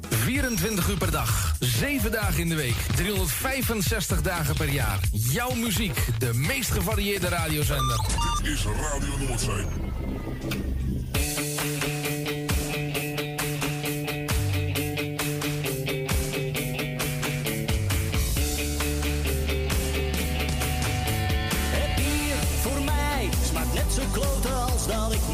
24 uur per dag, 7 dagen in de week, 365 dagen per jaar. Jouw muziek, de meest gevarieerde radiozender. Dit is Radio Noordzee. Het bier voor mij smaakt net zo klote als dat ik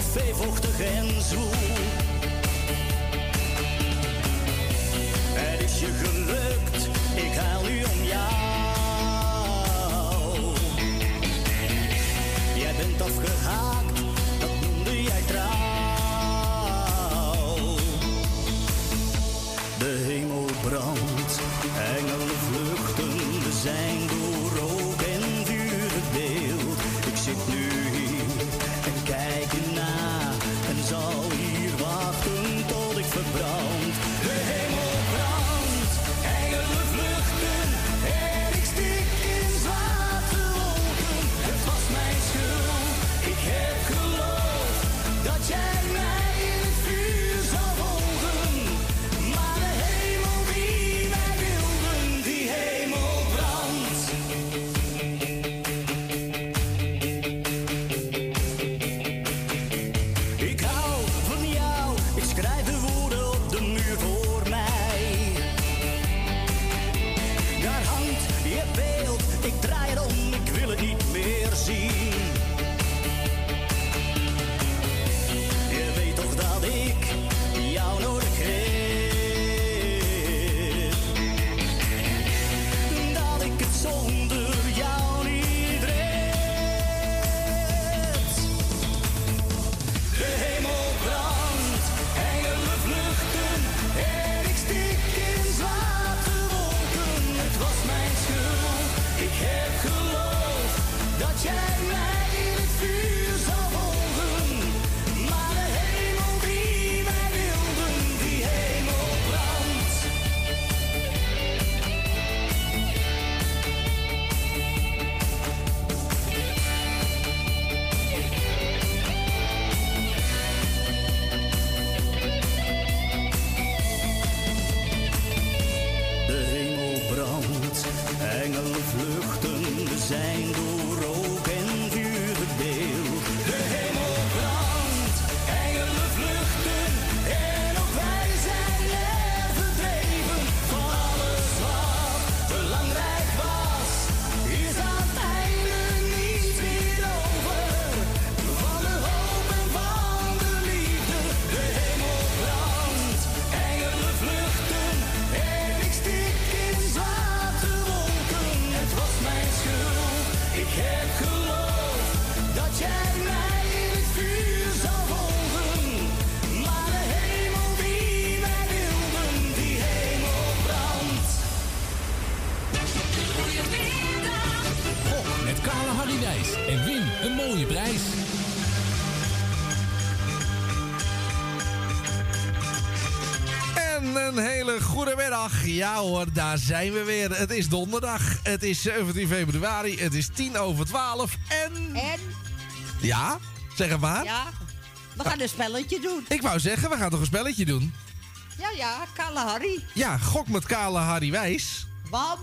lijf in het café vochtig en zwoel. Het is je gelukt, ik huil nu om jou. Jij bent afgehaakt, dat noemde jij trouw. De hemel brandt, engelen vluchten, we zijn Ja hoor, daar zijn we weer. Het is donderdag. Het is 17 februari. Het is 10 over 12. En... En? Ja? Zeg maar. Ja, we gaan een spelletje doen. Ik wou zeggen, we gaan toch een spelletje doen? Ja, ja, Kale Harry. Ja, gok met kale Harry Wijs. Want?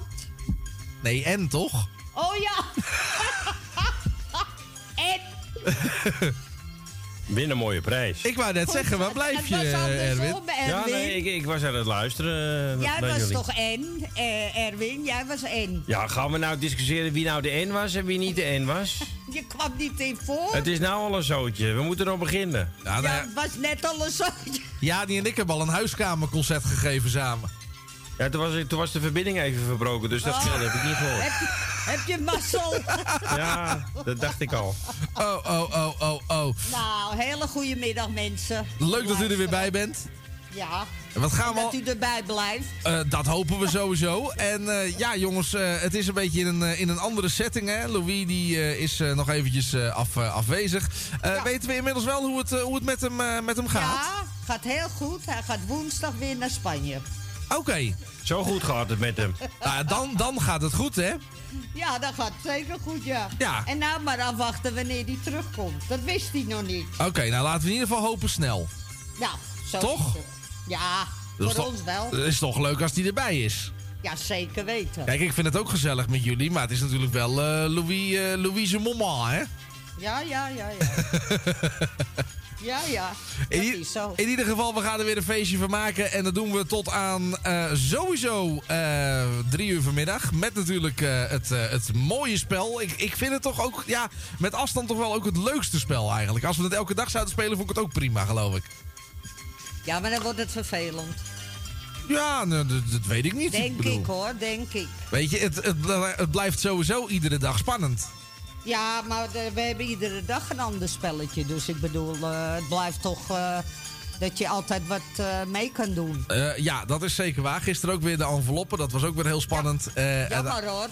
Nee, en toch? Oh ja. en? Win een mooie prijs. Ik wou net zeggen, waar blijf je, Erwin? Ja, nee, ik, ik was aan het luisteren. eh, Jij was jullie. toch N, eh, Erwin? Jij was N. Ja, gaan we nou discussiëren wie nou de N was en wie niet de N was? Je kwam niet in voor. Het is nou al een zootje. We moeten nog beginnen. Ja, nou Ja, ja, het was net al een zootje. Jani en ik hebben al een huiskamerconcert gegeven samen. Ja, toen was, toen was de verbinding even verbroken, dus dat Oh. heb ik niet gehoord. Heb je, mazzel? Ja, dat dacht ik al. Oh, oh, oh, oh, oh. Nou, hele goede middag mensen. Leuk dat u er weer bij bent. Ja. En wat gaan we dat u erbij blijft. Eh, dat hopen we sowieso. En eh, ja, jongens, eh, het is een beetje in een, in een andere setting. Hè? Louis die, eh, is nog eventjes af, afwezig. Eh, Weten we inmiddels wel hoe het, hoe het met, hem, met hem gaat? Ja, gaat heel goed. Hij gaat woensdag weer naar Spanje. Oké. Zo goed gaat het met hem. Nou, dan, dan gaat het goed, hè? Ja, dat gaat zeker goed, ja. Ja. En nou maar afwachten wanneer hij terugkomt. Dat wist hij nog niet. Oké, nou laten we in ieder geval hopen snel. Nou, zo Toch? is het. Ja, Dat voor ons wel. Het is toch leuk als hij erbij is. Ja, zeker weten. Kijk, ik vind het ook gezellig met jullie, maar het is natuurlijk wel eh Louis, eh Louise moment, hè? Ja, ja, ja, ja. ja, ja. In, Dat i- is zo. in ieder geval, we gaan er weer een feestje van maken. En dat doen we tot aan eh, sowieso eh, drie uur vanmiddag. Met natuurlijk eh, het, het mooie spel. Ik, ik vind het toch ook, ja, met afstand toch wel ook het leukste spel eigenlijk. Als we het elke dag zouden spelen, vond ik het ook prima, geloof ik. Ja, maar dan wordt het vervelend. Ja, nou, dat, dat weet ik niet. Denk ik hoor, denk ik. Weet je, het, het, het blijft sowieso iedere dag spannend. Ja, maar we hebben iedere dag een ander spelletje. Dus ik bedoel, eh, het blijft toch eh, dat je altijd wat eh, mee kan doen. Ja, dat is zeker waar. Gisteren ook weer de enveloppen. Dat was ook weer heel spannend. En- Jammer hoor.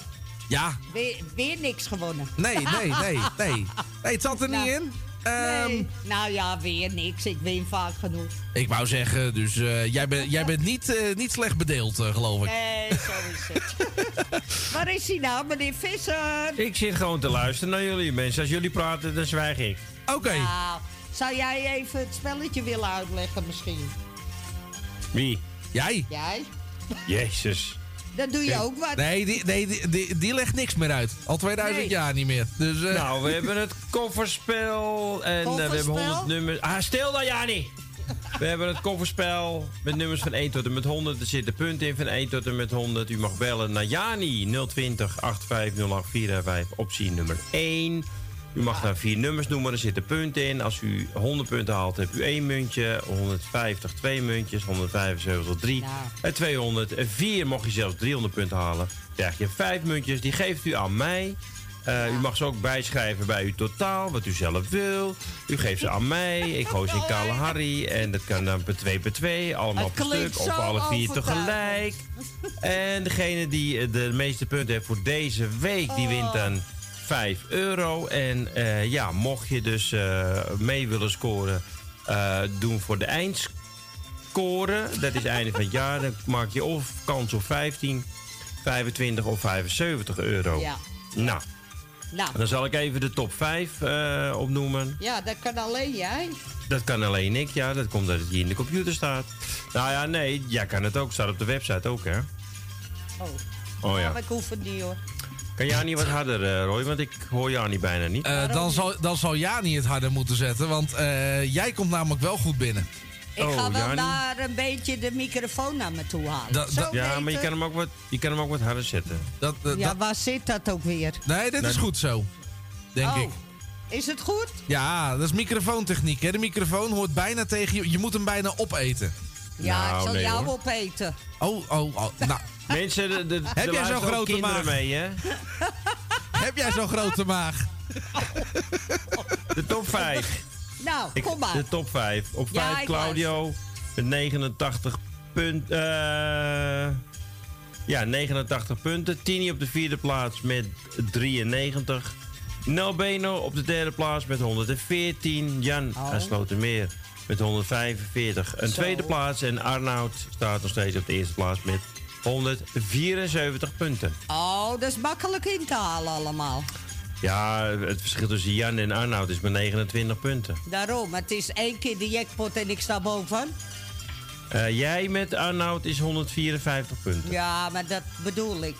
ja, Weer, weer niks gewonnen. nee, nee, nee, nee. Nee, het zat er niet Nou, in. Ehm, Nee. Nou ja, weer niks. Ik win vaak genoeg. Ik wou zeggen, dus eh, jij, bent jij bent niet, eh, niet slecht bedeeld, eh, geloof ik. Nee, zo is het. Waar is hij nou, meneer Visser? Ik zit gewoon te luisteren naar jullie mensen. Als jullie praten, dan zwijg ik. Oké. Nou, zou jij even het spelletje willen uitleggen misschien? Wie? Jij? Jij? Jezus. Dan doe je ook wat. Nee, die, nee die, die, die legt niks meer uit. Al 2000 Nee. jaar niet meer. Dus, eh, Nou, we hebben het kofferspel. En eh, we hebben Kofferspel? 100 nummers. Ah, stil dan, Jani! We hebben het kofferspel met nummers van 1 tot en met 100. Er zitten punten in van 1 tot en met 100. U mag bellen naar Jani 020 8508 455 optie nummer 1. U mag daar vier nummers noemen, er zitten punten in. Als u 100 punten haalt, hebt u één muntje. 150 twee muntjes, 175 drie. En 204 mocht je zelfs 300 punten halen. Krijg je vijf muntjes, die geeft u aan mij. Eh, U mag ze ook bijschrijven bij uw totaal, wat u zelf wil. U geeft ze aan mij, ik gooi ze in Kale Harry. En dat kan dan per 2 per 2, allemaal per stuk. Of alle vier tegelijk. En degene die de meeste punten heeft voor deze week, die wint dan 5 euro. En eh, ja, mocht je dus eh, mee willen scoren, eh, doen voor de eindscore. Dat is einde van het jaar. Dan maak je of kans op 15, 25 of 75 euro. Ja. Nou, Nou, dan zal ik even de top 5 eh, opnoemen. ja, dat kan alleen jij. Dat kan alleen ik, ja. Dat komt dat het hier in de computer staat. Nou ja, nee, jij kan het ook. Staat op de website ook, hè? Oh, Oh ja. maar ik hoef het niet hoor. Kan jij niet wat harder, eh, Roy? Want ik hoor jou niet bijna niet. eh, dan, zal, dan zal Jani het harder moeten zetten, want eh, jij komt namelijk wel goed binnen. Ik Oh, ga wel Jani? daar een beetje de microfoon naar me toe halen. Ja, maar je kan, hem ook wat, je kan hem ook wat harder zetten. Dat, Ja, dat- waar zit dat ook weer? nee, dit is goed zo. Denk oh, ik. is het goed? Ja, dat is microfoontechniek. Hè? De microfoon hoort bijna tegen je. Je moet hem bijna opeten. Ja, Nou, ik zal nee, jou hoor. opeten. Oh, oh, oh. Nou, Mensen, de, de, Heb jij zo'n grote maag? mee, hè? heb jij zo'n grote maag? De top 5. Nou, kom maar. De top 5. Op Ja, 5 ik Claudio met 89 punten. eh, ja, 89 punten. Tini op de vierde plaats met 93. Nel Beno op de derde plaats met 114. Jan Oh. Slotermeer met 145. Een Zo. tweede plaats en Arnoud staat nog steeds op de eerste plaats met 174 punten. Oh, dat is makkelijk in te halen allemaal. Ja, het verschil tussen Jan en Arnoud is maar 29 punten. Daarom, het is één keer de jackpot en ik sta boven. Eh, jij met Arnoud is 154 punten. Ja, maar dat bedoel ik.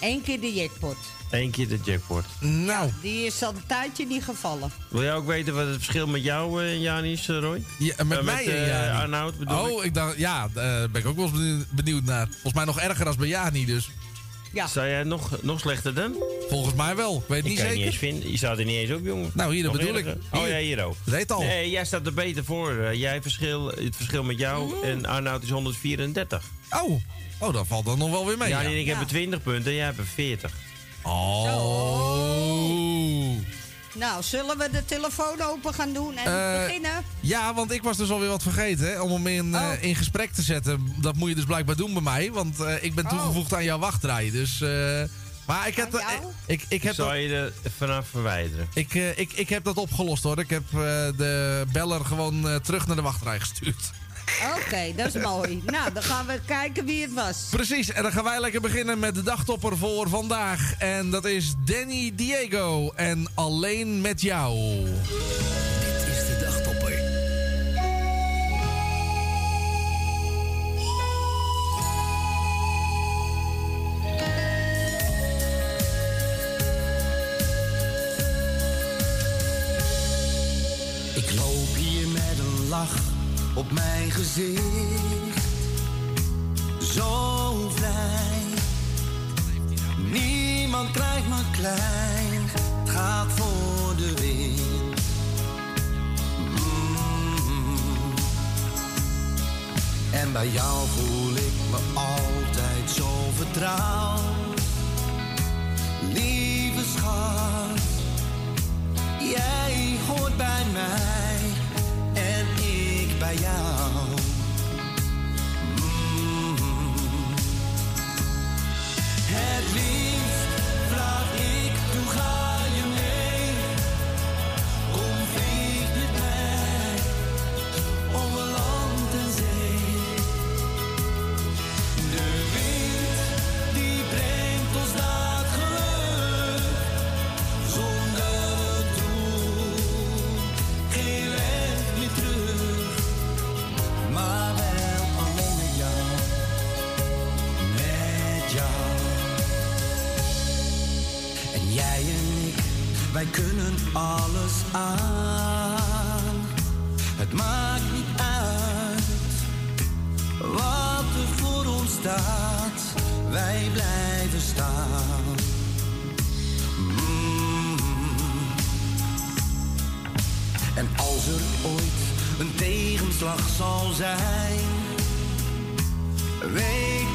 Eén keer de jackpot. Eén keer de jackpot. Nou. Die is al een tijdje niet gevallen. Wil jij ook weten wat het verschil met jou, eh, Jan, is, eh, Roy? Ja, met Eh, mij en eh, Jani. Arnoud bedoel Oh, ik. ik dacht, ja, daar ben ik ook wel eens benieuwd- naar. Volgens mij nog erger als bij Jani, dus. Ja. Sta jij nog, nog slechter dan? Volgens mij wel. Ik weet het Ik niet kan je zeker. niet eens vinden. Je staat er niet eens op, jongen. Nou, hier, dat Nog bedoel ik. Oh ja, hier ook. Dat heet al. Nee, jij staat er beter voor. Eh, jij verschil, het verschil met jou en Arnoud is 134. Oh, oh, dat valt dan nog wel weer mee. Ja, ja. en ik heb er 20 punten en jij hebt er 40. Oh. Nou, zullen we de telefoon open gaan doen en Eh, beginnen? Ja, want ik was dus alweer wat vergeten hè, om hem in, Oh. eh, in gesprek te zetten. Dat moet je dus blijkbaar doen bij mij, want eh, ik ben Oh. toegevoegd aan jouw wachtrij. Dus, eh, maar ik heb, dat- ik, ik, heb Zou dat, je er vanaf verwijderen? ik, eh, ik, ik heb dat opgelost hoor. Ik heb eh, de beller gewoon eh, terug naar de wachtrij gestuurd. Oké, dat is mooi. Nou, dan gaan we kijken wie het was. Precies, en dan gaan wij lekker beginnen met de dagtopper voor vandaag. En dat is Danny Diego en Alleen met jou. Dit is de dagtopper. Ik loop hier met een lach op mijn gezicht. Zo vrij. Niemand krijgt me klein. Het gaat voor de wind. Mm. En bij jou voel ik me altijd zo vertrouwd. Lieve schat, jij hoort bij mij en bij jou. Mm. Het liefst wij kunnen alles aan. Het maakt niet uit wat er voor ons staat. Wij blijven staan. Mm. En als er ooit een tegenslag zal zijn, weet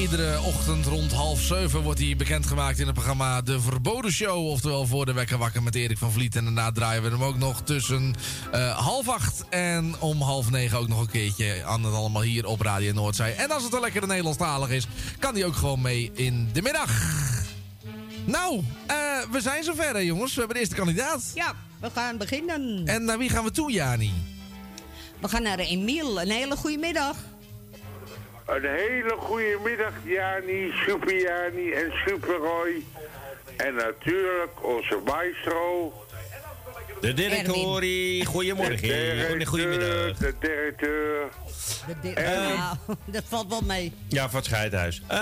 Iedere ochtend rond half zeven wordt hij bekendgemaakt in het programma De Verboden Show. Oftewel voor de wekker wakker met Erik van Vliet. En daarna draaien we hem ook nog tussen eh, half acht en om half negen ook nog een keertje aan het allemaal hier op Radio Noordzij. En als het een lekkere Nederlandstalig is, kan hij ook gewoon mee in de middag. Nou, eh, we zijn zover, hè, jongens. We hebben de eerste kandidaat. Ja, we gaan beginnen. En naar wie gaan we toe, Jani? We gaan naar Emiel. Een hele goede middag. Een hele goede middag, Jani, Super Jani en Super Roy. En natuurlijk onze maestro. De directorie. Goedemorgen. De Goedemiddag. directeur, de directeur. De di- En- Nou, dat valt wel mee. Ja, van het scheidhuis. Eh,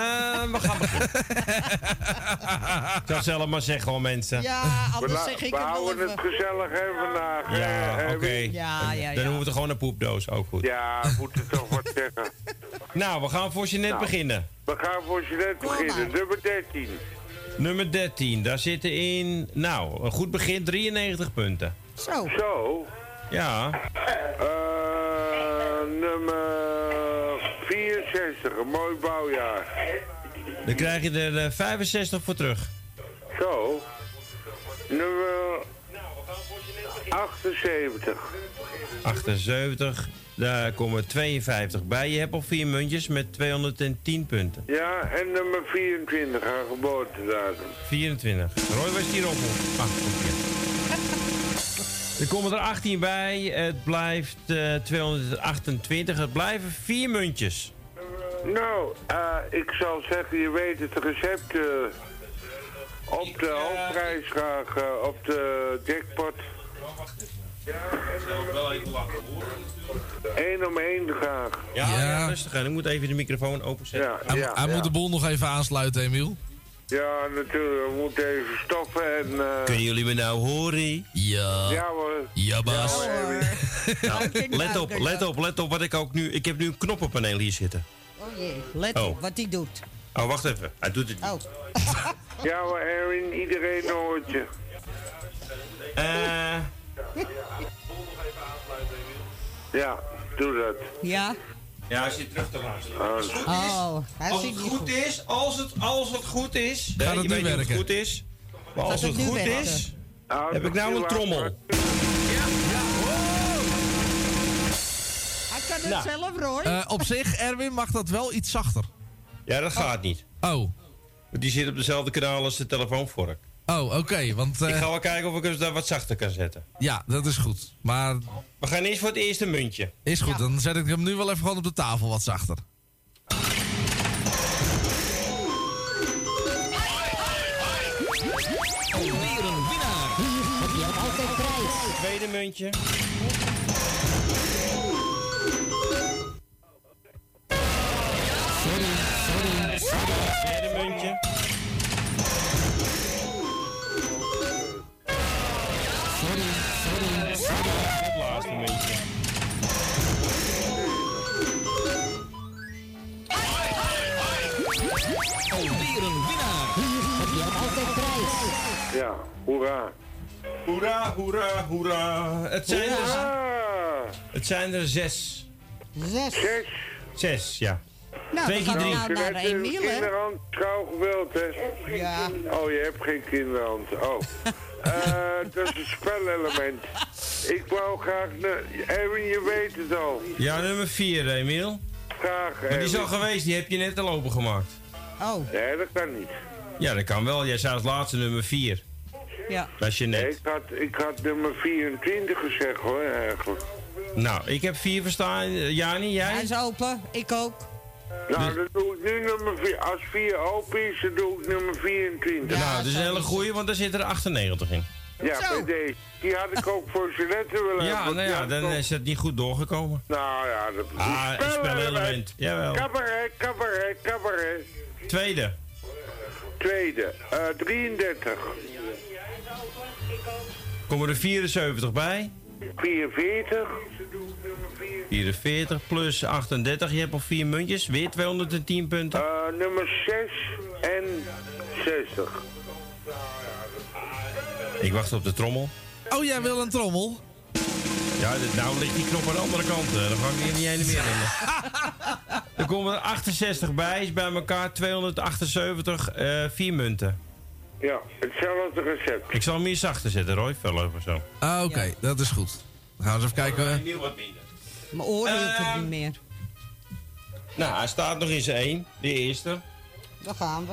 we gaan beginnen. ik zal zelf maar zeggen, hoor, mensen. Ja, We, anders zeg ik we het wel houden even. het gezellig hè, vandaag. Ja, oké. Erwin? Ja, ja, Dan ja. doen we gewoon een poepdoos, ook goed. Ja, we moeten toch wat zeggen. Nou, we gaan voor je net Nou. beginnen. We gaan voor je net beginnen. Nummer 13. Nummer 13, daar zitten in... Nou, een goed begin, 93 punten. Zo. Zo. Ja, Eh, nummer 64. Een mooi bouwjaar. dan krijg je er eh, 65 voor terug. Zo. Nummer 78. 78, daar komen 52 bij. Je hebt al vier muntjes met 210 punten. Ja, en nummer 24 aan geboortedatum. 24. Roy was hier op. Ah. Er komen er 18 bij. Het blijft eh, 228. Het blijven vier muntjes. Nou, eh, ik zal zeggen, je weet het recept eh, op de hoofdprijs graag, eh, op de jackpot. Wel even lachen Eén om één graag. Ja, Ja. ja. rustig aan. Ik moet even de microfoon openzetten. Ja, Hij, ja, hij ja. moet de boel nog even aansluiten, Emiel. Ja, natuurlijk. We moeten even stoppen en... eh, Kunnen jullie me nou horen? Ja. ja hoor. Ja, baas. Ja, hoor. Nou, let op, let op, let op wat ik ook nu... Ik heb nu een knoppenpaneel hier zitten. Oh jee, let Oh. op wat hij doet. Oh, wacht even. Hij doet het niet. Oh. Ja hoor, Erwin. Iedereen hoort je. Eh, Ja, doe dat. Ja? ja, als je terug te luisteren. Ah, Als het goed is, Oh, als het niet goed is, als het, als het goed is... Gaat het je nu weet niet of werken? het goed is. Maar als het goed werken? is, nou, heb ik nou een trommel. Hij kan het Nou. zelf, Roy. Eh, op zich, Erwin, mag dat wel iets zachter. Ja, dat gaat niet. Oh, Want die zit op dezelfde kanaal als de telefoonvork. Oh oké. want Ik eh, ga wel kijken of ik hem daar wat zachter kan zetten. ja, dat is goed. Maar We gaan eerst voor het eerste muntje. is goed, dan zet ik hem nu wel even gewoon op de tafel wat zachter. Alweer een winnaar. Altijd prijs. Tweede muntje. Sorry, sorry, sorry. Derde muntje. Alweer een winnaar. Heb je altijd prijs. Ja, hoera. Hoera, hoera, hoera. Het zijn, er, het zijn er zes. Zes. zes. Zes, ja. Nou, Twee keer nou naar Emiel, hè? kinderhand, trouw geweld, hè? Ja. Oh, je hebt geen kinderhand. Oh. Eh, dat is een spelelement. Ik wou graag... Erwin, je weet het al. Ja, nummer vier, Emiel. Graag, Maar die is al geweest, die heb je net al opengemaakt. Oh, Nee, dat kan niet. Ja, dat kan wel. Jij zei als laatste nummer vier. ja. Dat is je Nee, net. ik had, ik had nummer 24 gezegd, hoor, eigenlijk. Nou, ik heb vier verstaan. Eh, Jani, Hij jij? is open. Ik ook. Nou, dan doe ik nu nummer 4. Als 4 open is, dan doe ik nummer 24. nou, dat is een hele goeie, want daar zitten er 98 in. Ja, Zo. bij deze. Die had ik ook voor Jeanette willen Ja, hebben. nou ja, dan ook- is het niet goed doorgekomen. Nou ja, dat Ah, een spelelement. Jawel. Cabaret, cabaret, cabaret. Tweede. Tweede, eh 33, Komen er 74 bij. 44, 44 plus 38. Je hebt al vier muntjes. Weer 210 punten. eh, nummer 6 en 60. Ik wacht op de trommel. Oh, jij wil een trommel? Ja, nou ligt die knop aan de andere kant. eh, Dan ga ik hier niet heen en meer rennen. er komen er 68 bij. Is bij elkaar 278. eh vier munten. Ja, hetzelfde recept. Ik zal hem hier zachter zetten, Roy. Veel over zo. Ah, oké, dat is goed. Dan gaan we eens even kijken. Nieuw wat minder. Mijn het Ehm. niet meer. Nou, hij staat nog in zijn één. De eerste. Daar gaan we.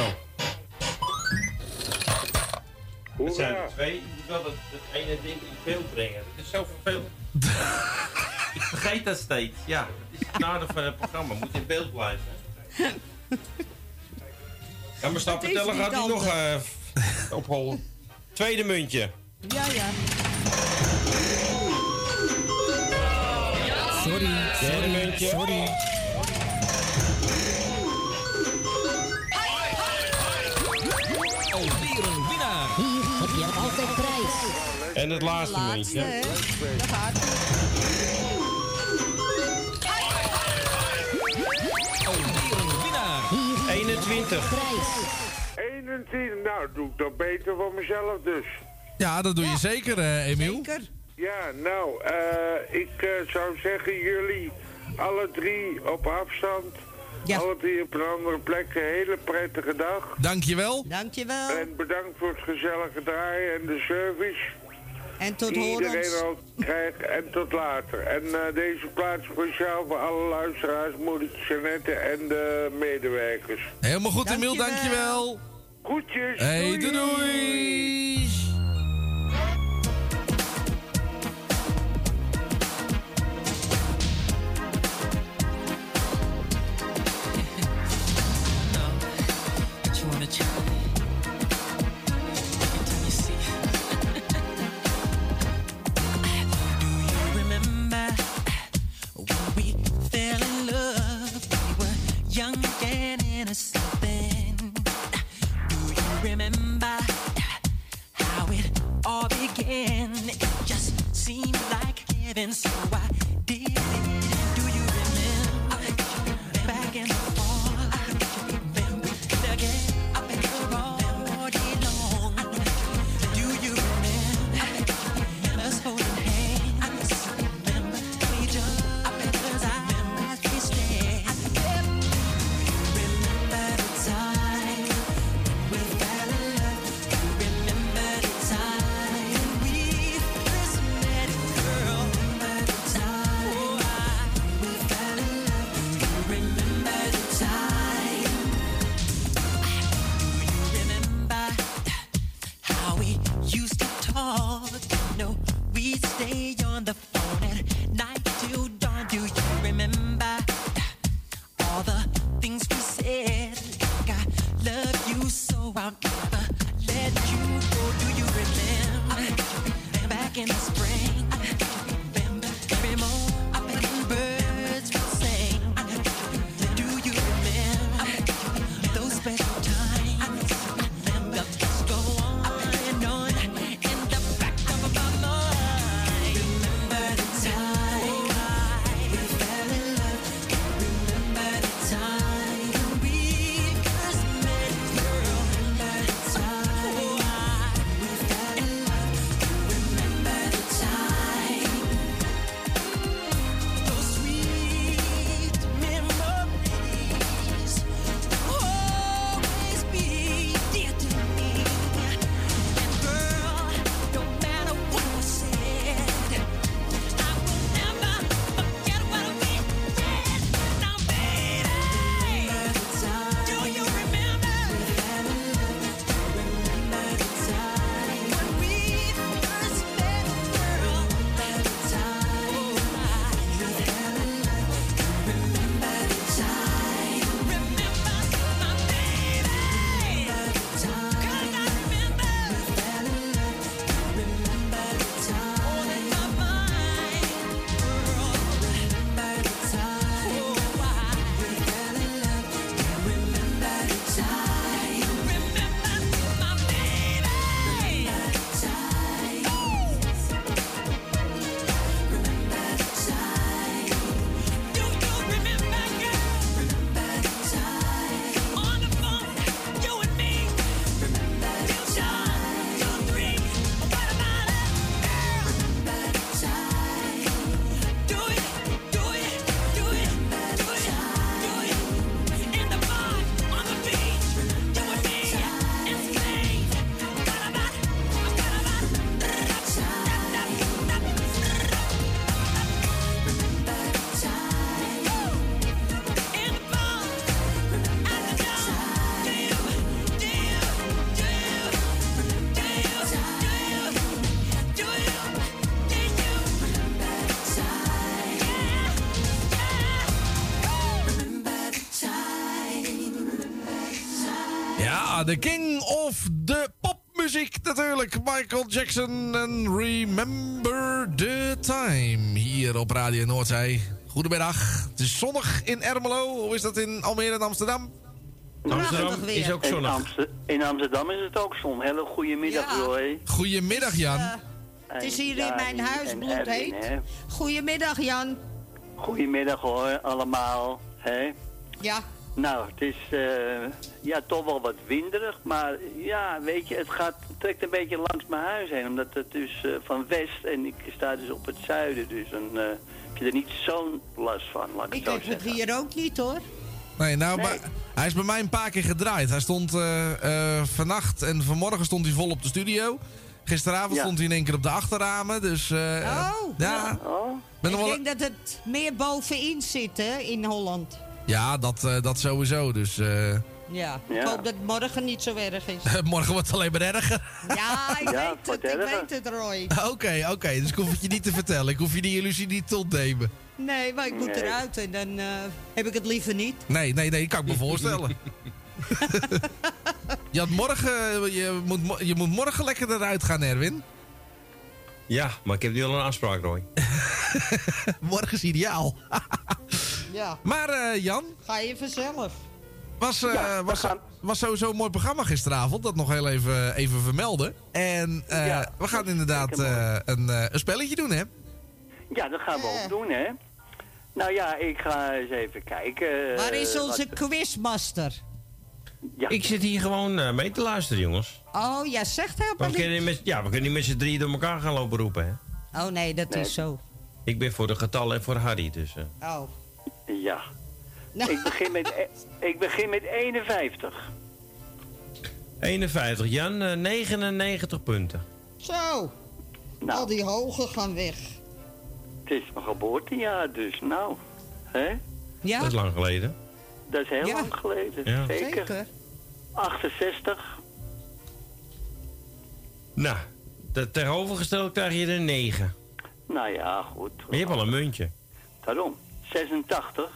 Oh. Het zijn Hoera. er twee. Je moet wel het, het ene ding in beeld brengen. Dat is zo vervelend. ik vergeet dat steeds. Ja, het is het nadeel van het programma. Moet in beeld blijven. Ja, maar niet gaat hij nog anders. eh opholen. Tweede muntje. Ja, ja. Sorry, Derde sorry, muntje. sorry. Alweer een winnaar. Hier heb je altijd prijs. En het laatste, muntje. Daar gaat 21. 21, nou doe ik dat beter voor mezelf dus. Ja, dat doe je zeker, uh, Emiel. Zeker. Ja, nou, eh, ik eh, zou zeggen jullie alle drie op afstand. Ja. Alle drie op een andere plek. Een hele prettige dag. Dankjewel. Dankjewel. En bedankt voor het gezellige draaien en de service. En tot iedereen al krijgt. En tot later. En eh, deze plaats speciaal voor alle luisteraars, moedertjes Jeannette en de medewerkers. Helemaal goed, Emiel, Dankjewel. dankjewel. Groetjes. Hey, doei doei. And innocent then. Do you remember how it all began? It just seemed like heaven, so I did it. Do you remember back in stay on the phone at night till dawn. Do you remember all the things we said? Like I love you so I'll never let you go. Do you remember back in the spring? Ja, de king of de popmuziek natuurlijk. Michael Jackson en Remember the Time. Hier op Radio Noordzee. Goedemiddag. Het is zonnig in Ermelo. Hoe is dat in Almere en Amsterdam? Amsterdam is ook In, zonnig. Amster- in Amsterdam is het ook zon. Hele goede middag, Roy. Goedemiddag Jan. Het is hier in mijn huis bloedheet. Goedemiddag Jan. Goedemiddag hoor, allemaal. Hè? Ja. Nou, het is eh, ja, toch wel wat winderig, maar ja, weet je, het gaat, het trekt een beetje langs mijn huis heen, omdat het dus eh, van west en ik sta dus op het zuiden, dus dan eh, heb je er niet zo'n last van, laat ik, Ik zo heb het zeggen. hier ook niet hoor. Nee, nou, Nee. maar hij is bij mij een paar keer gedraaid. Hij stond eh, eh, vannacht en vanmorgen stond hij vol op de studio. Gisteravond Ja. stond hij in één keer op de achterramen. Dus eh, Oh, ja. Ben ik nog wel- denk dat het meer bovenin zit hè, in Holland. Ja, dat, eh, dat sowieso. Dus eh, Ja. Ik Ja. hoop dat het morgen niet zo erg is. morgen wordt het alleen maar erger. Ja, ik Ja, weet het, ik weet het Roy. Oké, oké. Dus ik hoef het je niet te vertellen. Ik hoef je die illusie niet te ontnemen. Nee, maar ik moet Nee. eruit en dan eh, heb ik het liever niet. Nee, nee, nee. Kan ik me voorstellen. je, had morgen, je, moet, mo- je moet morgen lekker eruit gaan, Erwin. Ja, maar ik heb nu al een afspraak, Roy. morgen is ideaal. Ja. Maar eh, Jan, Ga je vanzelf. was, eh, was, was sowieso een mooi programma gisteravond. Dat nog heel even, even vermelden. En eh, we gaan inderdaad eh, een, eh, een spelletje doen, hè? Ja, dat gaan we ook doen, hè. Nou ja, ik ga eens even kijken. Waar is onze wat- Ik zit hier gewoon eh, mee te luisteren, jongens. Oh, jij zegt niet met, ja, we kunnen niet met z'n drieën door elkaar gaan lopen roepen, hè. Oh nee, dat is zo. Ik ben voor de getallen en voor Harry, dus... eh. Oh. Ja. Ik, begin met, e- ik begin met 51. 51, Jan, eh, 99 punten. Zo. Al die hoge gaan weg. Het is mijn geboortejaar, dus nou. Hè? Ja? Dat is lang geleden. Dat is heel Ja. lang geleden. Ja. Zeker. Zeker. 68. Nou, de tegenovergesteld krijg je er 9. Nou ja, goed. Maar je hebt al een muntje. Daarom. 86.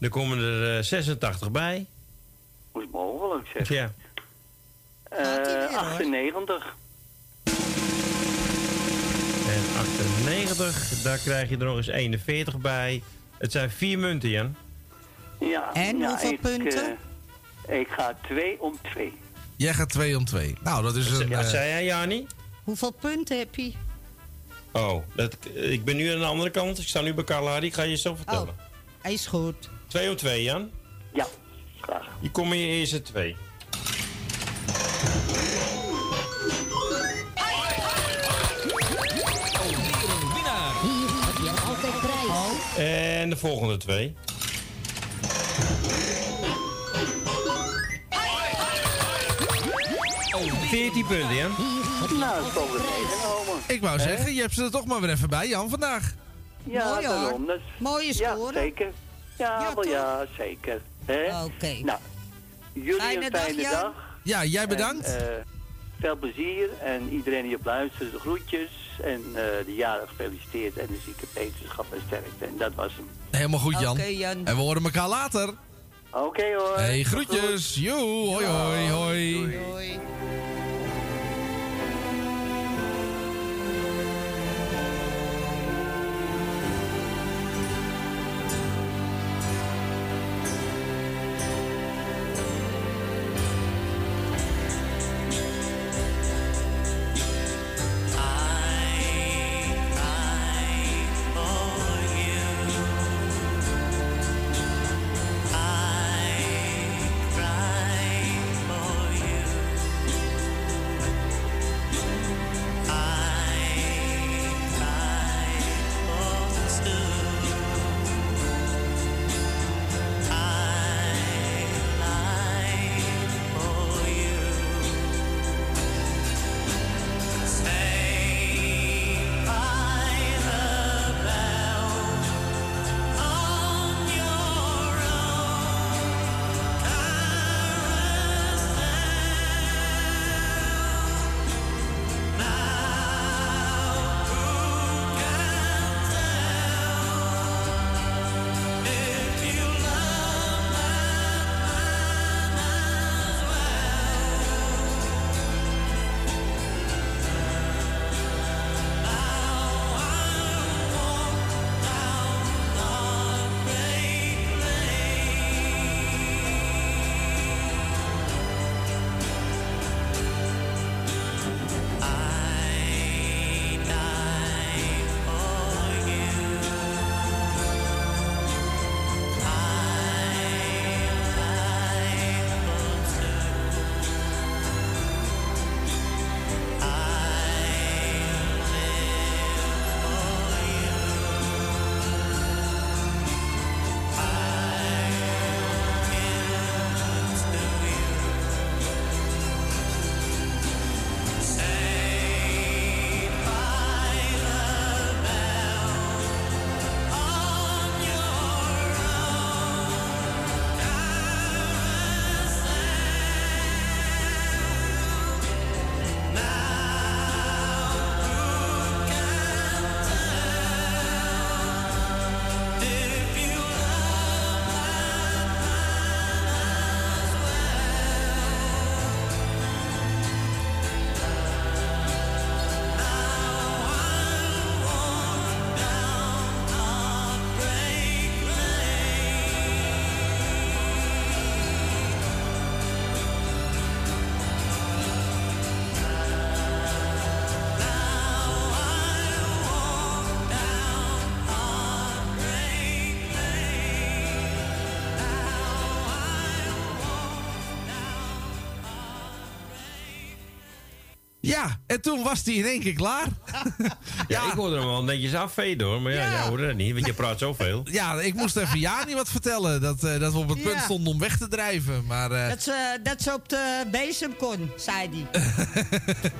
Er komen er eh, 86 bij. Hoe is mogelijk, zeg. Ja. Eh 98. En 98, daar krijg je er nog eens 41 bij. Het zijn vier munten, Jan. Ja. En ja, hoeveel ik, punten? eh, ik ga 2 om 2. Jij gaat 2 om 2. Nou, dat is een... Ja, eh, zei jij, Jani? Hoeveel punten heb je? Oh, dat, ik ben nu aan de andere kant. Ik sta nu bij Carla. Ik ga je zo vertellen. Oh, hij is goed. 2 om 2, Jan. Ja, graag. Hier komen je eerste twee. En de volgende twee. Oh, 14 punten, Jan. Nou, dat meegenomen. Ik wou zeggen, je hebt ze er toch maar weer even bij, Jan, vandaag. Ja, Mooi, hoor. daarom. Dat is- Mooie Ja, score. zeker. Ja, Ja, ja, zeker. Hè? Oké. Nou, jullie Fijne een dag, fijne dag. Ja, jij bedankt. En, eh, veel plezier en iedereen die op luistert, de groetjes. En eh, de jaren gefeliciteerd en de zieke beterschap en sterkte. En dat was hem. Helemaal goed, Jan. En we horen elkaar later. Oké hoor. Hey, groetjes. Joe, hoi, hoi, hoi. Doei. En toen was hij in één keer klaar. Ja, ik hoorde hem wel netjes afveden hoor. Maar ja, Ja. jij hoorde dat niet, want je praat zoveel. Ja, ik moest even Jani wat vertellen. Dat, eh, dat we op het punt stonden om weg te drijven. Maar, eh, Dat ze, dat ze op de bezem kon, zei hij.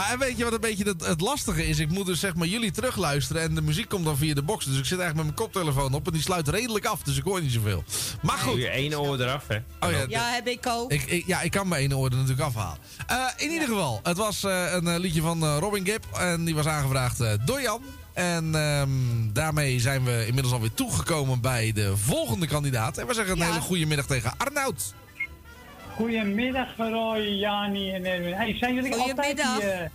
nou, en weet je wat een beetje het, het lastige is? Ik moet dus zeg maar jullie terugluisteren en de muziek komt dan via de box. Dus ik zit eigenlijk met mijn koptelefoon op en die sluit redelijk af. Dus ik hoor niet zoveel. Maar Doe goed. je één oor eraf, hè? Oh ja, Ja, heb ik ook. Ik, ik- ja, ik kan mijn ene oor er natuurlijk afhalen. Eh, in ieder geval, het was eh, een eh, liedje van eh, Robin Gibb. En die was aangevraagd eh, door Jan. En ehm, daarmee zijn we inmiddels alweer toegekomen bij de volgende kandidaat. En we zeggen een hele goede middag tegen Arnoud. Goedemiddag, Roy, Jani en Erwin. Hey, zijn jullie altijd... Goedemiddag. Die, eh,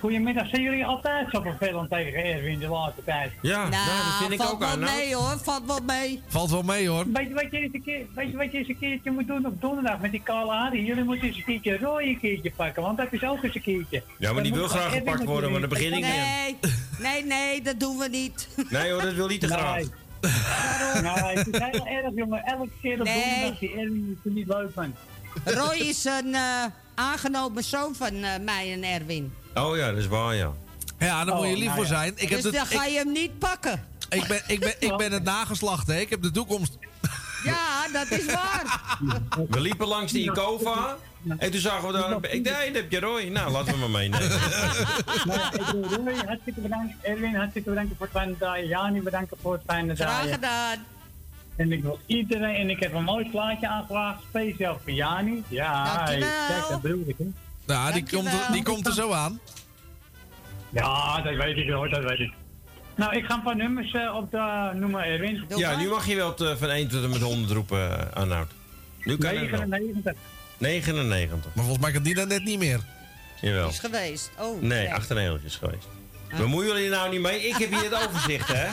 goedemiddag. Zijn jullie altijd zo vervelend tegen Erwin de laatste tijd? Ja, nou, valt wel mee hoor, valt wel mee. Valt wel mee hoor. Weet je wat je eens een, keer, weet je wat je eens een keertje moet doen op donderdag met die kale Arie? Jullie moeten eens een keertje Roy een keertje pakken, want dat is ook eens een keertje. Ja, maar die Dan wil graag Erwin gepakt worden, maar daar begin ik niet aan. Nee, nee, nee, dat doen we niet. Nee hoor, dat wil niet te graag. Nee. Nou, het is heel erg, jongen. Elke keer op Nee. donderdag die Erwin is er niet leuk van. Roy is een eh, aangenomen zoon van eh, mij en Erwin. Oh ja, dat is waar, ja. Ja, daar moet je Oh, lief nou voor ja. zijn. Ik, heb dus de, dan ga ik, je hem niet pakken. ik, ben, ik, ben, ik ben het nageslacht, hè. Ik heb de toekomst. Ja, dat is waar. We liepen langs die Ikova. En toen zagen we daar. Ik nee, dat heb je Roy. Nou, laten we maar meenemen. Nou, Roy hartstikke bedanken. Erwin, hartstikke bedanken voor het fijne draaien. Jani, bedanken voor het fijne Graag draaien. gedaan. En ik wil iedereen, en ik heb een mooi plaatje aangevraagd, speciaal voor Jani. Ja, kijk, dat bedoel ik. Hè. Nou, die komt, er, die komt er zo aan. Ja, dat weet ik hoor, dat weet ik. Nou, ik ga een paar nummers eh, op de noemen, Erwin. Ja, nu mag je wel te- van 1 tot en met 100 roepen, uh, Arnoud. Nu kan je het wel. 99. 99. Maar volgens mij kan die dan net niet meer. Jawel. Is geweest. Oh, Nee, 98 is geweest. Bemoeien jullie nou niet mee? Ik heb hier het overzicht, hè?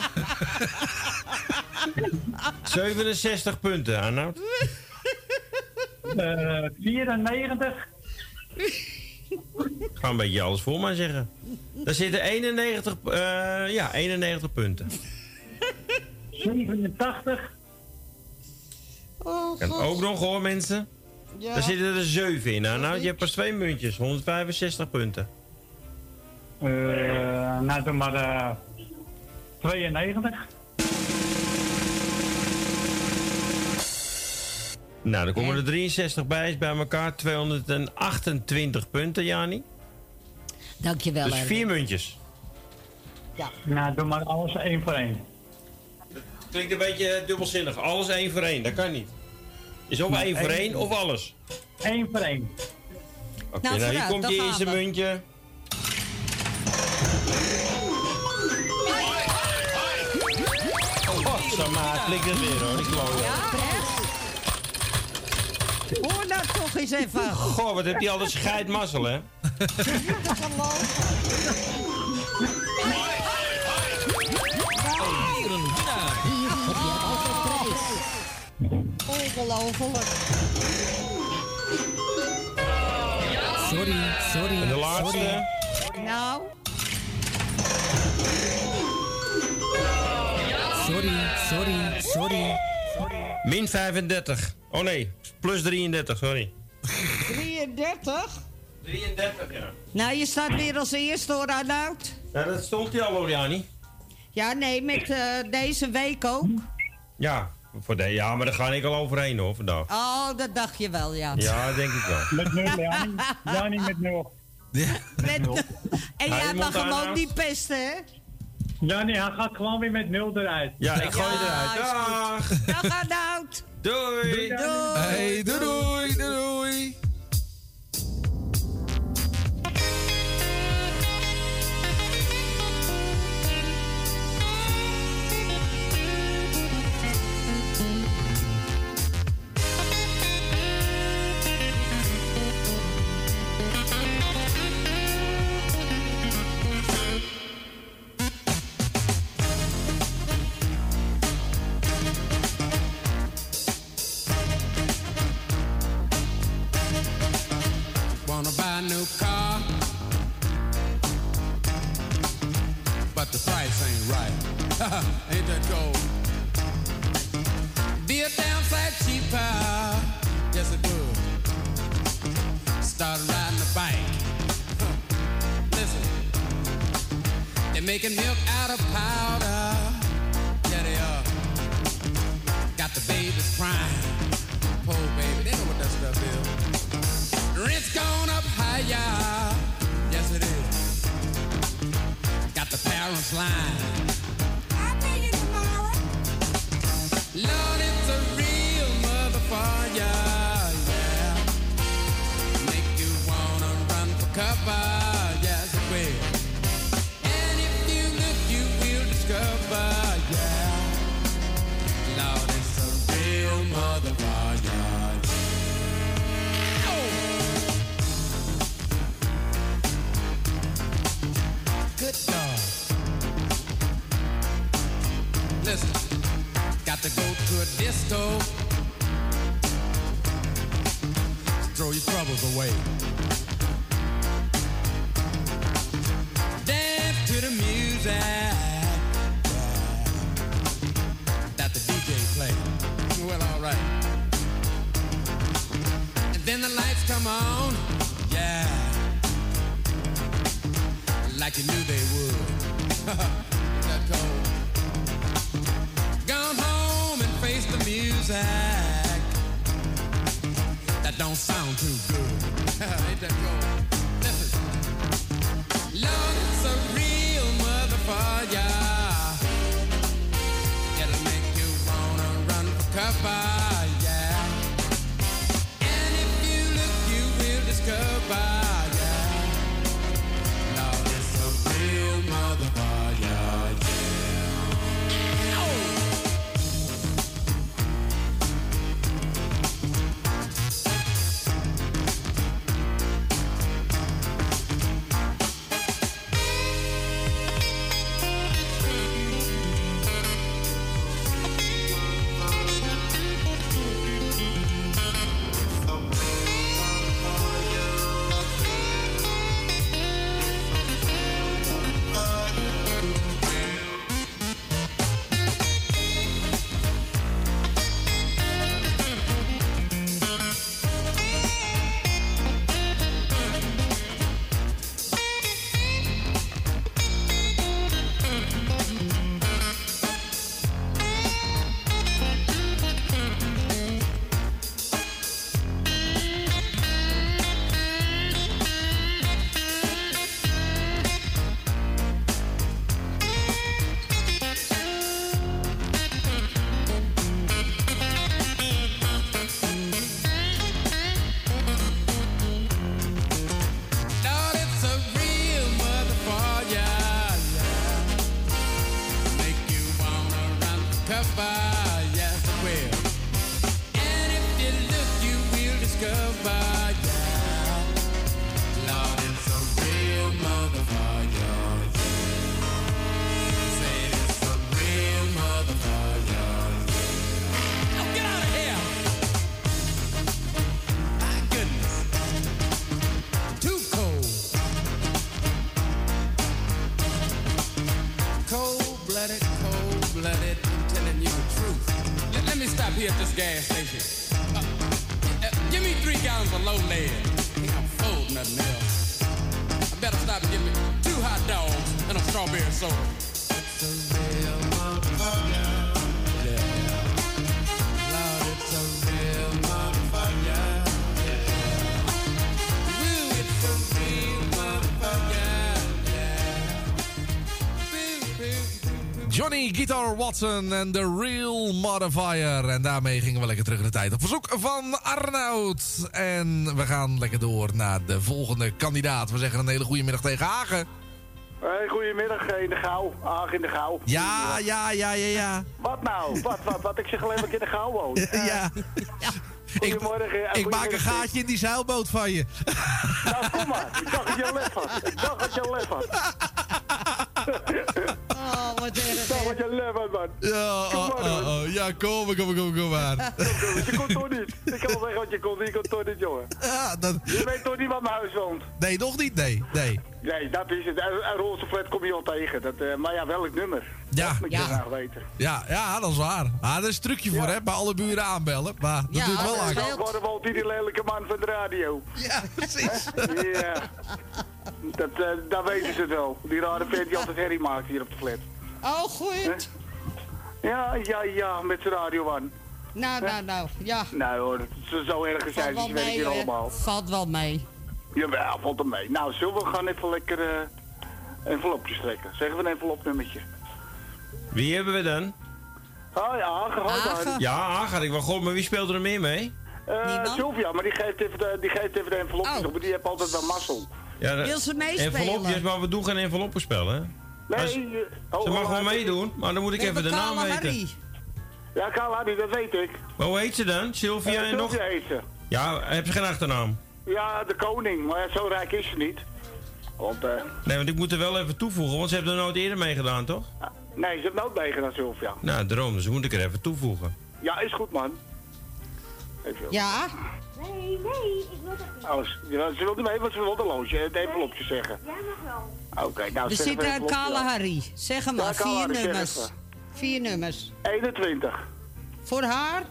67 punten, Arnoud. Eh 94. Ik ga een beetje alles voor mij zeggen. Daar zitten 91, eh, ja, 91 punten. 87. Oh, ook nog hoor, mensen. Ja. Daar zitten er 7 in. Arnoud, je hebt pas twee muntjes. 165 punten. Eh nou, doe maar eh 92. Nou, dan komen er 63 bij. Is bij elkaar 228 punten, Jani. Dankjewel, Dus Erwin. vier muntjes. Nou, doe maar alles één voor één. Klinkt een beetje dubbelzinnig. Alles één voor één, dat kan niet. Is of Nee, één voor één- één of alles. Eén voor één. Oké, Nou, nou, hier komt je eerste we. muntje. Zo maar, weer hoor, die kloot. Ja, hè? Hoor nou toch eens even. Goh, wat heb je altijd scheidmazzel, hè? Altijd prijs. Ongelooflijk. Sorry, sorry. En de laatste. Nou, sorry, sorry. Min 35. Oh nee, plus 33, sorry. 33. 33, ja. Nou, je staat weer als eerste hoor, Arnoud. Nou, dat stond hij al, hoor, Jani. Ja, nee, met eh, deze week ook. Ja, voor de, ja, maar daar ga ik al overheen hoor, vandaag. Oh, dat dacht je wel, ja. Ja, denk ik wel. Met nul, Jani. Jani met nul. Met, en jij mag daarna- ook niet pesten, hè? Jani, hij gaat gewoon weer met nul eruit. Ja, ik gooi eruit. Dag! Dag, Arnoud. Doei! Doei. Hey, doei doei, doei new car, but the price ain't right. ain't that gold? Be a damn sight cheaper. Yes, it do. Start riding the bike. Listen, they're making milk out of powder. Yeah, they are. Got the babies crying. Poor baby, they know what that stuff is. Rent's gone up higher. Yes, it is. Got the parents lying. I'll you tomorrow. Lord, to go to a disco. Throw your troubles away. Dance to the music that the DJ play. Well, all right. And then the lights come on. Yeah. Like you knew they would. That cold? Music. That don't sound too good. Ain't that cold? Listen. Lord, it's a real motherfucker. It'll make you wanna run for cover, Watson en The Real Modifier. En daarmee gingen we lekker terug in de tijd. Op verzoek van Arnoud. En we gaan lekker door naar de volgende kandidaat. We zeggen een hele goede middag tegen Hagen. Hey, goedemiddag in de gauw. Aag in de gauw. Ja, ja, ja, ja, ja. Wat nou? Wat, wat, wat? Ik zeg alleen maar in de gauw woon. Ja. Goedemorgen. eh, Ik maak een gaatje in die zeilboot van je. Nou, kom maar. Ik dacht dat je lef had. Ik dacht dat je lef had. Oh, wat erg. Dat je had, man. Ja, Kom oh, maar, oh, man. oh. ja, kom, kom, kom, kom maar. Je kon toch niet. Ik kan wel zeggen wat je kon. Je kon toch niet, jongen. Ja, dat... Je weet toch niet wat mijn huis woont? Nee, nog niet, nee, nee. Nee, dat is het. Een roze flat kom je al tegen. Dat, eh, maar ja, welk nummer? Ja. Dat moet je Ja. graag weten. Ja, ja, dat is waar. Ah, dat is een trucje voor, hè, bij alle buren aanbellen. Maar dat duurt wel lang. Dan worden we altijd die lelijke man van de radio. Ja, precies. ja. Dat, eh, daar weten ze het wel. Die rare vent die altijd herrie maakt hier op de flat. Oh, goed. Ja, ja, ja, met zijn radio aan. Nou, nou, nou, ja. Nee hoor, dat is zo erg Valt zijn wel ze werken mee, hier hè? allemaal. Valt wel mee. Jawel, valt er mee. Nou, zullen we gaan even lekker eh envelopjes trekken? Zeggen we een envelopnummertje. Wie hebben we dan? Oh ja, Hagen, Hagen. Ja, Agar, ik wel goed, maar wie speelt er meer mee? Eh, Sylvia, maar die geeft even de, die geeft even de envelopjes Oh. op, maar die heeft altijd wel mazzel. Ja, de- Wil ze meespelen? Envelopjes, maar we doen geen enveloppenspel, hè? Nee, eh, oh, Ze mag wel meedoen, maar dan moet ik even de hebben naam weten. Harry. Ja, Hardy, dat weet ik. Maar hoe heet ze dan? Sylvia en nog? Sylvia heet ze. Ja, heb ze geen achternaam? Ja, de koning, maar zo rijk is ze niet. Want, eh, Nee, want ik moet er wel even toevoegen, want ze hebben er nooit eerder mee gedaan, toch? nee, ze heeft nooit meegedaan, Sylvia. Nou, daarom, dus moet ik er even toevoegen. Ja, is goed, man. Even. Ja? Nee, nee, ik wil dat niet. Oh, ze, ja, ze wil niet mee, want ze wil een loodje, het envelopje zeggen. Jij mag wel. Oké, nou We zitten aan. Harry. Zeg hem maar, vier nummers. Vier nummers. 21. Voor haar?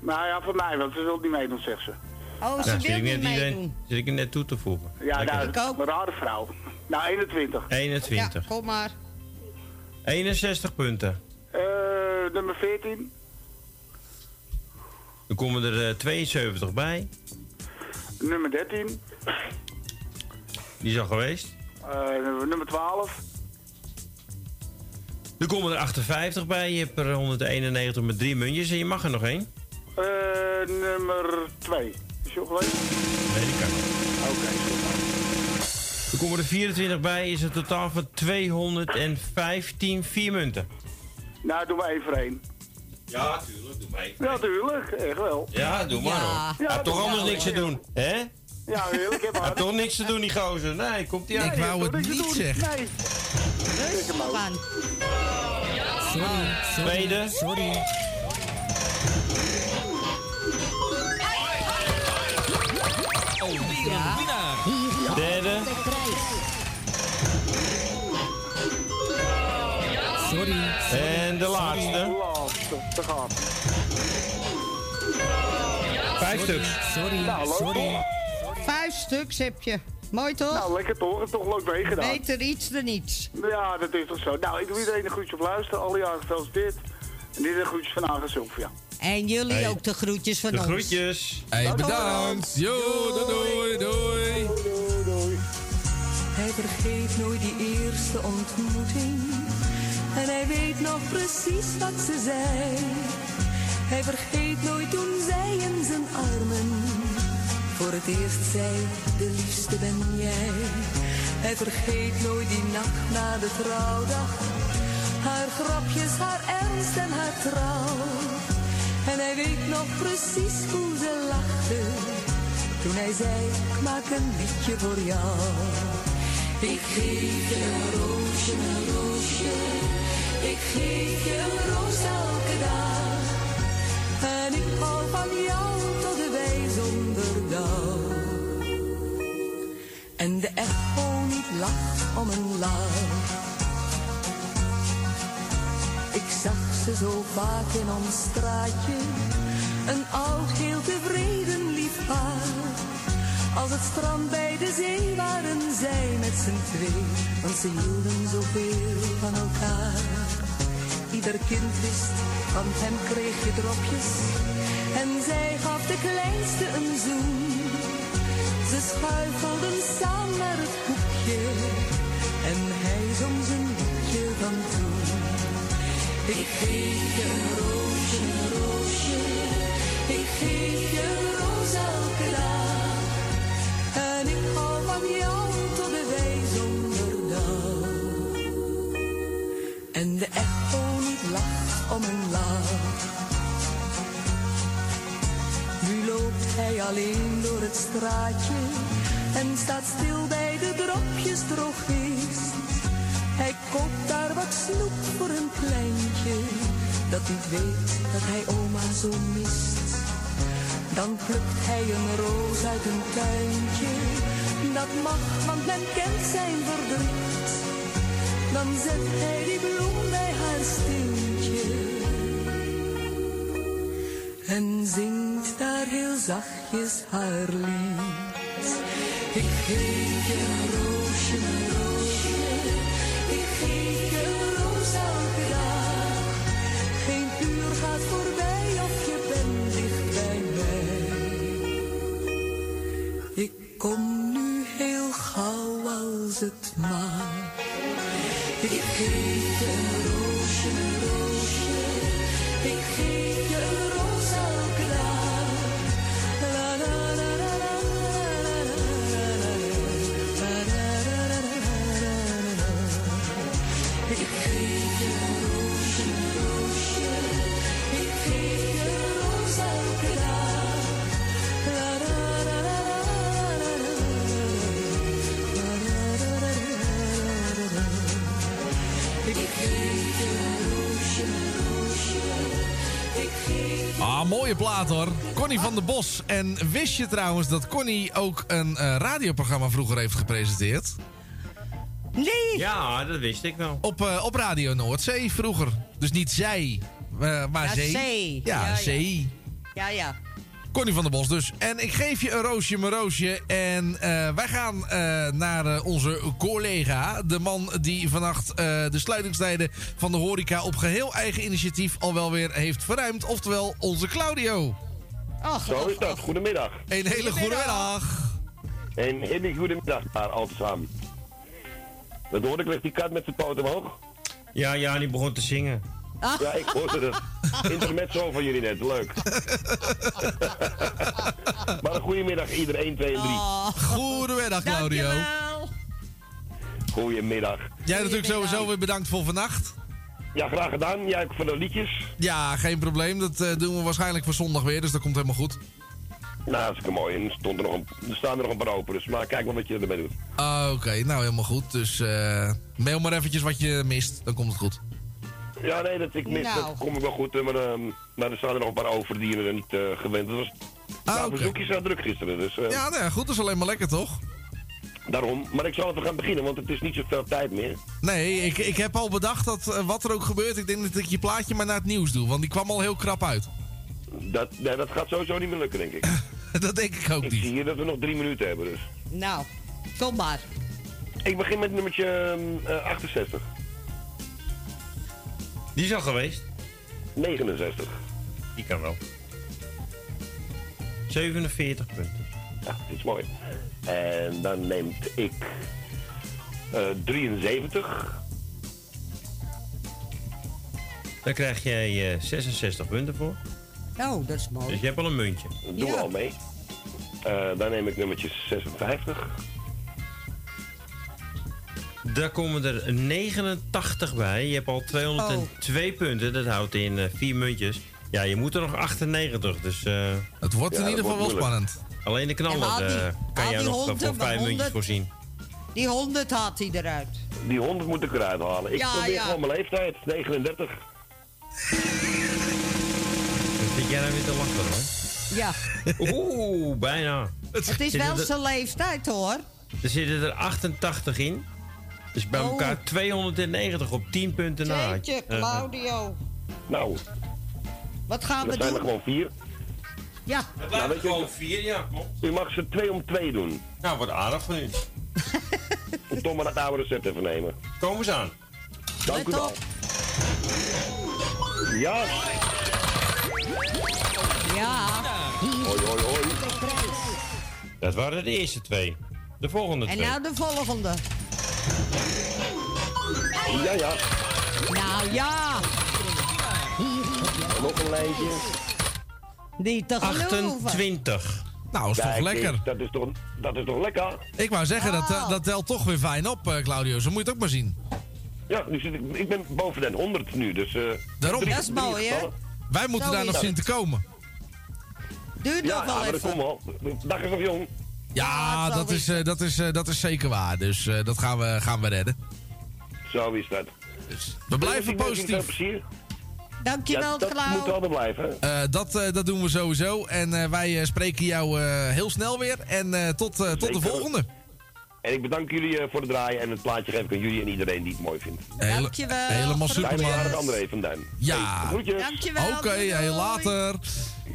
Nou ja, voor mij, want ze wil niet meedoen, zegt ze. Oh, ze nou, zit wil ik niet meedoen. zit ik er net toe te voegen. Ja, nou, een rare vrouw. Nou, 21. 21. Ja, kom maar. 61 punten. Eh, nummer 14. Dan komen er eh, 72 bij. Nummer 13. Die is al geweest. Eh, nummer 12. Er komen er 58 bij. Je hebt er 191 met drie muntjes en je mag er nog één. Eh, nummer 2. Is je geweest? Nee, die kan niet. Oké, is goed. Er komen er 24 bij. Is een totaal van 215 vier munten. Nou, doe maar één voor één. Ja, tuurlijk. Doe mee. Ja, tuurlijk. Echt wel. Ja, doe maar hoor. Ja, heeft toch anders maar. niks te doen, hè? Ja, heerlijk. Heb heeft toch niks te doen, die gozer. Nee, komt hij Ik uit. wou het niet zeggen. Nee. We gaan. Sorry, sorry. Tweede. Sorry. Alweer een winnaar. Derde. de prijs. Sorry. En de laatste. Laatste. Te gaan. Vijf stuks. Sorry, Nou, sorry. Vijf stuks heb je. Mooi toch? Nou, lekker toch. Het is toch leuk meegedaan. Beter iets dan niets. Ja, dat is toch zo. Nou, ik doe iedereen een groetje op luisteren. Alle jaren gefeliciteerd. En dit een groetjes van Aange Sylvia. En jullie Hey. ook de groetjes van De ons. groetjes. Hey, bedankt. Yo, doei, doei. doei. Hij vergeet nooit die eerste ontmoeting. En hij weet nog precies wat ze zei. Hij vergeet nooit toen zij in zijn armen voor het eerst zei: De liefste ben jij. Hij vergeet nooit die nacht na de trouwdag. Haar grapjes, haar ernst en haar trouw. En hij weet nog precies hoe ze lachte toen hij zei: Ik maak een liedje voor jou. Ik geef je een roosje, een roosje. Ik geef je een roos elke dag. Lacht om een lach. Ik zag ze zo vaak in ons straatje. Een oud, heel tevreden lief paar. Als het strand bij de zee waren zij met z'n twee, want ze hielden zoveel van elkaar. Ieder kind wist, van hem kreeg je dropjes, en zij gaf de kleinste een zoen. Ze schuifelden samen naar het en hij zong zijn liedje van toen. Ik geef je roosje, roosje, ik geef je roos elke dag. En ik hou van jou tot de wij zonder dag. En de echo niet lacht om een lach. Hij alleen door het straatje en staat stil bij de dropjes drogist. Hij koopt daar wat snoep voor een kleintje dat niet weet dat hij oma zo mist. Dan plukt hij een roos uit een tuintje. Dat mag, want men kent zijn verdriet. Dan zet hij die bloem bij haar steentje. En zingt daar heel zachtjes haar lied. Ik geef je een roosje, een roosje. Ik geef je een roos elke dag. Geen uur gaat voorbij of je bent dicht bij mij. Ik kom nu heel gauw als het mag. Mooie plaat hoor. Connie van der Bos. En wist je trouwens dat Connie ook een eh, radioprogramma vroeger heeft gepresenteerd? Nee! Ja, dat wist ik wel. Op, eh, op Radio Noordzee vroeger. Dus niet zij, eh, maar Ja, zee. zee. Ja, Ja, ja. zee. Ja, ja. Connie van der Bos dus. En ik geef je een roosje, mijn roosje. En eh, wij gaan eh, naar eh, onze collega. De man die vannacht eh, de sluitingstijden van de horeca op geheel eigen initiatief al wel weer heeft verruimd. Oftewel onze Claudio. Ach, Zo is dat. Goedemiddag. Een hele goede middag. Een hele goede middag daar, al samen. Dat hoorde ik, ligt die kat met zijn poot omhoog. Ja, ja, die begon te zingen. Ja, ik hoorde het. Intermezzo van jullie net, leuk. maar een goedemiddag iedereen, 1, 2 en 3. Goedemiddag, Claudio. Goedemiddag. Jij natuurlijk sowieso weer bedankt voor vannacht. Ja, graag gedaan. Jij ook voor de liedjes. Ja, geen probleem. Dat eh, doen we waarschijnlijk voor zondag weer, dus dat komt helemaal goed. Nou, hartstikke mooi. En er, stond er, nog een, er staan er nog een paar open, dus maar kijk maar wat je ermee doet. Ah, Oké, nou helemaal goed. Dus eh, mail maar eventjes wat je mist, dan komt het goed. Ja, nee, dat, ik mis, Nou. dat kom ik wel goed. eh, Maar, ehm, maar er staan er nog een paar over die er niet eh, gewend was. Ah, nou, bezoekjes zijn druk gisteren, dus... eh, Ja, nou ja, goed, dat is alleen maar lekker, toch? Daarom. Maar ik zal even gaan beginnen, want het is niet zoveel tijd meer. Nee, ik, ik heb al bedacht dat wat er ook gebeurt, ik denk dat ik je plaatje maar naar het nieuws doe. Want die kwam al heel krap uit. Dat, nee, dat gaat sowieso niet meer lukken, denk ik. dat denk ik ook ik niet. zie hier dat we nog drie minuten hebben, dus. Nou, kom maar. Ik begin met nummertje ehm, eh, 68. Die is al geweest. 69. Die kan wel. 47 punten. Ja, dit is mooi. En dan neemt ik eh 73. Daar krijg jij eh, 66 punten voor. Oh, dat is mooi. Dus je hebt al een muntje. Dat doen we al mee. Eh, dan neem ik nummertje 56. Daar komen er 89 bij. Je hebt al 202 punten. Dat houdt in eh, vier muntjes. Ja, je moet er nog 98. Dus, eh, het wordt in ieder geval wel spannend. Alleen de knallen eh, kan jij nog honden, voor vijf muntjes 100 voorzien. Die 100 had hij eruit. Die 100 moet ik eruit halen. Ik Ja, probeer ja. gewoon mijn leeftijd. 39. Dat vind jij nou weer te lachen hoor. Ja. Oeh, bijna. Het is wel zijn leeftijd hoor. Er zitten er 88 in. Dus bij Oh. elkaar 290 op 10 punten na. Jeetje, Eh, Claudio. Nou, Wat gaan we dat zijn er doen? gewoon vier. Ja. Het weet je- gewoon 4, ja, klopt. U mag ze twee om twee doen. Nou, wat aardig van u. Tom maar dat oude recept even nemen. Kom eens aan. Dank u wel. Ja. Ja. Hoi, hoi, hoi. Dat waren de eerste twee. De volgende En twee. nou de volgende. Ja, ja. Nou ja. Nog een lijntje. Niet te geloven. 28. Nou, is toch lekker. Dat is toch, dat is toch lekker? Ik wou zeggen, dat, Oh. eh, dat telt toch weer fijn op, eh, Claudio. Zo moet je het ook maar zien. Ja, nu zit ik, ik ben boven de 100 nu, dus... eh Daarom. drie- Dat is mooi, hè? Wij moeten Zo daar nog het. zien te komen. Duurt Ja, nog wel maar dat even. komt wel. De dag is nog jong. Ja, dat is eh, dat, is, eh, dat is zeker waar. Dus eh, dat gaan we, gaan we redden. Zo is dat. We blijven positief. plezier. Dankjewel, Ja, dat moet altijd blijven. Eh, dat, eh, dat doen we sowieso. En eh, wij eh, spreken jou eh, heel snel weer. En eh, tot, eh, tot de volgende. En ik bedank jullie eh, voor het draaien en het plaatje geef ik aan jullie en iedereen die het mooi vindt. Hele- Dankjewel. helemaal Fijne super. jaren André van Duin. Ja. Hey. Dankjewel. Oké, hey, doei. later.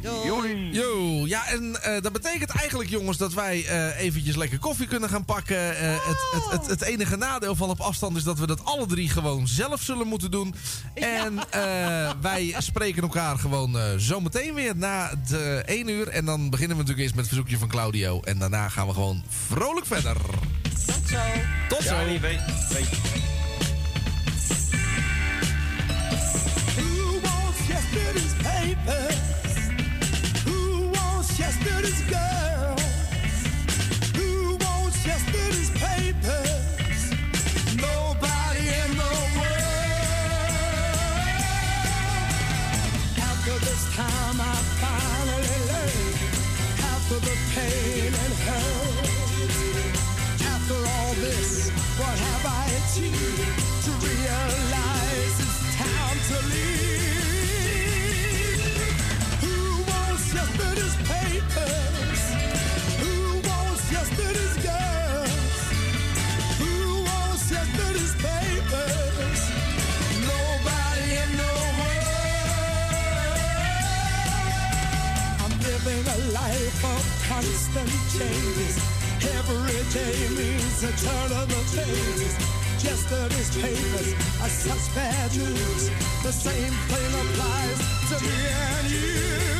Doei. Yo, ja, en eh, dat betekent eigenlijk, jongens, dat wij eh, eventjes lekker koffie kunnen gaan pakken. Eh, het, het, het, het enige nadeel van op afstand is dat we dat alle drie gewoon zelf zullen moeten doen. En eh, wij spreken elkaar gewoon eh, zometeen weer na de 1 uur. En dan beginnen we natuurlijk eerst met het verzoekje van Claudio. En daarna gaan we gewoon vrolijk verder. Tot zo. Tot zo. Ja, niet weet, weet. Who wants yesterday's papers? Constant changes. Every day means a turn of the pages. Yesterday's papers are such bad news. The same thing applies to me and you.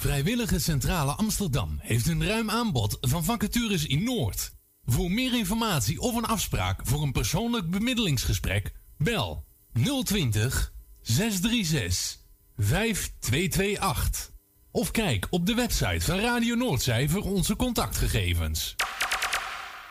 Vrijwillige Centrale Amsterdam heeft een ruim aanbod van vacatures in Noord. Voor meer informatie of een afspraak voor een persoonlijk bemiddelingsgesprek, bel 020 636 5228. Of kijk op de website van Radio Noordzij voor onze contactgegevens.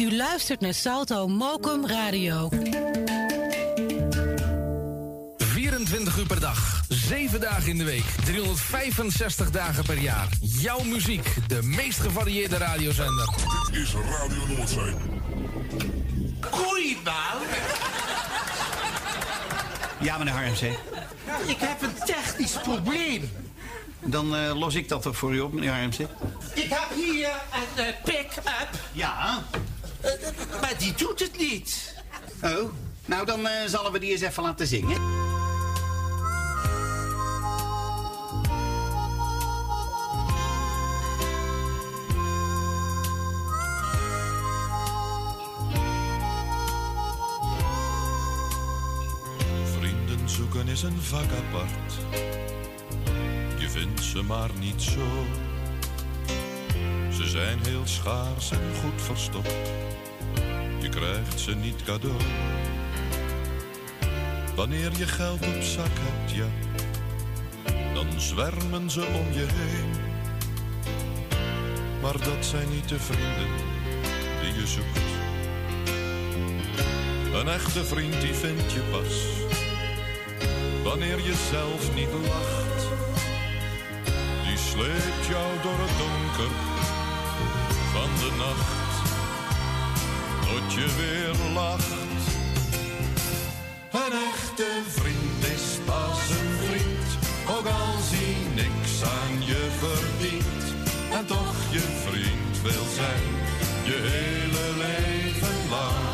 U luistert naar Salto Mokum Radio. 24 uur per dag, 7 dagen in de week, 365 dagen per jaar. Jouw muziek, de meest gevarieerde radiozender. Dit is Radio Noordzee. Goeiedag. Ja, meneer Harmse. Ik heb een technisch probleem. Dan eh, los ik dat toch voor u op, meneer Harmse. Ik heb hier een eh, pick-up. Ja. Eh, maar die doet het niet. Oh, nou dan eh, zullen we die eens even laten zingen. Vrienden zoeken is een vak apart. Je vindt ze maar niet zo. Ze zijn heel schaars en goed verstopt. Je krijgt ze niet cadeau. Wanneer je geld op zak hebt, ja, dan zwermen ze om je heen. Maar dat zijn niet de vrienden die je zoekt. Een echte vriend die vind je pas wanneer je zelf niet lacht. Die sleept jou door het donker van de nacht, tot je weer lacht. Een echte vriend is pas een vriend, ook als hij niks aan je verdient. En toch je vriend wil zijn, je hele leven lang.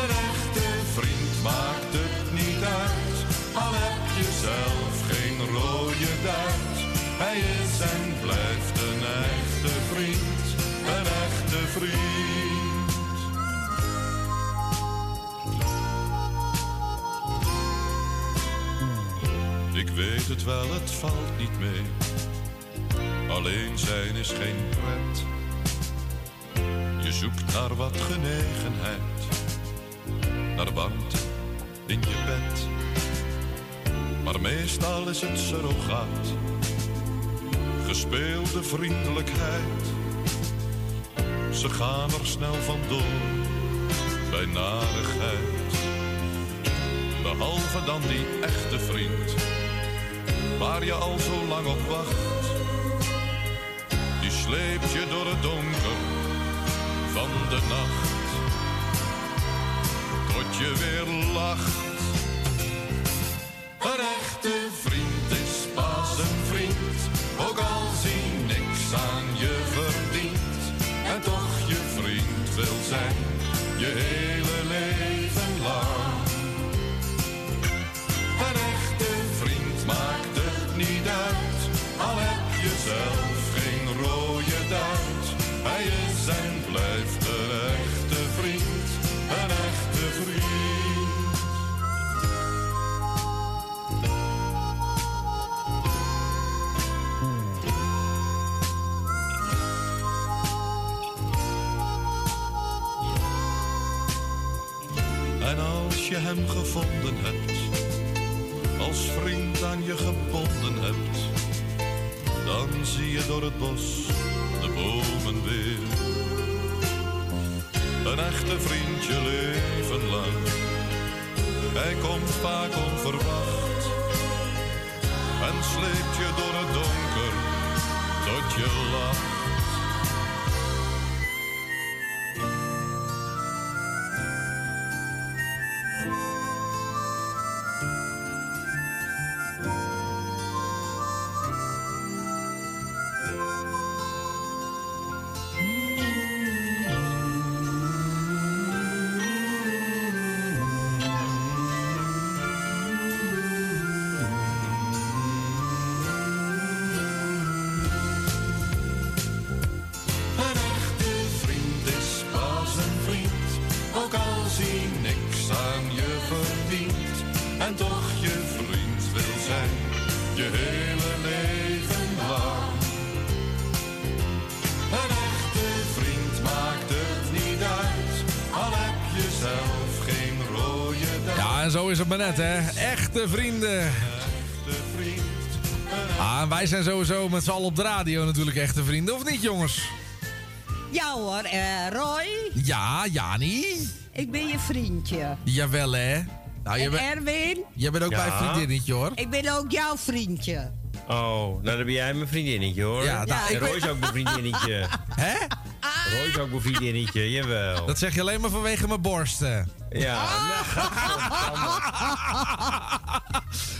Een echte vriend maakt het niet uit, al heb je zelf geen rode duit. Hij is en blijft vriend. Ik weet het wel, het valt niet mee. Alleen zijn is geen pret. Je zoekt naar wat genegenheid, naar warmte in je bed. Maar meestal is het surrogaat, gespeelde vriendelijkheid. Ze gaan er snel vandoor bij narigheid. Behalve dan die echte vriend, waar je al zo lang op wacht. Die sleept je door het donker van de nacht, tot je weer lacht. Een echte vriend is pas een vriend, ook als je hebt, als vriend aan je gebonden hebt, dan zie je door het bos de bomen weer. Een echte vriendje leven lang, hij komt vaak onverwacht en sleept je door het donker tot je lacht. Het maar net, hè. Echte vrienden. Ah, en wij zijn sowieso met z'n allen op de radio natuurlijk echte vrienden, of niet, jongens? Ja hoor, eh, Roy, Ja, Jani. ik ben je vriendje. Jawel, hè. Nou, je en Erwin, jij bent ook Ja. mijn vriendinnetje, hoor. ik ben ook jouw vriendje. Oh, nou dan ben jij mijn vriendinnetje hoor. Ja, nou, en Roy is ook mijn vriendinnetje. Hè? Roy is ook mijn vriendinnetje, jawel. Dat zeg je alleen maar vanwege mijn borsten. Ja,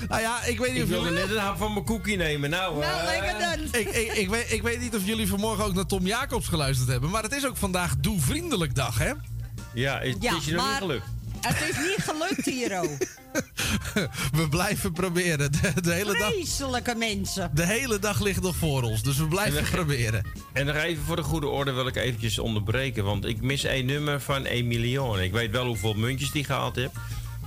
Nou ja, ik weet niet ik of wilde jullie... net een hap van mijn koekie nemen. Nou, Nou, eh, lekker dan. Ik, ik, ik, weet, ik weet niet of jullie vanmorgen ook naar Tom Jacobs geluisterd hebben. Maar het is ook vandaag Doe Vriendelijk Dag, hè? Ja, is, Ja, het is je nog maar- niet gelukt. Het is niet gelukt hier ook. We blijven proberen. De, de, hele dag, Vreselijke mensen. de hele dag ligt nog voor ons. Dus we blijven En dan- proberen. En nog even voor de goede orde wil ik eventjes onderbreken. Want ik mis één nummer van Emilione. Ik weet wel hoeveel muntjes die gehaald heeft.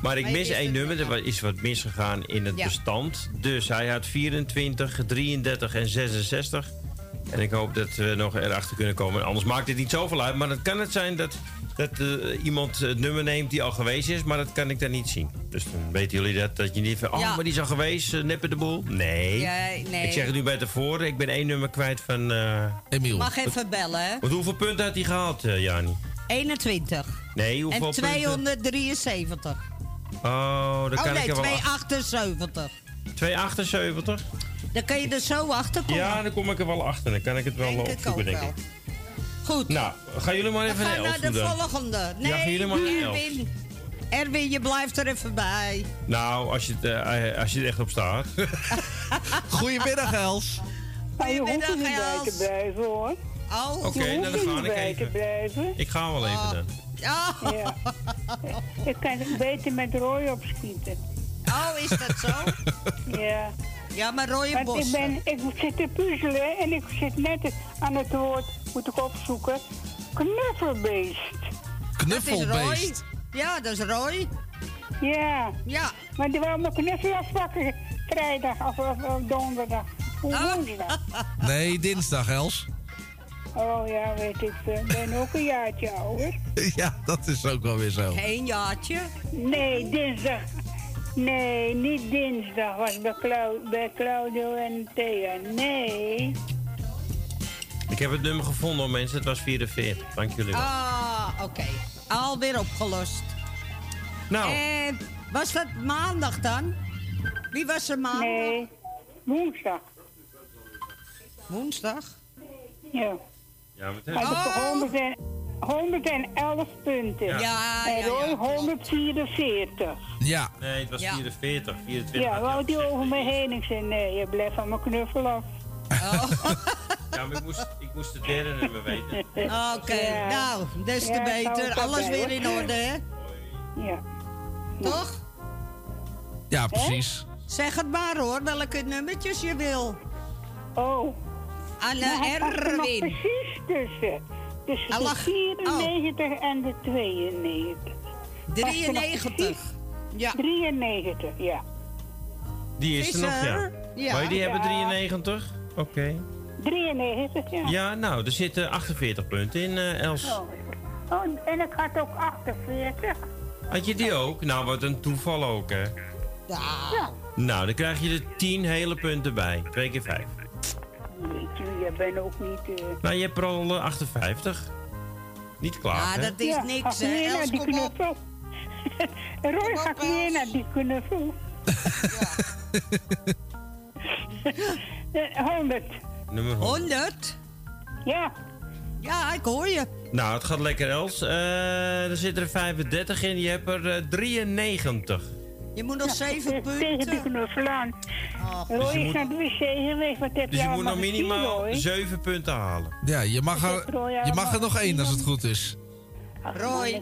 Maar ik mis één het nummer. Er is wat misgegaan in het Ja. bestand. Dus hij had 24, 33 en 66. En ik hoop dat we nog erachter kunnen komen. Anders maakt het niet zoveel uit. Maar dan kan het zijn dat, dat eh, iemand het nummer neemt die al geweest is. Maar dat kan ik dan niet zien. Dus dan weten jullie dat. Dat je niet van, oh, Ja. maar die is al geweest. eh, neppen de boel. Nee. Ja, nee. Ik zeg het nu bij tevoren. Ik ben één nummer kwijt van... eh, Emiel. Mag even bellen, hè? want hoeveel punten had hij gehaald, eh, Jani? 21. Nee, hoeveel En 273. punten? Oh, dan Oh kan nee, ik er wel... 278. 278? Dan kan je er zo achter komen. Ja, dan kom ik er wel achter. Dan kan ik het wel Denk ik opzoeken, ook denk wel. ik. Goed. Nou, gaan jullie maar even gaan naar we elf naar de doen volgende. Nee, Ja, gaan jullie maar. Erwin. Erwin, je blijft er even bij. Nou, als je, het, eh, als je er echt op staat. Goedemiddag, Els. Maar je hoeft Goedemiddag, Els. te blijven hoor. Oh. Oké, je nou, hoeft dan ga niet ik bij te even. blijven. Ik ga wel even dan. Ja. Ja. ik kan het beter met Roy opschieten. Oh, is dat zo? Ja. Ja, maar rode Want bos. ik, ben, ik zit te puzzelen en ik zit net aan het woord, moet ik opzoeken, knuffelbeest. Knuffelbeest. Ja, dat is Roy. Ja. Ja. Maar die wil mijn knuffel afpakken vrijdag of, of, of donderdag. Hoe Oh. woensdag. Nee, dinsdag, Els. Oh ja, weet ik. Ik ben ook een jaartje ouder. Ja, dat is ook wel weer zo. Geen jaartje. Nee, dinsdag. Nee, niet dinsdag. Was bij, Clau- bij Claudio en Thea. Nee. Ik heb het nummer gevonden, hoor, mensen. Het was 44. Dank jullie wel. Ah, oké. Alweer opgelost. Nou. En was dat maandag dan? Wie was er maandag? Nee, woensdag. Woensdag? Ja. Ja, 100 en, 111 punten. Ja. Ja, en ja, Roy ja. 144. Ja. Nee, het was Ja. 44. 24 Ja, wou die over me heen? Ik zei, nee, je blijft van mijn knuffel af. Ja, maar ik moest, ik moest het derde nummer weten. Oké, Ja. nou, des te Ja, beter. Alles weer in orde, hè? Ja. Toch? Ja, precies. Zeg het maar hoor, welke nummertjes je wil. Oh. Maar de er nog Erwin. precies tussen. Tussen de lag- 94 en de 92. Past er nog 93. precies? Ja. 93, ja. Die is er nog, ja. Ja. Je die Ja. hebben 93? Oké. 93, ja. Ja, nou, er zitten 48 punten in, eh, Els. Oh. oh, en ik had ook 48. Had je die ook? Nou, wat een toeval ook, hè. Ja. Nou, dan krijg je er 10 hele punten bij. 2 keer 5. weet je, je bent ook niet... eh, Nou, je hebt er al eh, 58. Niet klaar, hè? ja, Ga weer naar die knuffel. Roy, ga weer naar die knuffel. Eh, 100. Nummer 100? Ja. Ja, ik hoor je. Nou, het gaat lekker, Els. Eh, er zitten er 35 in. Je hebt er eh, 93. Je moet nog zeven punten. Tegen die knuffel aan. Dus Roy je is moet- naar de wc geweest. Wat heb Dus je je moet nog minimaal Roy? 7 punten halen. Ja, je mag, er, je mag er nog één als het goed is. Roy.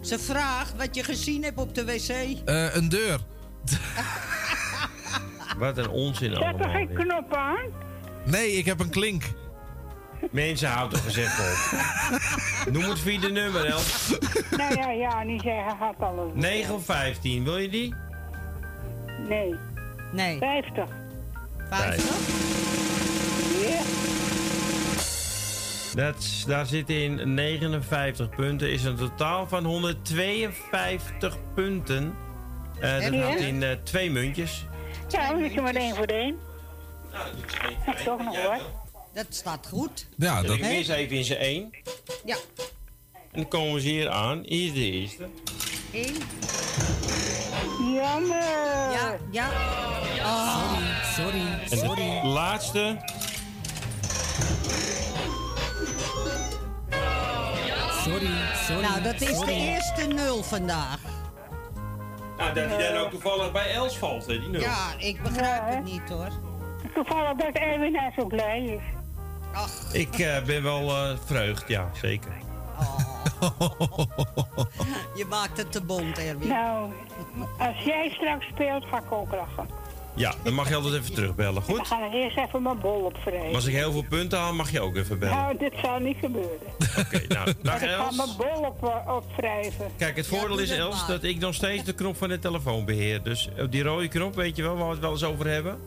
Ze vraagt wat je gezien hebt op de wc. Eh, een deur. Wat een onzin Zet er allemaal. geen dit. knop aan? Nee, ik heb een klink. Mensen, houden toch even op. Noem het vierde nummer, Els. nou ja, ja, niet zeggen, gaat alles. 9 of 15, wil je die? Nee. Nee. 50. 50? Ja. Dat, daar zitten in 59 punten. Is een totaal van 152 punten. Eh, dat houdt in eh, twee muntjes. Ja, dan is er maar één voor de één. Dat is toch nog wat. Dat staat goed. Ja, dat... ik eerst even in zijn 1. Ja. En dan komen ze hier aan. Hier is de eerste. Eén. Jammer. Ja, ja. Oh. Sorry, En de laatste. Sorry, sorry. Nou, dat is de eerste nul vandaag. Nou, dat hij dan ook toevallig bij Els valt, hè, die nul. Ja, ik begrijp Ja, het niet hoor. Toevallig dat Erwin daar zo blij is. Ik eh, ben wel eh vreugd, ja, zeker. Je maakt het te bond, Erwin. Nou, als jij straks speelt, ga ik ook lachen. Ja, dan mag je altijd even terugbellen, Dan goed? ga ik eerst even mijn bol opvreten. Maar als ik heel veel punten haal, mag je ook even bellen. Nou, dit zal niet gebeuren. Oké, nou, dag Maar ik ga Els. mijn bol op, opwrijven. Kijk, het voordeel is, Els, dat ik nog steeds de knop van de telefoon beheer. Dus op die rode knop, weet je wel, waar we het wel eens over hebben?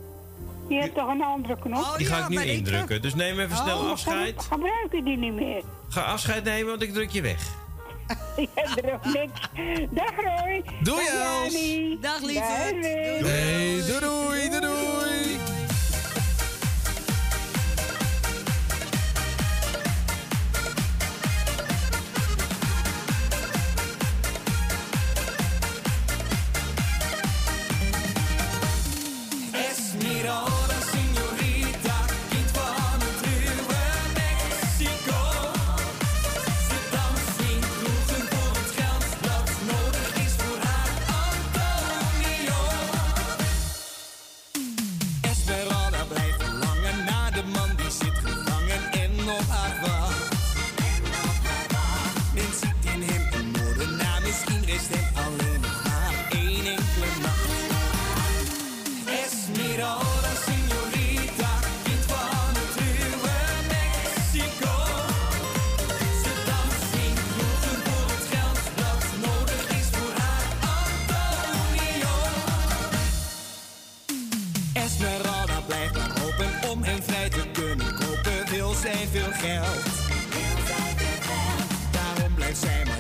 Je hebt toch een andere knop? Die ga ik nu indrukken. Dus neem even snel Oh, afscheid. ge- Gebruik je die niet meer? Ga afscheid nemen, want ik druk je weg. Er ook niks. Dag Roy. Doei, Dag. Dag lieverd. Erwin. Hey, doei doei, doei veel geld. Daarom blijft zij maar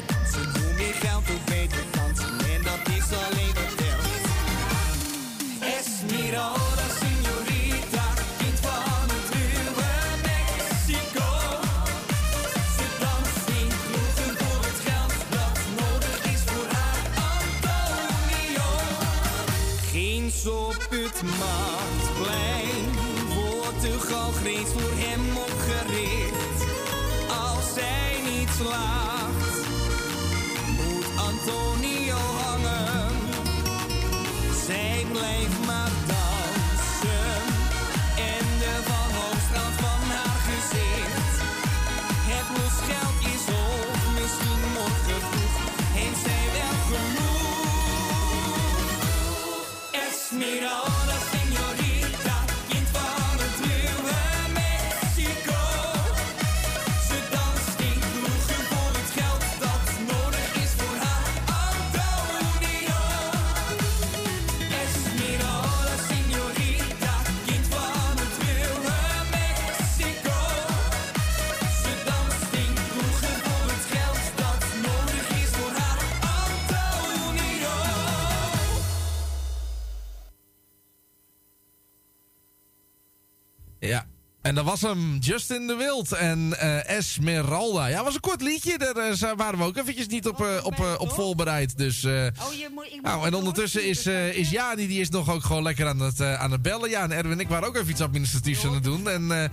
En dat was hem, Justin de Wild en eh, Esmeralda. Ja, was een kort liedje. Daar eh, waren we ook eventjes niet op, eh, op, eh, op voorbereid. Dus, eh, Oh, je moet, ik moet nou, en ondertussen is, eh is Jani, die is nog ook gewoon lekker aan het, eh, aan het bellen. Ja, en Erwin en ik waren ook even iets administratiefs aan het doen. En eh,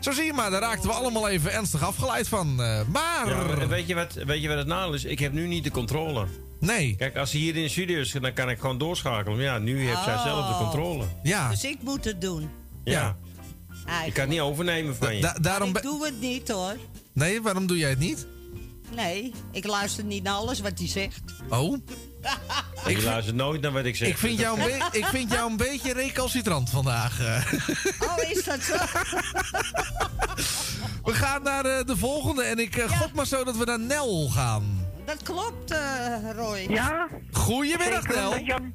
zo zie je maar, daar raakten we allemaal even ernstig afgeleid van. Eh, maar... Ja, en weet je, wat, weet je wat het nadeel is? Ik heb nu niet de controle. Nee. Kijk, als ze hier in de studio is, dan kan ik gewoon doorschakelen. Maar ja, nu heeft zij Oh. zelf de controle. Ja. Dus ik moet het doen. Ja. Eigenlijk. Ik kan het niet overnemen van je. Da- daarom ik doe het niet hoor. Nee, waarom doe jij het niet? Nee, ik luister niet naar alles wat hij zegt. Oh? ik luister nooit naar wat ik zeg. Ik vind, jou een be- ik vind jou een beetje recalcitrant vandaag. eh. Oh, is dat zo? We gaan naar eh, de volgende. En ik eh, gok maar zo dat we naar Nel gaan. Dat klopt, Roy. Ja. Goedemiddag, Nel. Jan,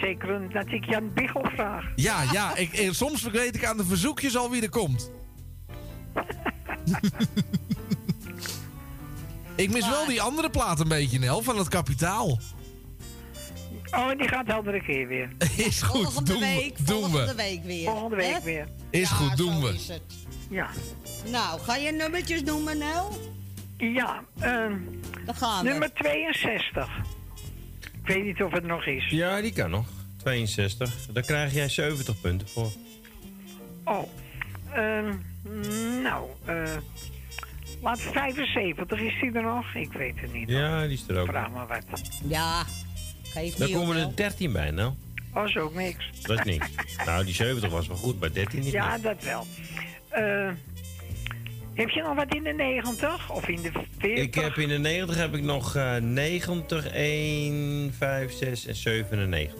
zeker dat ik Jan Biggel vraag. Ja, ja. Ik, eh, soms vergeet ik aan de verzoekjes al wie er komt. ik mis wel die andere plaat een beetje, Nel, van het kapitaal. Oh, die gaat de andere keer weer. Is goed, Volgende doen week, we. Doen volgende we. week weer. Volgende week Hè? weer. Is Ja, goed, doen zo we. is het. Ja. Nou, ga je nummertjes noemen, Nel? Ja, ehm, Dan gaan we. nummer 62. Ik weet niet of het nog is. Ja, die kan nog. 62. Daar krijg jij 70 punten voor. Oh, ehm, nou, eh laat 75 is die er nog? Ik weet het niet. Ja, die is er ook. Vraag maar wat. Ja, geef op, komen er 13 bij, nou. Oh, is ook niks. Dat is niks. nou, die 70 was wel goed, maar 13 niet Ja, meer. dat wel. Eh, heb je nog wat in de 90 of in de 40? Ik heb in de 90 heb ik nog eh 90, 1, 5, 6 en 97.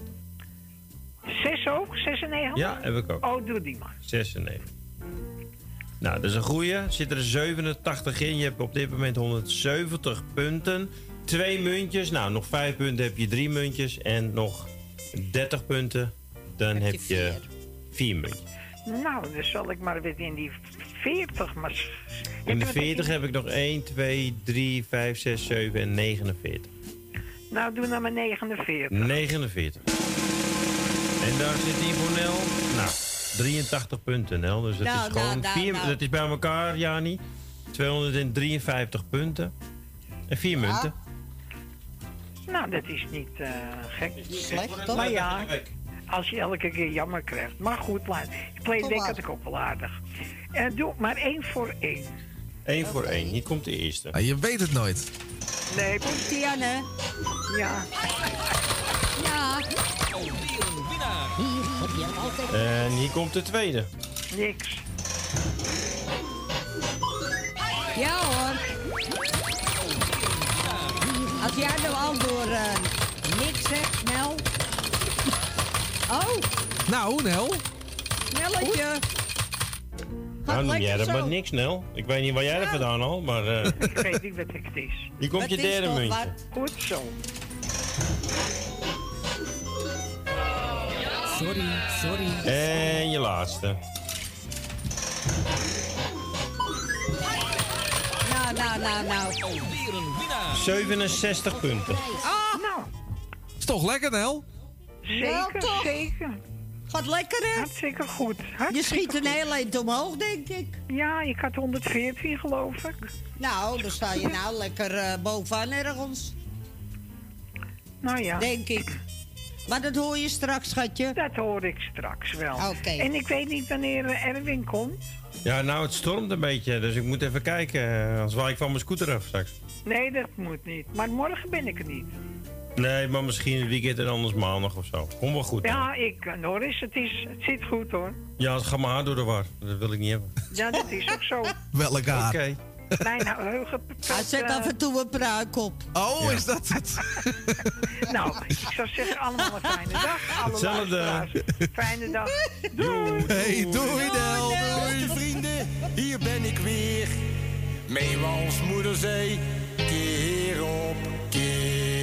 6 ook? 96? Ja, heb ik ook. Oh, doe die maar. 96. Nou, dat is een goeie. Zit er 87 in. Je hebt op dit moment 170 punten. Twee muntjes. Nou, nog 5 punten heb je drie muntjes. En nog 30 punten. Dan heb, je vier muntjes. Nou, dan zal ik maar weer in die 40. Maar In de heb je wat 40 heb ik nog 1, 2, 3, 5, 6, 7 en 49. Nou, doe dan maar 49. 49. En daar zit die voor Nel. Nou, 83 punten, Nel. Dus dat Nou, is gewoon nou, nou, vier, nou. dat is bij elkaar, Jani. 253 punten. En vier munten. Nou, dat is niet eh, gek. Slecht, toch? Maar ja, als je elke keer jammer krijgt. Maar goed, laat. Ik denk dat ik ook wel aardig. En doe maar één voor één. 1 voor 1. Hier komt de eerste. Ah, je weet het nooit. Nee, Komt-ie aan, hè? ja. Ja. En hier komt de tweede. Niks. Ja hoor. Als jij nou al door eh, niks zegt, Nel. Oh, Nou, Nel. Nelletje. Nou, noem jij dat maar niks, Nel. Ik weet niet waar jij er vandaan al, maar... eh, Ik weet niet wat het is. hier komt Wat je derde muntje. wat? Goed zo. Sorry, sorry. En je laatste. Nou, nou, nou, nou. 67 punten. Ah, Nou, Is toch lekker, Nel? zeker, toch? zeker. Gaat lekker, hè? Hartstikke goed. Je schiet een heel eind omhoog, denk ik. Ja, ik had 114 geloof ik. Nou, dan sta je nou lekker eh, bovenaan ergens, Nou ja, denk ik. Maar dat hoor je straks, schatje. dat hoor ik straks wel. Oké. En ik weet niet wanneer eh, Erwin komt. Ja, nou, het stormt een beetje, dus ik moet even kijken. Als waai ik van mijn scooter af straks. Nee, dat moet niet. Maar morgen ben ik er niet. Nee, maar misschien het weekend en anders maandag of zo. Kom wel goed. Ja, ik, eh, Norris, het, is, het zit goed hoor. Ja, het gaat mijn haar door de war. Dat wil ik niet hebben. Ja, dat is ook zo. Welk haar? Oké. Mijn geheugen... Hij zet af en toe een pruik op. Oh, is dat het? Nou, ik zou zeggen allemaal een fijne dag. Alle Hetzelfde. luisteraars. Fijne dag. Doei. Hey, doei, Nel. Hoi vrienden, hier ben ik weer. Meewals moederzee, keer op keer.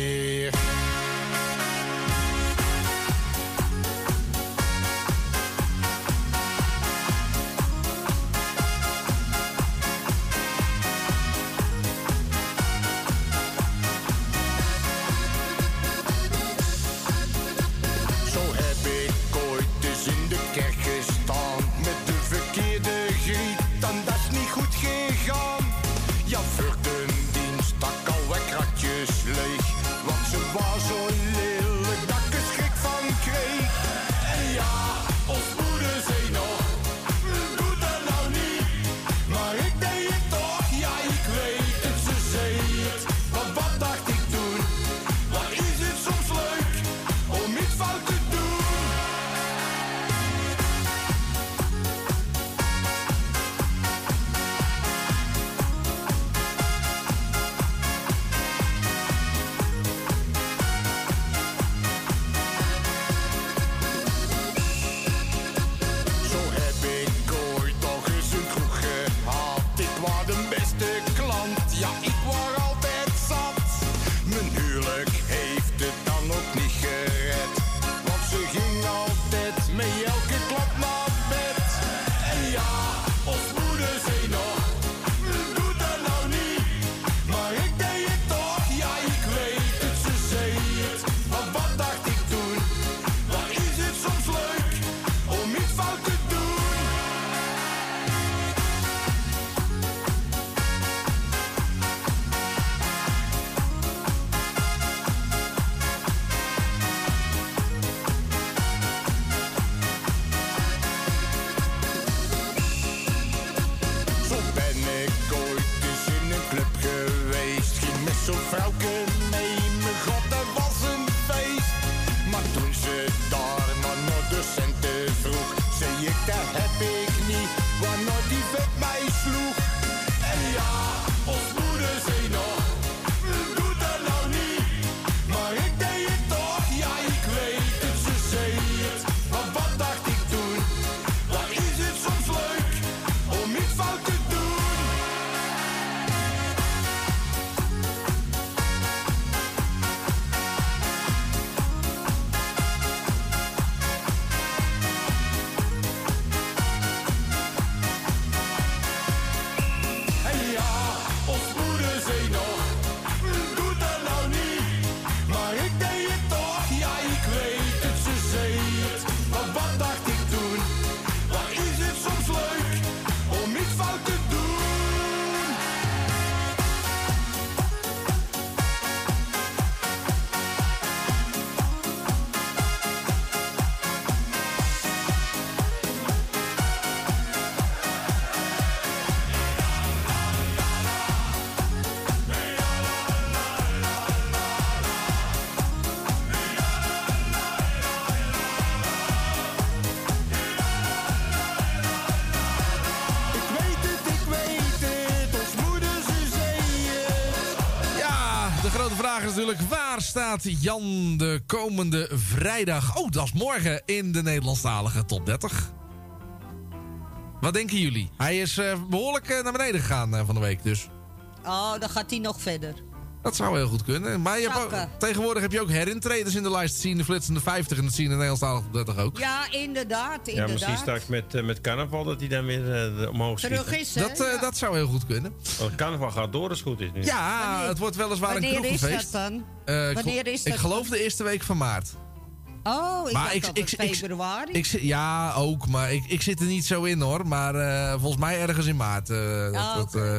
Staat Jan de komende vrijdag... oh, dat is morgen in de Nederlandstalige top 30. Wat denken jullie? Hij is eh, behoorlijk eh, naar beneden gegaan eh, van de week, dus... Oh, dan gaat hij nog verder. Dat zou heel goed kunnen. Maar je hebt ook- Zakken. tegenwoordig heb je ook herintreders in de lijst. Zien de flitsende 50 en dat zie je in de Nederlandstalige top 30 ook. Ja, inderdaad, Ja, inderdaad. misschien straks met, eh, met carnaval dat hij dan weer eh, omhoog schiet. Terug is, hè? Dat, eh, dat zou heel goed kunnen. Want carnaval gaat door als het goed is nu. Ja, het wordt weliswaar een Wanneer is dat dan? Eh, ik Wanneer is Ik dat geloof de eerste week van maart. Oh, ik Maar dacht ik- dat ik- het ik- februari. Ik, zit- ja, ook. Maar ik, ik zit er niet zo in hoor. Maar eh, volgens mij ergens in maart. eh, dat, Ah, dat, eh,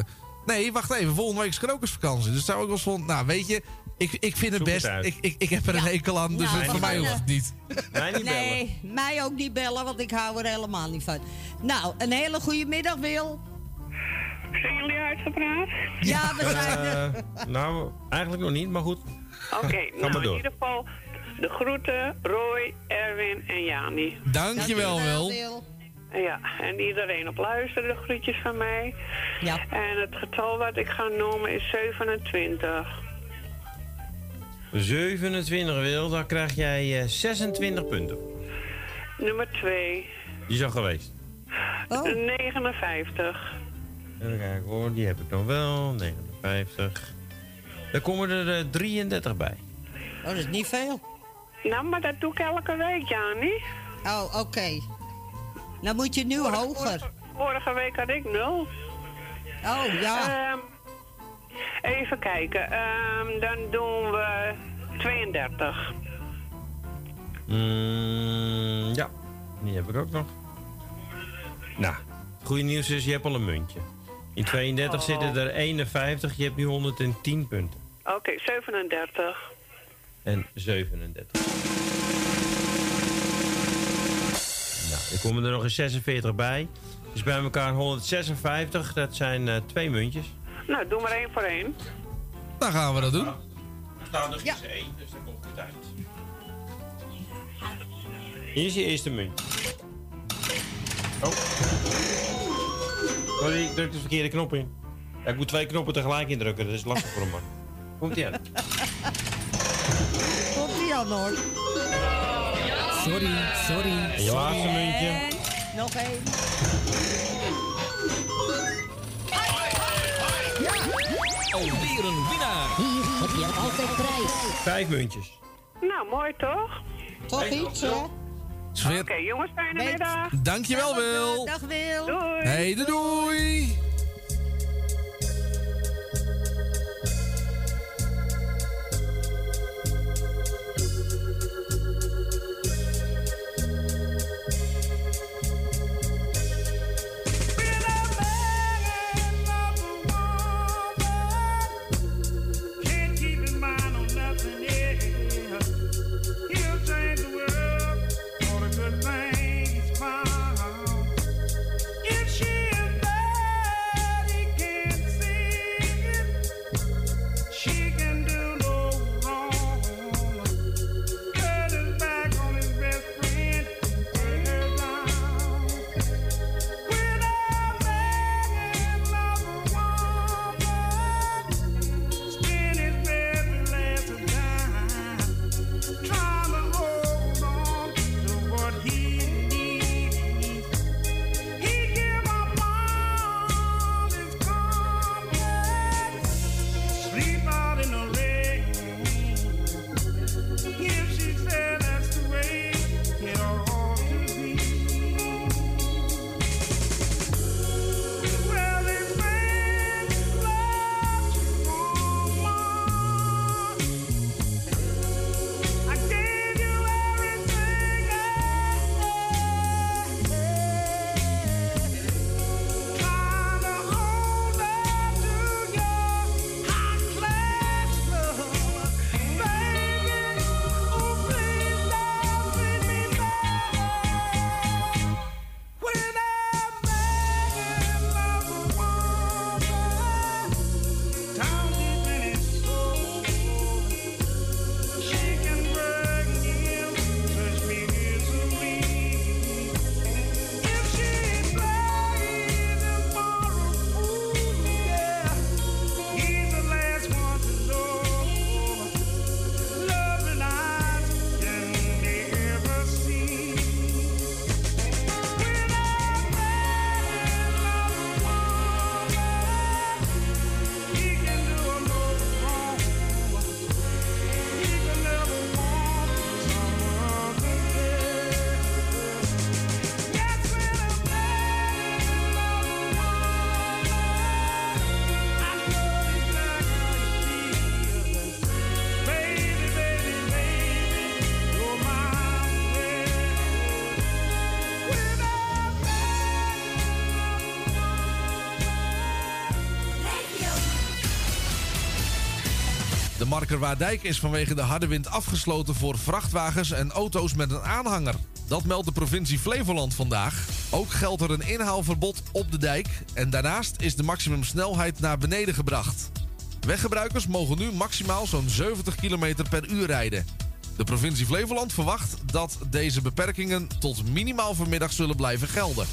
nee, wacht even. Volgende week is krokusvakantie. Dus zou ik wel eens van... Nou, weet je... Ik, ik vind het Zoek best... Ik, ik, ik heb er een hekel aan. Dus Nou, het voor mij hoeft eh, het niet. Nee, niet bellen. Nee, mij ook niet bellen, want ik hou er helemaal niet van. Nou, een hele goede middag, Wil. Zijn jullie uitgepraat? Ja, we zijn er. Eh, nou, eigenlijk nog niet, maar goed. Oké, Ga nou maar in door. ieder geval de groeten Roy, Erwin en Jani. Dankjewel, Wil. Ja, en iedereen op luisteren, de groetjes van mij. Ja. En het getal wat ik ga noemen is 27. 27 wil, dan krijg jij eh, 26 punten. Nummer 2, Die is al geweest. Oh. 59. Even kijken hoor, die heb ik nog wel. 59. Dan komen er eh, 33 bij. Oh, dat is niet veel. Nou, maar dat doe ik elke week, Jani. Oh, oké. Dan moet je nu hoger. Vorige week had ik 0. Oh, ja. Ehm, even kijken, ehm, dan doen we 32. Mm, ja, die heb ik ook nog. Nou, het goede nieuws is, je hebt al een muntje. In 32 Oh. zitten er 51, je hebt nu 110 punten. Oké, 37. en 37. Er komen er nog eens 46 bij. Dus bij elkaar 156. Dat zijn eh, twee muntjes. Nou, doe maar één voor één. Dan gaan we dat doen. Er staat nog eens één, dus dan komt het uit. Hier is je eerste munt. Oh. Sorry, ik druk de verkeerde knop in. Ja, ik moet twee knoppen tegelijk indrukken, dat is lastig voor hem. man. Komt ie aan. Komt niet aan hoor. Sorry, sorry. Je laatste muntje. Nog één. Alweer een winnaar. Hier heb je altijd prijs. Vijf muntjes. Nou, mooi toch? Toch iets, hè? Oké, jongens, fijne middag. Dankjewel, Wil. Dag Wil. Doei. Hey, doei, doei. Markerwaardijk is vanwege de harde wind afgesloten voor vrachtwagens en auto's met een aanhanger. Dat meldt de provincie Flevoland vandaag. Ook geldt er een inhaalverbod op de dijk. En daarnaast is de maximumsnelheid naar beneden gebracht. Weggebruikers mogen nu maximaal zo'n 70 km per uur rijden. De provincie Flevoland verwacht dat deze beperkingen tot minimaal vanmiddag zullen blijven gelden.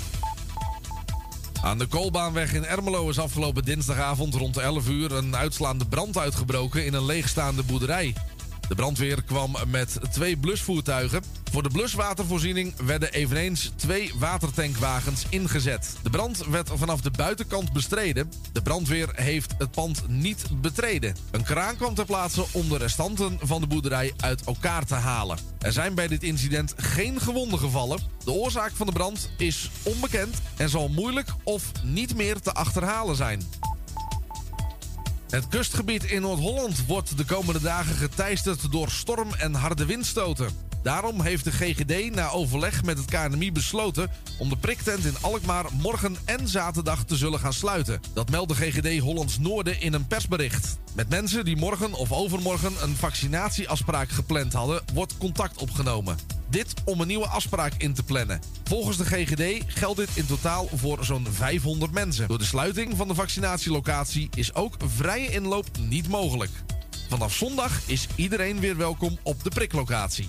Aan de Koolbaanweg in Ermelo is afgelopen dinsdagavond rond 11 uur een uitslaande brand uitgebroken in een leegstaande boerderij. De brandweer kwam met twee blusvoertuigen. Voor de bluswatervoorziening werden eveneens twee watertankwagens ingezet. De brand werd vanaf de buitenkant bestreden. De brandweer heeft het pand niet betreden. Een kraan kwam ter plaatse om de restanten van de boerderij uit elkaar te halen. Er zijn bij dit incident geen gewonden gevallen. De oorzaak van de brand is onbekend en zal moeilijk of niet meer te achterhalen zijn. Het kustgebied in Noord-Holland wordt de komende dagen geteisterd door storm en harde windstoten. Daarom heeft de GGD na overleg met het KNMI besloten om de priktent in Alkmaar morgen en zaterdag te zullen gaan sluiten. Dat meldt de GGD Hollands Noorden in een persbericht. Met mensen die morgen of overmorgen een vaccinatieafspraak gepland hadden, wordt contact opgenomen. Dit om een nieuwe afspraak in te plannen. Volgens de GGD geldt dit in totaal voor zo'n 500 mensen. Door de sluiting van de vaccinatielocatie is ook vrije inloop niet mogelijk. Vanaf zondag is iedereen weer welkom op de priklocatie.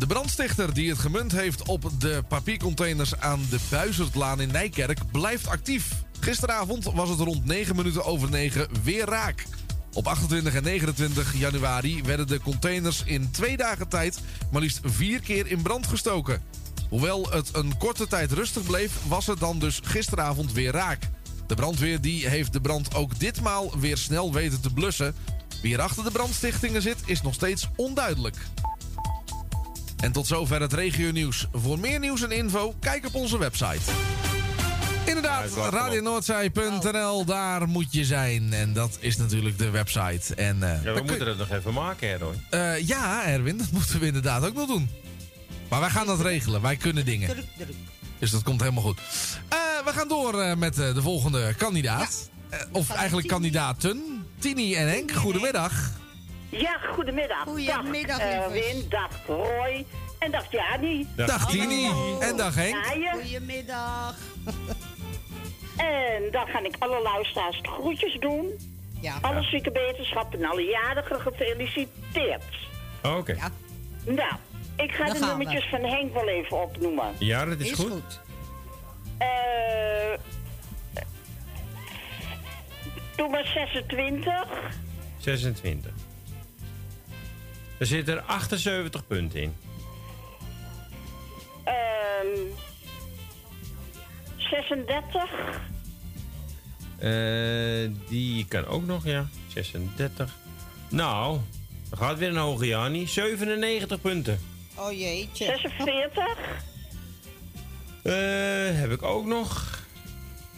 De brandstichter die het gemunt heeft op de papiercontainers aan de Buizerdlaan in Nijkerk blijft actief. Gisteravond was het rond 9 minuten over 9 weer raak. Op 28 en 29 januari werden de containers in twee dagen tijd maar liefst vier keer in brand gestoken. Hoewel het een korte tijd rustig bleef, was het dan dus gisteravond weer raak. De brandweer die heeft de brand ook ditmaal weer snel weten te blussen. Wie er achter de brandstichtingen zit, is nog steeds onduidelijk. En tot zover het regionieuws. Voor meer nieuws en info, kijk op onze website. Inderdaad, radionoordzij.nl, daar moet je zijn. En dat is natuurlijk de website. En, eh, Ja, we moeten het nog even maken, Roy. Eh, ja, Erwin, dat moeten we inderdaad ook nog doen. Maar wij gaan dat regelen. Wij kunnen dingen. Dus dat komt helemaal goed. Eh, we gaan door eh, met eh, de volgende kandidaat. Of eigenlijk kandidaten. Tini en Henk, goedemiddag. Ja, goedemiddag. Goedemiddag, dag, eh. Win, dag Roy en dag Jani. Dag, Dag, Tini. En dag, Henk. Ja. Goedemiddag. En dan ga ik alle luisteraars de groetjes doen. Ja. Alle zieke wetenschap en alle jarigen gefeliciteerd. Oh, Oké. Nou, ik ga de we. nummertjes van Henk wel even opnoemen. Ja, dat is, goed. Eh doe maar 26. 26. Er zitten 78 punten in. ehm 36. Eh, die kan ook nog, ja. 36. Nou, dan gaat weer een hoge Jani. 97 punten. Oh jeetje. 46. Eh, heb ik ook nog.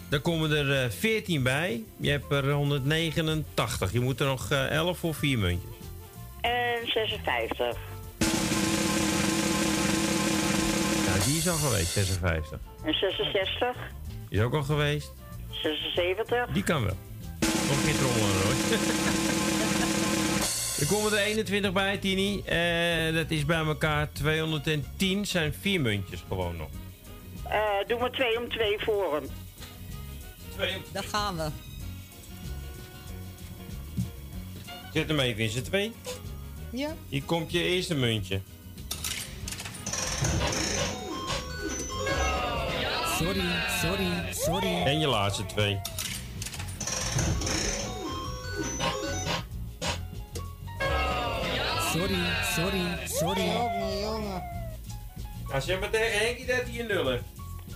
Daar komen er eh, 14 bij. Je hebt er 189. Je moet er nog eh 11 voor 4 muntjes. En 56. Nou, die is al geweest, 56. En 66. Die is ook al geweest. 76. Die kan wel. Nog een keer trommelen, hoor. er komen er 21 bij, Tini. Eh, dat is bij elkaar 210. Zijn 4 muntjes gewoon nog. Eh, doe maar 2 om 2 voor hem. Daar gaan we. Zet hem even in z'n twee. Ja. Hier komt je eerste muntje. Sorry, sorry, sorry. En je laatste twee. Sorry, sorry, sorry. Jongen, jongen. Nou, zeg maar tegen Henkie dat hij een nul heeft.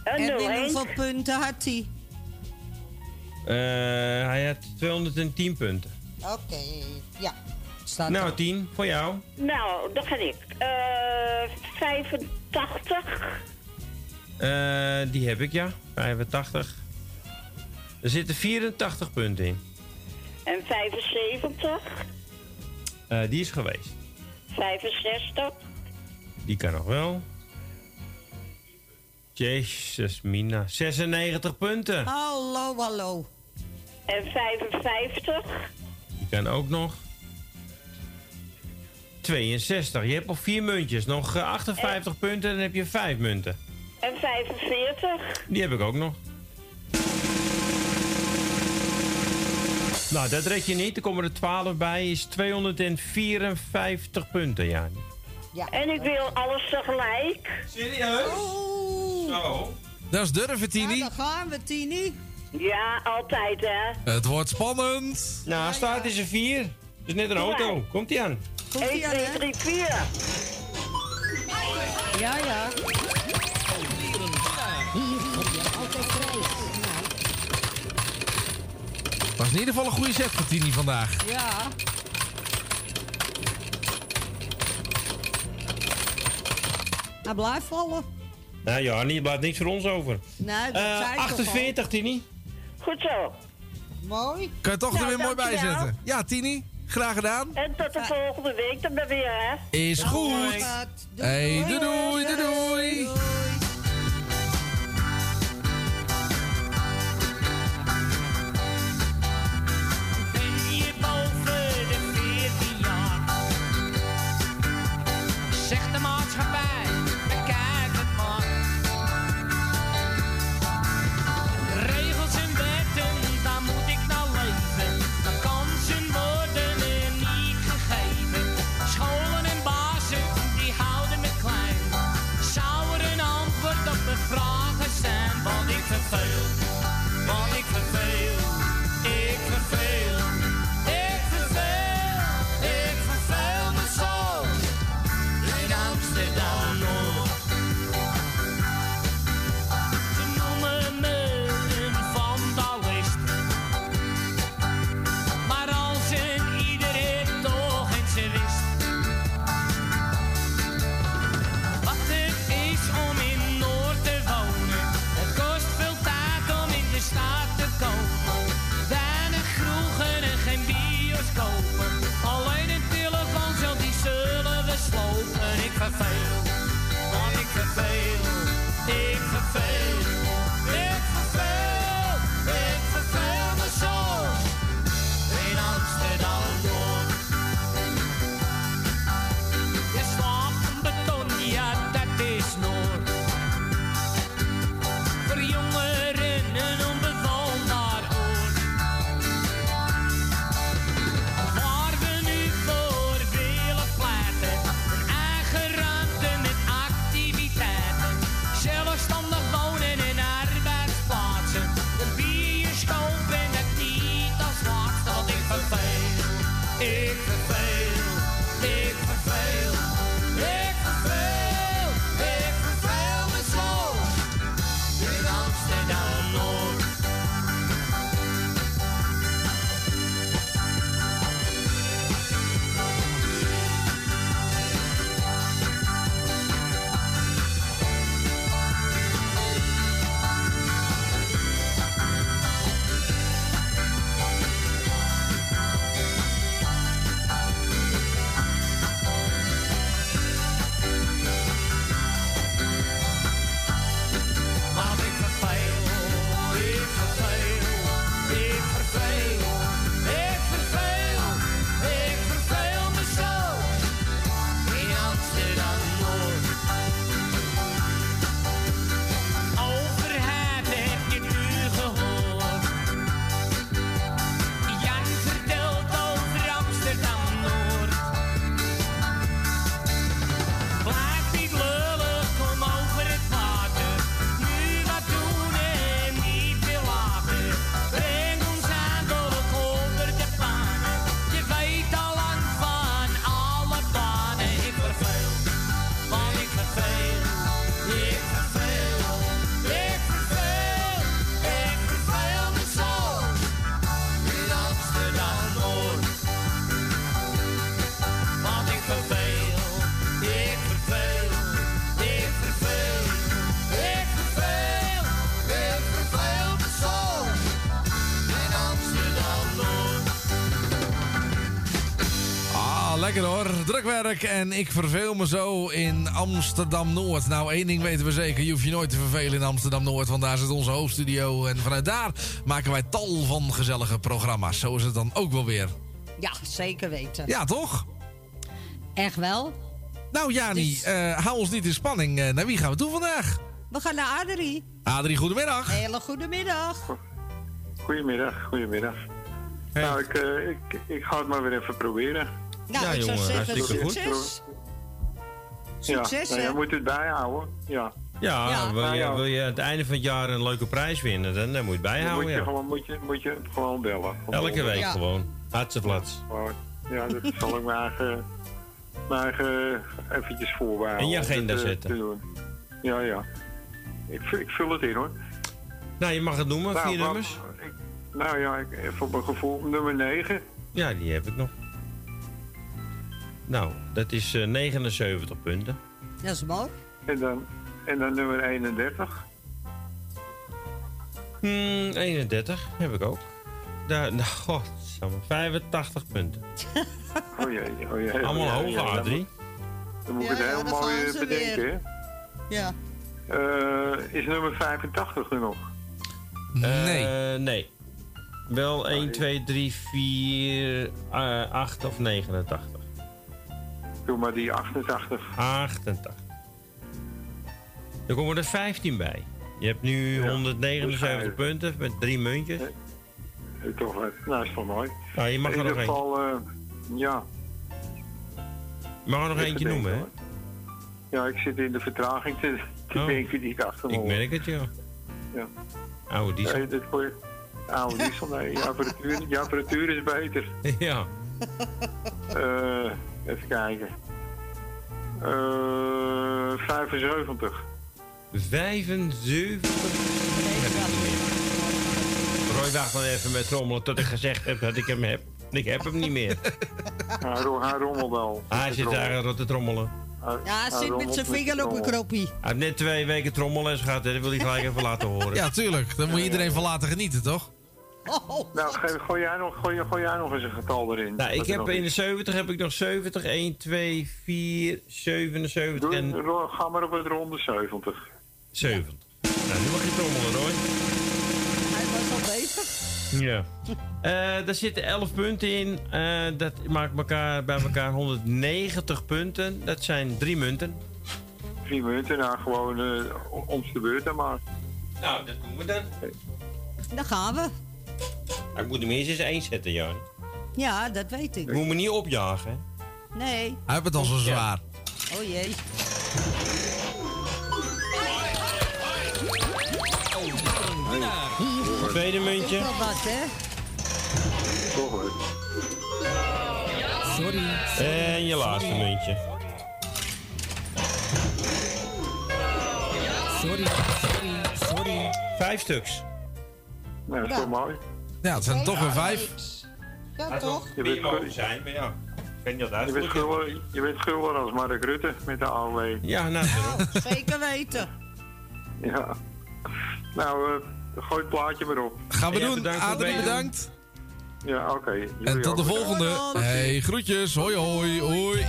Erwin, hoeveel punten had hij? Eh, hij had 210 punten. Oké, ja. Staat nou, erop. 10 voor jou. Nou, dat ga ik. Eh 85. Eh, die heb ik, ja. 85. Er zitten 84 punten in. En 75. Eh, die is geweest. 65. Die kan nog wel. Jezus, Mina. 96 punten. Hallo, hallo. En 55. Die kan ook nog. 62. Je hebt nog vier muntjes. Nog eh, 58 punten. Dan heb je 5 munten. En 45. Die heb ik ook nog. Nou, dat red je niet. Er komen er 12 bij. Is 254 punten, ja. Ja. En ik wil alles tegelijk. Serieus? Zo. Dat is durven, Tini. daar gaan we, Tini. Ja, altijd hè. Het wordt spannend. Nou, staat is er 4. Dat is net een auto. Komt ie aan. 1, 2, 3, 4. Ja, ja. Was in ieder geval een goede set voor Tini vandaag. Ja. Hij blijft vallen. Nou ja, niet blijft niks voor ons over. Nee, dat Eh, zei ik toch al. 48, Tini. Goed zo. Mooi. Kan je toch er Nou, weer mooi bij zetten? Ja, Tini. Graag gedaan. En tot de volgende week dan ben weer, hè? Is goed. Hey, doei doei, doei doei. Drukwerk en ik verveel me zo in Amsterdam-Noord. Nou, één ding weten we zeker. Je hoeft je nooit te vervelen in Amsterdam-Noord. Want daar zit onze hoofdstudio. En vanuit daar maken wij tal van gezellige programma's. Zo is het dan ook wel weer. Ja, zeker weten. Ja, toch? Echt wel. Nou, Jani, Dus- eh, hou ons niet in spanning. Eh, naar wie gaan we toe vandaag? We gaan naar Adrie. Adrie, goedemiddag. Hele goede middag. Goedemiddag, goedemiddag. Nou, ik, eh, ik, ik ga het maar weer even proberen. Nou, Ja, ik zou jongen, zeggen, hartstikke goed. succes. Succes, ja, nou, je moet het bijhouden. Ja. Ja, Wil, je, wil je aan het einde van het jaar een leuke prijs winnen, dan, dan moet je het dan bijhouden. moet je, Ja. gewoon, moet, je, moet je gewoon bellen. Elke week Ja. gewoon. Hartstikke Gewoon, Ja, dat zal ik mijn eigen, mijn eigen eventjes voorbehouden. In je agenda dat, zetten. Ja, ja. Ik, vul- ik vul het in hoor. Nou, je mag het noemen, Nou, vier nummers. ik- nou ja, ik, even op mijn gevoel. Nummer 9. Ja, die heb ik nog. Nou, dat is eh, 79 punten. Dat is mooi. En dan, en dan nummer 31. Hmm, 31 heb ik ook. Daar, nou, god, Godsamme, 85 punten. Oh jee, oh jee. Allemaal hoog, ja, dan Adrie. moet- Dan moet ik Ja, het heel mooi eh, bedenken, hè? Ja. Eh, is nummer 85 er nog? Nee. nee. Wel 1, 2, 3, 4, eh, 8 of 89. Doe maar die 88. 88. Er komen er 15 bij. Je hebt nu 179 punten met drie muntjes. Eh, Toch wat. Nou, is wel mooi. Nou, je mag In er nog ieder eentje. geval, eh, ja. Je mag er nog eentje noemen, hè? Ja, ik zit in de vertraging te, te Oh. denken die ik achter me Ik merk het, ja. Ja. Oude diesel. Nee, dit voor je. Oude diesel, nee. Je apparatuur, je apparatuur is beter. Ja. Eh, even kijken. Eh 75. 75. Heb ik niet meer. Roy, wacht dan even met trommelen tot ik gezegd heb dat ik hem heb. Ik heb hem niet meer. Hij, ro- hij rommelt al. Hij zit daar te trommelen. Ja, hij zit met zijn vinger op een knoppie. Hij heeft net twee weken trommelles gehad, hè. dat wil hij gelijk even laten horen. Ja, tuurlijk. Dan moet iedereen van laten genieten, toch? Nou, ge- gooi jij, nog, gooi, gooi jij nog eens een getal erin. Nou, ik heb in de is. 70 heb ik nog 70. 1, 2, 4, 77 Doe, en ga maar op het ronde 70. 70. Nou, nu mag je trommelen, Roy. Hij was al bezig. Ja. Eh daar zitten 11 punten in. Eh, dat maakt elkaar, bij elkaar 190 punten. Dat zijn drie munten. Drie minuten, nou gewoon eh ons de beurt dan maar. Nou, dat doen we dan. Daar gaan we. Ik moet hem eerst eens zetten, Jan. Ja, dat weet Ik ik. moet me niet opjagen? Nee. Hij heeft het al zo zwaar. Oh jee. Tweede muntje. Is wel wat, hè? Sorry. En je laatste muntje. Sorry, sorry, sorry. Vijf stuks. Nou, dat is wel mooi. Ja, het zijn toch weer vijf. Ja, toch? Je Wie bent, mogen zijn, maar ja. Weet of dat je bent, je als Mark Rutte met de AOW. Ja, nou. Zeker weten. Ja. Nou, eh gooi het plaatje maar op. Gaan we Ja, doen. bedankt Adrie, bedankt. Ja, oké. En tot de volgende. Hey, groetjes. Hoi, hoi, hoi.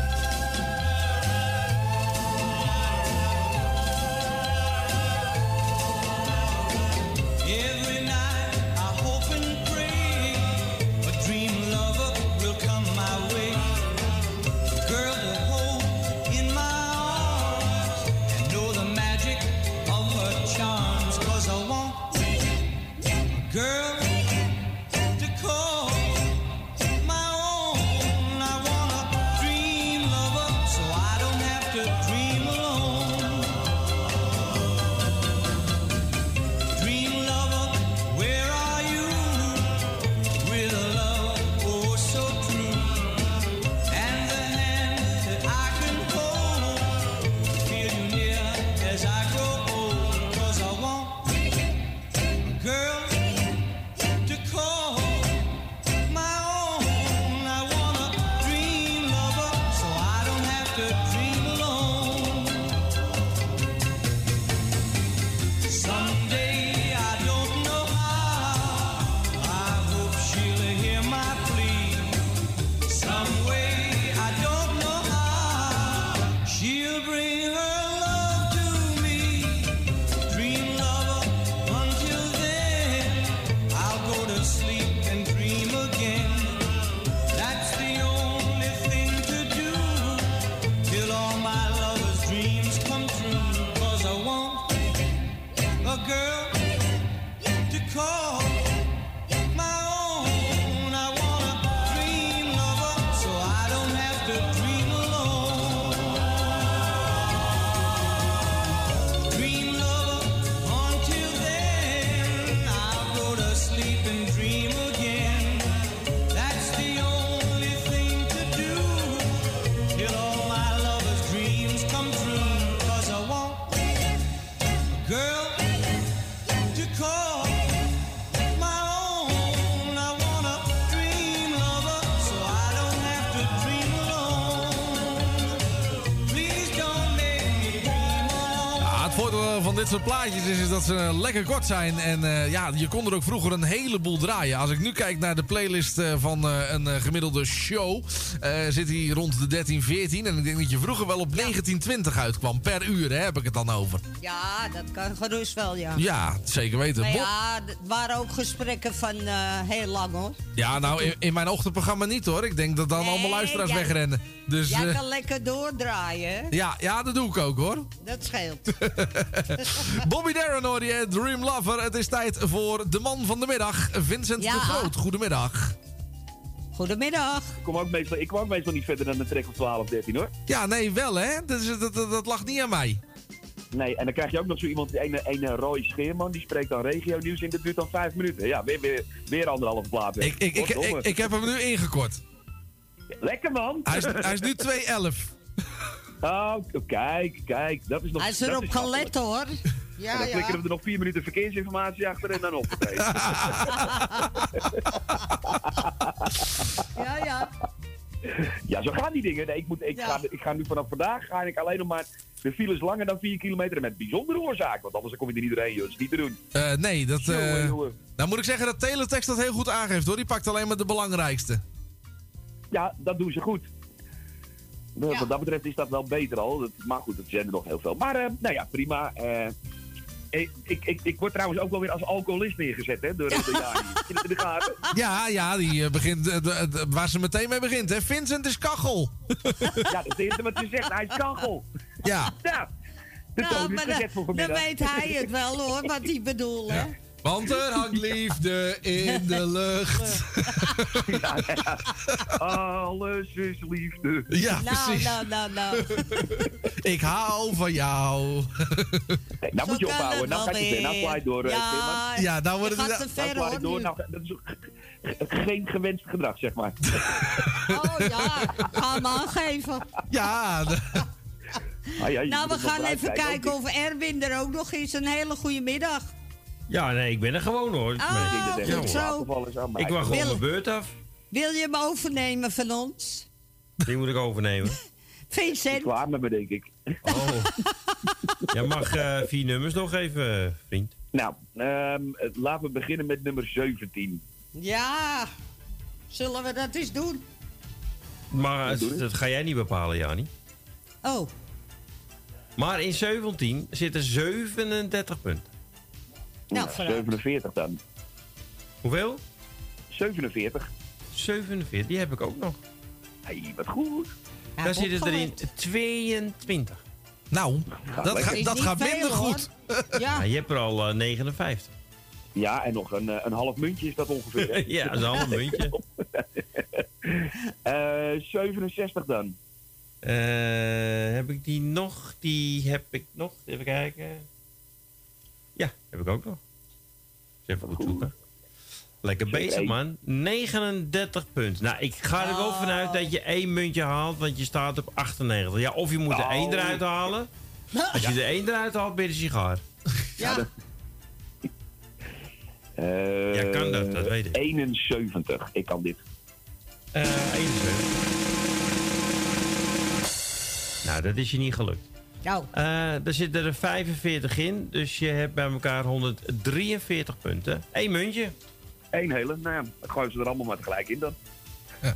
Ze lekker kort zijn. En eh, ja, je kon er ook vroeger een heleboel draaien. Als ik nu kijk naar de playlist eh, van eh, een gemiddelde show, zit hij rond de 13, 14. En ik denk dat je vroeger wel op 19, 20 uitkwam. Per uur, hè, heb ik het dan over. Ja, dat kan gerust wel, ja. Ja, zeker weten. Maar ja, het waren ook gesprekken van heel lang hoor. Ja, nou, in, in mijn ochtendprogramma niet hoor. Ik denk dat dan Nee, allemaal luisteraars jij- wegrennen. Dus Jij kan lekker doordraaien. ja, ja, dat doe ik ook hoor. Dat scheelt. Bobby Darren hoor je, Dream Lover. Het is tijd voor de man van de middag, Vincent Ja. de Groot. Goedemiddag. Goedemiddag. Ik kom ook meestal, ik kwam ook meestal niet verder dan een trek of 12, 13 hoor. Ja, nee, wel hè. Dat, is, dat, dat, dat lag niet aan mij. Nee, en dan krijg je ook nog zo iemand, die ene, ene Roy Scheerman, die spreekt dan regio nieuws in de duurt dan 5 minuten. Ja, weer, weer, weer anderhalve plaat. Ik, ik, ik, ik, ik heb hem nu ingekort. Lekker man! Hij is, hij is nu 211. Oh, kijk, kijk, dat is nog Hij is erop gelet hoor. En Ja, dan flikkeren ja. we er nog vier minuten verkeersinformatie achter en dan op. Ja, ja. ja, zo gaan die dingen. Nee, ik, moet, ik, Ja. ga, ik ga nu vanaf vandaag ga ik alleen nog maar de files langer dan 4 kilometer en met bijzondere oorzaak. Want anders kom je er niet doorheen, joh. Dat is niet te doen. Eh, nee, dat... eh, Jongen, jongen. nou moet ik zeggen dat Teletext dat heel goed aangeeft hoor. Die pakt alleen maar de belangrijkste. Ja, dat doen ze goed. Nou, Ja. Wat dat betreft is dat wel beter al. Dat, maar goed, het zijn er nog heel veel. Maar eh, nou ja, prima. Ik, ik, ik, ik word trouwens ook wel weer als alcoholist neergezet, hè, door, in de gaten? Ja, ja, die eh, begint, eh, de- de- waar ze meteen mee begint hè. Vincent is kachel. Ja, dat is wat je zegt. Hij is kachel. Ja. Ja, de Nou, maar dan, dan weet hij het wel hoor, wat hij bedoelt. hè. Want er hangt liefde in de lucht. Ja, ja. Alles is liefde. Ja, Nou, precies. nou, nou, nou. Ik hou van jou. Hey, nou moet je ophouden. het Nou gaat je weer. Nou door, eh, Ja. Ja, nou wordt je het... gaat te Nou door. Nou, dat is ook geen gewenst gedrag, zeg maar. Oh ja, ga hem aangeven. Ja, Ah, ja, Nou, we gaan even kijken of Erwin er ook nog is. Een hele goede middag. Ja, nee, ik ben er gewoon hoor. Ah, Nee, zo. mij. ik wacht gewoon Wil- mijn beurt af. Wil je hem overnemen van ons? Die moet ik overnemen. Vincent? Klaar met me, denk ik. Oh. Jij mag eh, vier nummers nog even, eh, vriend. Nou, ehm, eh, laten we beginnen met nummer 17. Ja, zullen we dat eens doen? Maar dat ga jij niet bepalen, Jani. Oh, Maar in 17 zitten 37 punten. Nou vooruit. 47 dan. Hoeveel? 47. 47, die heb ik ook nog. Hey, wat goed. Ja, Daar zitten er in opgelet. 22. nou, dat, ga- dat gaat veel, minder hoor. goed. Ja, Ja, je hebt er al eh, 59. Ja, en nog een, eh, een half muntje is dat ongeveer. hè? ja, dat is al een muntje. Eh, 67 dan. Eh, heb ik die nog? Die heb ik nog. Even kijken. Ja, heb ik ook nog. Even goed zoeken. Lekker bezig, man. 39 punten. Nou, ik ga er wel Oh. vanuit dat je één muntje haalt, want je staat op 98. Ja, of je moet er Oh. één eruit halen. Als je er één eruit haalt, ben je de sigaar. ja. Eh, Ja, kan dat, dat weet ik. 71. Ik kan dit. Eh 71. Nou, dat is je niet gelukt. Nou, Eh er zitten er 45 in, dus je hebt bij elkaar 143 punten. Eén muntje. Eén hele. Nou ja, dan gooien ze er allemaal maar tegelijk in dan.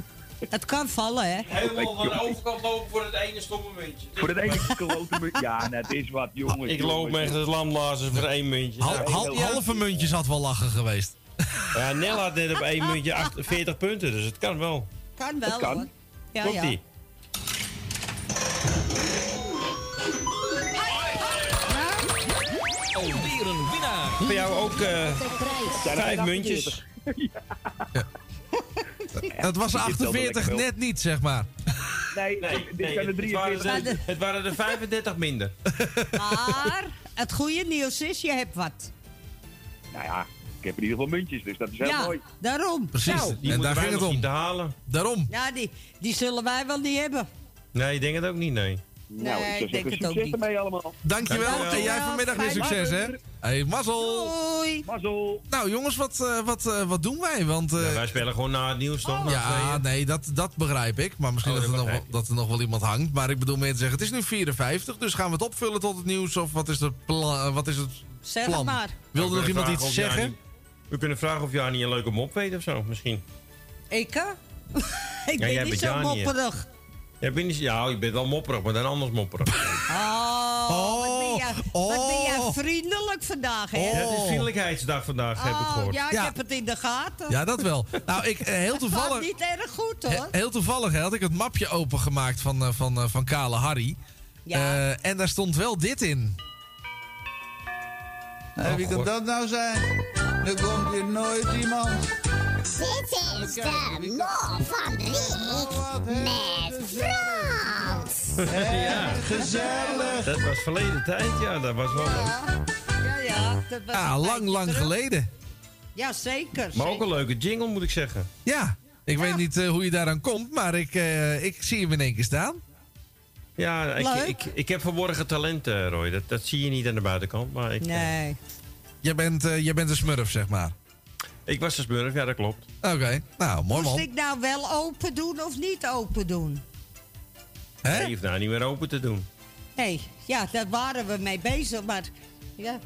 het kan vallen, hè? Helemaal van de overkant lopen voor het ene stomme muntje. Voor het enige klote munt. Ja, net is wat, jongens. Ik loop jongens. me echt het lamlazen voor één muntje. Hal- hal- halve muntjes had wel lachen geweest. Ja, Nel had net op één muntje 48 punten, dus het kan wel. Kan wel, Het kan. hoor. Ja, Komt ja. Voor jou ook eh, vijf muntjes. Het was 48 net niet, zeg maar. Nee, Nee, dit nee, zijn er het, waren 43. er, het waren er 35 minder. Maar het goede nieuws is, je hebt wat. Nou ja, ik heb in ieder geval muntjes, dus dat is heel Ja, mooi. daarom. Precies. Nou, Die en daar ging het om. te halen. Daarom. ja, die, die zullen wij wel niet hebben. Nee, ik denk het ook niet, nee. nou, Nee, ik denk het ook succes niet. ermee allemaal. Dankjewel. Dankjewel. En jij vanmiddag weer succes, hè? Hey, mazzel. Hoi. Mazzel. Nou jongens, wat, eh, wat, eh, wat doen wij? Want, eh, Ja, wij spelen gewoon na het nieuws, toch? Na ja, nee, dat, dat begrijp ik. Maar misschien Oh, dat, dat er nog, wel- dat er nog wel iemand hangt. Maar ik bedoel meer te zeggen, het is nu 54. Dus gaan we het opvullen tot het nieuws? Of wat is eh, wat is het Zeg plan? maar. Wilde nog iemand iets zeggen? We kunnen vragen of Jani een leuke mop weet of zo, misschien. Ik, hè? ik Ja, jij ben niet bent zo Jani, mopperig. Ja, ben je, ja, je bent wel mopperig, maar dan anders mopperig. Oh, wat, ben jij, wat ben Oh. jij vriendelijk vandaag, hè? Ja, het is vriendelijkheidsdag vandaag, heb ik Oh, gehoord. ja, ik Ja. heb het in de gaten. Ja, dat wel. Nou, ik, eh, heel Gaat toevallig... niet erg goed, He- hoor. Heel toevallig hè, had ik het mapje opengemaakt van, eh, van, eh, van Kale Harry. Ja. Eh, en daar stond wel dit in. Hé, wie kan dat nou zijn? Er komt hier nooit iemand. Dit is de mol van Riek met Ja. Gezellig. Dat was verleden tijd, ja, dat was wel leuk. Ja, ja. Dat was Ah, een lang, lang terug. geleden. Ja, zeker. Maar ook een leuke jingle, moet ik zeggen. Ja, ik weet niet eh, hoe je daaraan komt, maar ik, eh, ik zie hem in één keer staan. Ja, ik, ik, ik heb verborgen talenten, Roy. Dat, dat zie je niet aan de buitenkant. Maar ik, Nee. Jij bent, eh, jij bent een smurf, zeg maar. ik was de smurf, ja, dat klopt. Oké, nou, mooi Moest man. ik nou wel open doen of niet open doen? Hè? Je hoeft nou niet meer open te doen. Nee, ja, daar waren we mee bezig, maar... Ja,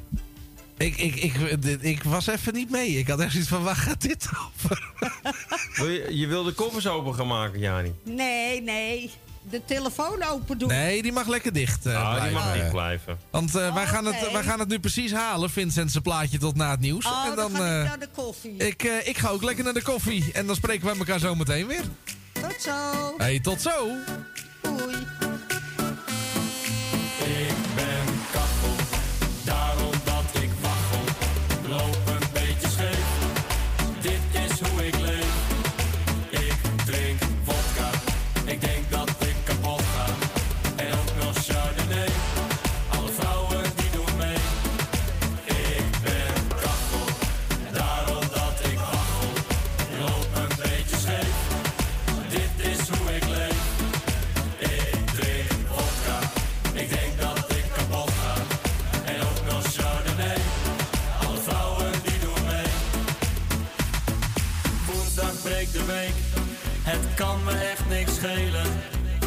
Ik, ik, ik, ik was even niet mee. Ik had echt zoiets van, waar gaat dit over? Wil je, je wil de koffers open gaan maken, Jani? nee, nee. De telefoon open doen. Nee, die mag lekker dicht eh, Ah, die mag niet blijven. Want eh, wij, gaan het, wij gaan het nu precies halen, Vincent zijn plaatje tot na het nieuws. Oh, en dan, dan, ga ik eh, naar de koffie. ik, ik ga ook lekker naar de koffie. En dan spreken wij elkaar zo meteen weer. Tot zo. Hey, tot zo. Doei.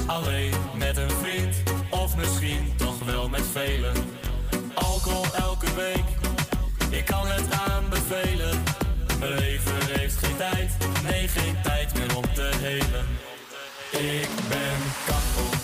Alleen met een vriend, of misschien toch wel met velen. Alcohol elke week, ik kan het aanbevelen. Mijn leven heeft geen tijd, nee geen tijd meer om te helen. Ik ben kachel,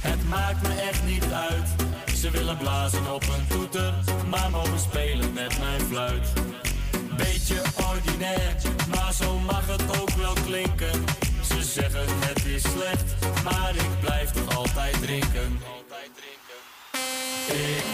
het maakt me echt niet uit. Ze willen blazen op een toeter, maar mogen spelen met mijn fluit. Beetje ordinair, maar zo mag het ook wel klinken. Ze zeggen het is slecht, maar ik blijf toch altijd drinken. Ik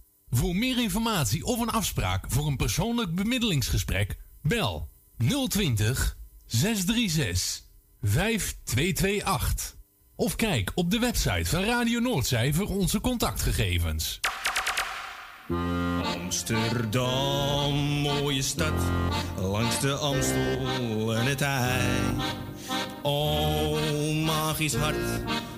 Voor meer informatie of een afspraak voor een persoonlijk bemiddelingsgesprek, bel 020 636 5228. Of kijk op de website van Radio Noordzij voor onze contactgegevens. Amsterdam, mooie stad, langs de Amstel en het IJ. O, magisch hart,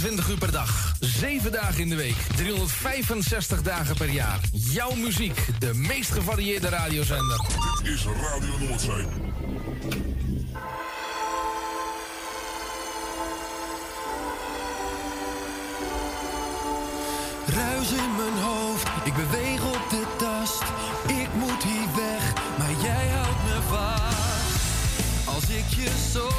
24 uur per dag, 7 dagen in de week, 365 dagen per jaar. Jouw muziek, de meest gevarieerde radiozender. Dit is Radio Noordzee. Ruis in mijn hoofd, ik beweeg op de tast. Ik moet hier weg, maar jij houdt me vast. Als ik je 's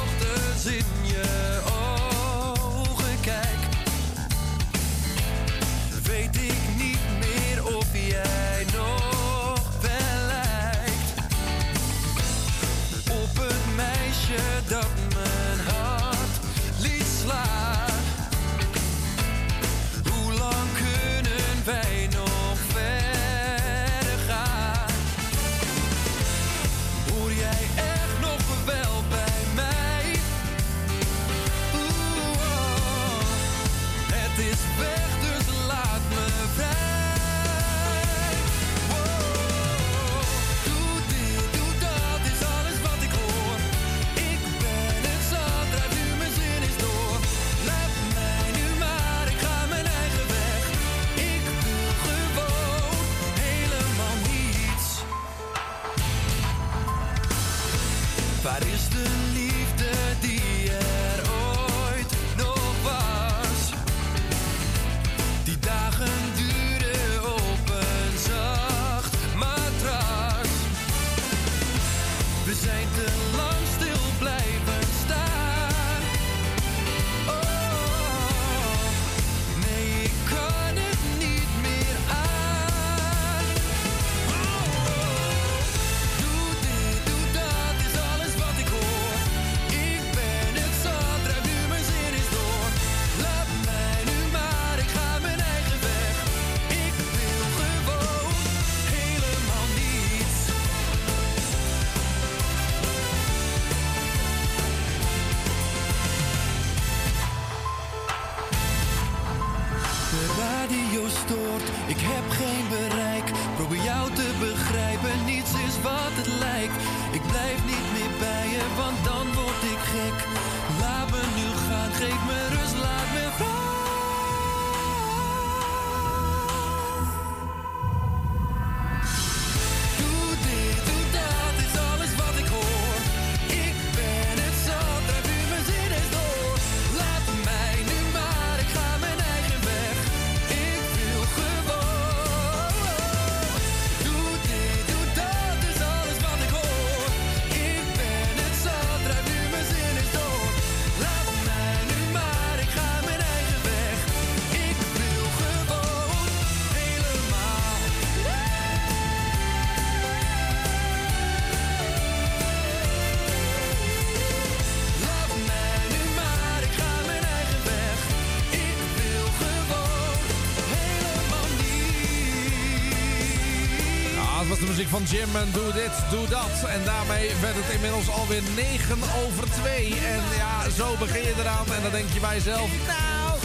Jim en Doe Dit, Doe Dat. En daarmee werd het inmiddels alweer 9 over 2. En ja, zo begin je eraan. En dan denk je bij jezelf, nou,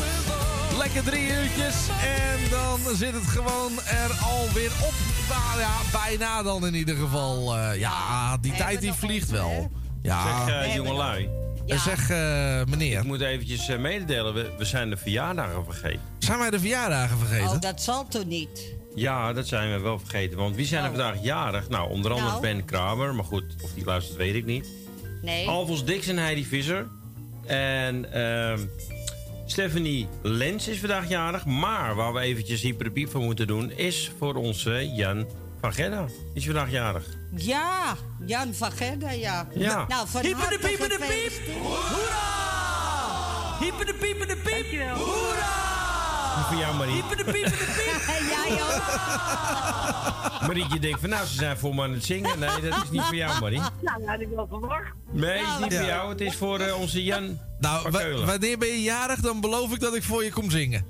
lekker drie uurtjes. En dan zit het gewoon er alweer op. Nou ja, bijna dan in ieder geval. Eh, ja, die tijd die vliegt wel. Ja. Zeg, eh, jongelui. En Zeg, eh, meneer. Ik moet eventjes eh, mededelen, we, we zijn de verjaardagen vergeten. Zijn wij de verjaardagen vergeten? Oh, dat zal toch niet? Ja, dat zijn we wel vergeten. Want wie zijn er vandaag jarig? Nou, onder andere Nou. Ben Kramer. Maar goed, of die luistert weet ik niet. Nee. Alfons Dix en Heidi Visser. En ehm Stephanie Lens is vandaag jarig. Maar waar we eventjes hyperpiep voor moeten doen... is voor onze Jan van Gedda. Die is vandaag jarig. Ja, Jan van Gerda, ja. Ja. Nou, van Hyper de harte pieper de piep. gefeliciteerd. Hyper de pieper de piep. Hoera! Die voor jou, Marie. Hyper de pieper de piep. En jij ook. Marietje denkt van, nou, ze zijn voor me aan het zingen. Nee, dat is niet voor jou, Marie. Nou, dat had ik wel verwacht. Nee, het is niet Ja. voor jou. Het is voor eh, onze Jan Nou, wa- wanneer ben je jarig? Dan beloof ik dat ik voor je kom zingen.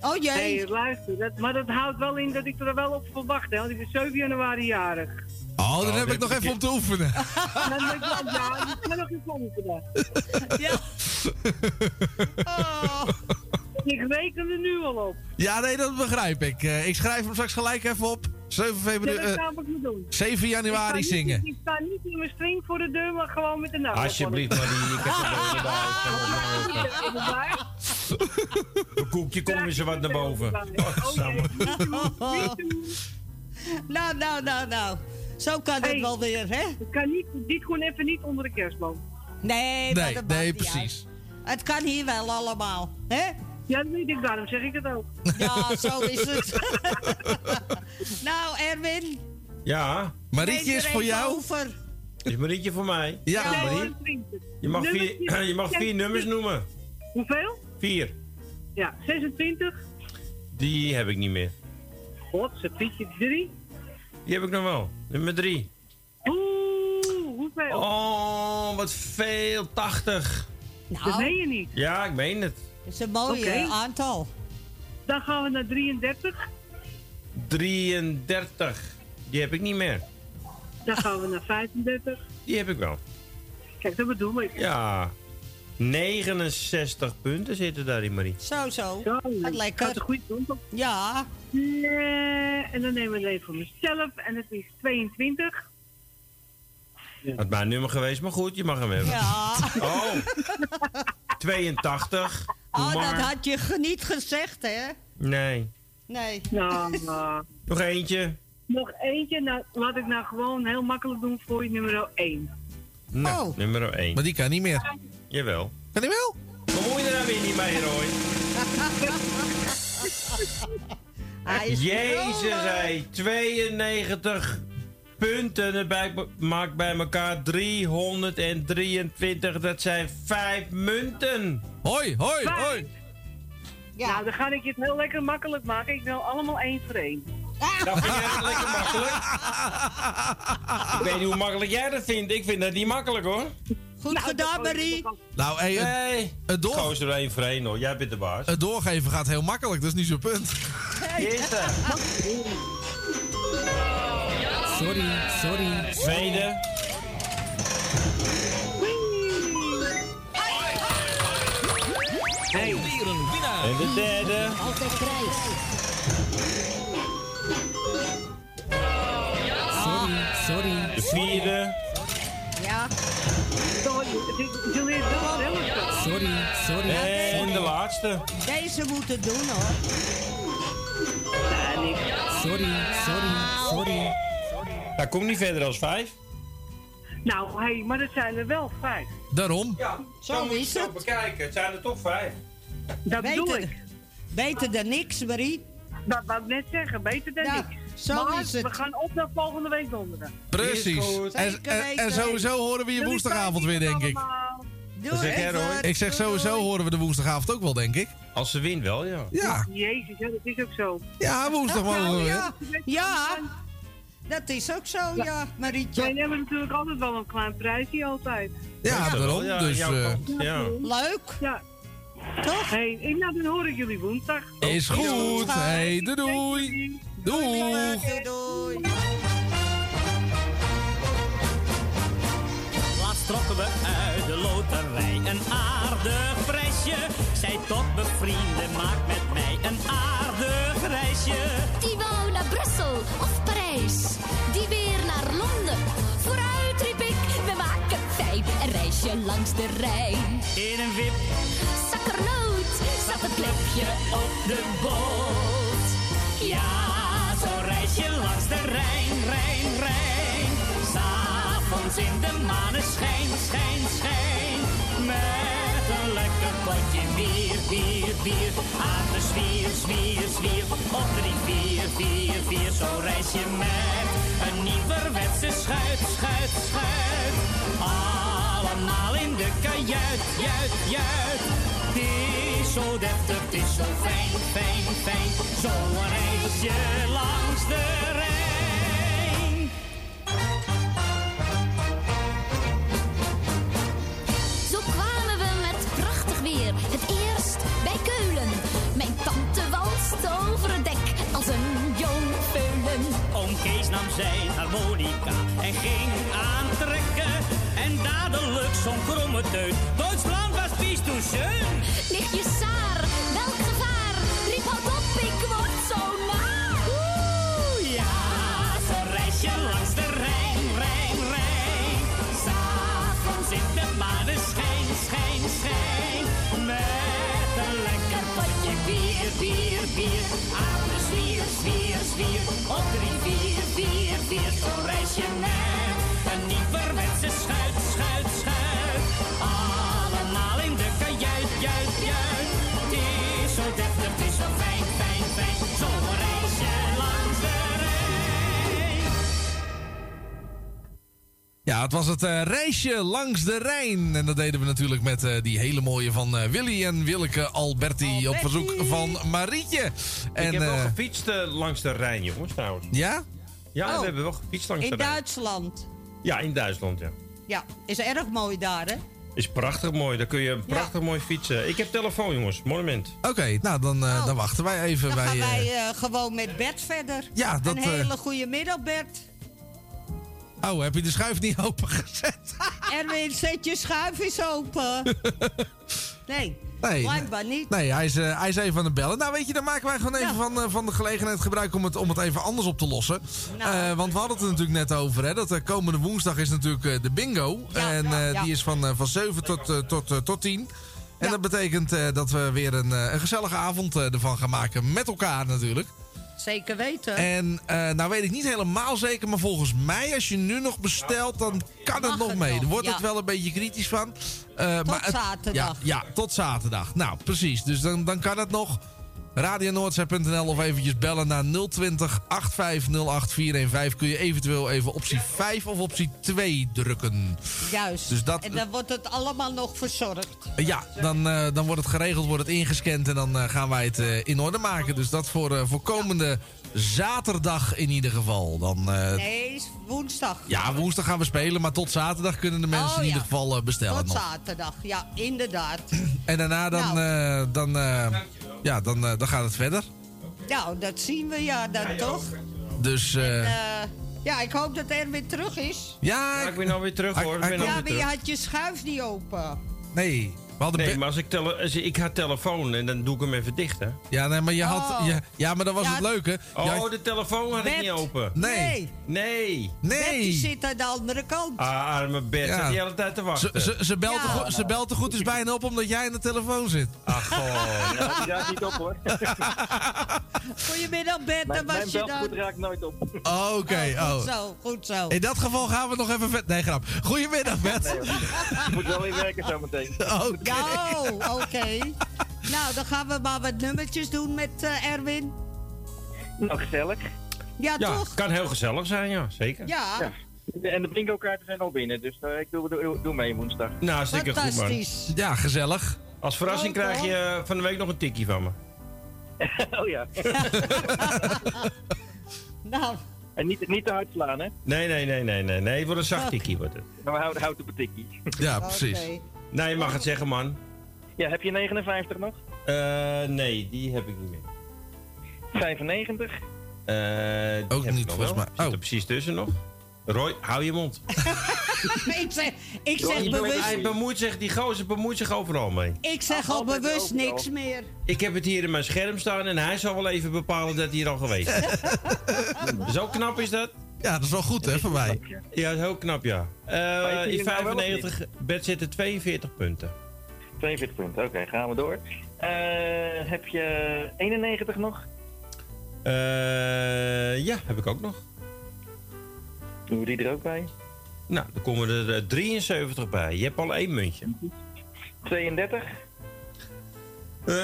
Oh jee. Nee, luister. Dat, maar dat houdt wel in dat ik er wel op verwacht. Hè, want ik ben 7 januari jarig. Oh, dan Oh, heb ik nog even ik- om te oefenen. En dan denk ik, ja, ja, ik ben nog eens oefenen. Ja. Oh. Ik reken er nu al op. Ja, nee, dat begrijp ik. Eh, ik schrijf hem straks gelijk even op. 7, Ja, februari, dat eh, ga ik me doen. 7 Ik sta januari niet- zingen. Ik sta niet in mijn string voor de deur, maar gewoon met de naam. Alsjeblieft, Marie. Ik heb er erbij. Een koekje, kom eens wat naar boven. Oh. Nou, nou, nou, nou. Zo kan het Hey. wel weer, hè? Het kan niet, dit gewoon even niet onder de kerstboom. Nee, maar Nee, nee, niet precies. uit. Het kan hier wel allemaal, hè? Ja, dat weet ik, daarom zeg ik het ook. Ja, zo is het. nou, Erwin. Ja, Marietje is voor jou. Over. is Marietje voor mij? Ja, Ja, Marie. Je mag, vier, je mag vier nummers noemen. Hoeveel? Vier. Ja, 26. Die heb ik niet meer. God, ze Pietje 3. Die heb ik nog wel. Nummer drie. Oeh, hoeveel? Oh, wat veel. 80. Dat meen je niet. Ja, ik meen het. Dat is een mooi aantal. Dan gaan we naar 33. 33. Die heb ik niet meer. Dan gaan we naar 35. Die heb ik wel. Kijk, dat bedoel ik. Ja. 69 punten zitten daarin, Marie. Zo, zo. Zo, Wat lekker. Gaat kant op. Ja. En dan nemen we het even voor mezelf. En het is 22. Had mijn nummer geweest, maar goed, je mag hem hebben. Ja. Oh. 82. Doe Oh, dat had je niet gezegd, hè? Nee. Nee. Nou, nou. Nog eentje. Nog eentje. Nou, laat ik nou gewoon heel makkelijk doen voor je nummer 1. Nou, Oh. nummer 1. Maar die kan niet meer. Jawel. Kan die wel? Bemoei je er nou weer niet mee, Roy? Hij is Jezus, hé. 92 punten. Het bij- maakt bij elkaar 323. Dat zijn vijf munten. Hoi, hoi, hoi. Ja. Nou, dan ga ik je het heel lekker makkelijk maken. Ik wil allemaal één voor één. Dat vind jij lekker makkelijk. Ik weet niet hoe makkelijk jij dat vindt. Ik vind dat niet makkelijk, hoor. Goed gedaan, Marie. Nou, hey, het, Nee. het, door, er één voor één, hoor. Jij bent de baas. het doorgeven gaat heel makkelijk. Dat is niet zo'n punt. Sorry, sorry. Tweede. winnaar. En de derde. Altijd prijs. Sorry, sorry. De vierde. Ja. Jullie zelf. Sorry, sorry. En de laatste. Deze moeten doen hoor. Sorry, sorry, sorry. Hij komt niet verder als vijf. Nou, hé, hey, maar dat zijn er wel vijf. Daarom. Ja, Zo moet je is zo het. bekijken. Het zijn er toch vijf. Dat bedoel Beter, ik. beter dan niks, Marie. Dat wou ik net zeggen, beter dan Ja, niks. zo maar is het. we gaan op naar volgende week donderdag. Precies. En, en, sowieso horen we je woensdagavond weer, denk ik. Doe Dat zeg jij, even. Roy. Ik zeg sowieso horen we de woensdagavond ook wel, denk ik. Als ze wint wel, ja. Ja, Jezus, ja, dat is ook zo. ja woensdag mogen we Nou, weer. ja. ja, dat is ook zo, ja, Marietje. Wij hebben natuurlijk altijd wel een klein prijsje, altijd. Ja, daarom. Ja, Dus eh. Ja. Leuk. Ja. Toch? Hé, hey, nou, dan hoor ik jullie woensdag. is goed. Hey, doei doei. Doeg. Doei, doei. Laatst trokken we uit de loterij een aardig prijsje. Zij tot bevrienden, maak met mij een aardig reisje. Die wou naar Brussel of Die weer naar Londen. Vooruit riep ik, we maken fijn een reisje langs de Rijn. In een wip Zakkernoot zat het klepje op de boot. Ja, zo'n reisje langs de Rijn, Rijn, Rijn. S'avonds in de maneschijn, schijn, schijn. Potje bier, bier. Aan de zwier, zwier, zwier. Op drie, vier, vier, vier. Zo'n reisje met een nieuwerwetse schuit, schuit, schuit. Allemaal in de kajuit, juit, juit. Het is zo deftig, het is zo fijn, fijn, fijn. Zo'n reisje langs de Rijn. Nam zijn harmonica en ging aantrekken. En dadelijk zo'n kromme teut. Duitsland was vies toen schön. Nichtje Saar, welk gevaar? Riep houd op, ik word zo naar. Oeh, ja, zo'n reisje langs de Rijn, Rijn, Rijn. S'avonds in de maneschijn, schijn, schijn. Met een lekker potje bier, bier, bier. Aan de zwier, zwier, zwier. Op drie, vier, vier, vier. Zo'n reisje met een nieuwerwetse schuit, schuit, schuit. Allemaal in de kajuit, juit, juit. Het is zo deftig, het is zo fijn, fijn, fijn. Zo'n reisje langs de Rijn. Ja, het was het eh, reisje langs de Rijn. En dat deden we natuurlijk met eh, die hele mooie van eh, Willy en Willeke Alberti, op verzoek van Marietje. En, ik heb wel gefietst langs de Rijn, jongens, trouwens. ja? Ja, Oh. we hebben wel gefietst langs In. Duitsland. Ja, in Duitsland, ja. Ja, is erg mooi daar, hè? Is prachtig mooi. Daar kun je prachtig mooi fietsen. Ik heb telefoon, jongens. Monument. Oké, nou dan, eh, dan wachten wij even Dan bij... gaan eh, wij eh, gewoon met Bert verder. Ja, dat, Een hele goede middag, Bert. Oh, heb je de schuif niet opengezet? Erwin, zet je schuif eens open. nee, Nee, blijkbaar niet. Nee, hij is, eh, hij is even aan het bellen. Nou, weet je, dan maken wij gewoon even van, eh, van de gelegenheid gebruik om het, om het even anders op te lossen. Nou. Eh, want we hadden het er natuurlijk net over, hè. Dat komende woensdag is natuurlijk de bingo. Ja, en die is van, van 7 tot, tot, tot 10. En dat betekent dat we weer een, een gezellige avond ervan gaan maken. Met elkaar natuurlijk. Zeker weten. En eh, nou weet ik niet helemaal zeker, maar volgens mij als je nu nog bestelt, dan kan het nog het mee. Daar wordt ja. het wel een beetje kritisch van. Eh, Tot maar het- zaterdag. Ja, ja, tot zaterdag. Nou, precies. Dus dan, dan kan het nog. RadioNoordzee.nl of eventjes bellen naar 020 8508 415. Kun je eventueel even optie 5 of optie 2 drukken. Juist. Dus dat- En dan wordt het allemaal nog verzorgd. Ja, dan, eh, dan wordt het geregeld, wordt het ingescand en dan eh, gaan wij het eh, in orde maken. Dus dat voor, voor komende zaterdag in ieder geval. Dan, eh, Nee, is woensdag. Ja, woensdag gaan we spelen, maar tot zaterdag kunnen de mensen Oh, in ieder geval eh, bestellen. Tot nog. zaterdag, ja, inderdaad. En daarna dan, Nou. eh, dan, eh, ja, dan, dan gaat het verder. nou, dat zien we ja dan toch. Dus eh, Eh, ja, ik hoop dat Erwin terug is. ja, Ja, ik ben alweer terug hoor. Ik ben Ja, maar je had je schuif niet open. nee. Nee, Be- maar als ik, tele als ik ga telefoon en dan doe ik hem even dicht, hè? Ja, nee, maar je had... Oh. je- ja, maar dat was Ja, het leuke. Oh, de telefoon had ik niet open. nee. Nee. Bert, die Nee. zit aan de andere kant. Ah, arme Bert, Ja. zat die hele tijd te Ze, wachten. ze, ze, belt Ja. er, goed- ze belt er goed eens bijna op omdat jij aan de telefoon zit. Ach, goh. Ja, die raakt niet op hoor. Goedemiddag Bert, daar Mijn, mijn was je belgoed dan. raakt nooit op. Oké, Oh, oh. goed zo, goed zo. In dat geval gaan we nog even vet... Nee, grap. Goedemiddag, Bert. Nee. Moet wel weer werken zometeen. Oké. Oh, oké. Nou, dan gaan we maar wat nummertjes doen met eh, Erwin. Nou, gezellig. Ja, Ja, toch? kan heel gezellig zijn, ja, zeker. Ja, Ja. En de bingo-kaarten zijn al binnen, dus eh, ik doe, doe, doe mee woensdag. Nou, hartstikke goed, man. fantastisch. Ja, gezellig. Als verrassing Leuk, krijg je van de week nog een tikkie van me. oh ja. Nou, En niet, niet te hard slaan, hè? Nee, nee, nee, nee, nee. Nee, het wordt een zacht tikkie, wordt het. Maar we houden hout op een tikkie. Ja, precies. Nee, je mag het zeggen, man. Ja, heb je 59 nog? Eh, nee, die heb ik niet meer. 95? Eh, die Ook heb ik niet, nog volgens wel. mij. Zit Oh. er precies tussen nog. Roy, hou je mond. ik zeg, ik zeg Hij bewust, bemoeit zich, die gozer bemoeit zich overal mee. ik zeg al bewust overal. niks meer. Ik heb het hier in mijn scherm staan en hij zal wel even bepalen dat hij hier al geweest is. Zo knap is dat? Ja, dat is wel goed, hè, voor mij. Ja, heel knap, ja. Eh is in hij nou wel of 95, Bert zitten 42 punten. 42 punten, oké, gaan we door. Eh, heb je 91 nog? Eh, ja, heb ik ook nog. Doen we die er ook bij? Nou, dan komen er eh, 73 bij. Je hebt al één muntje. 32? Eh,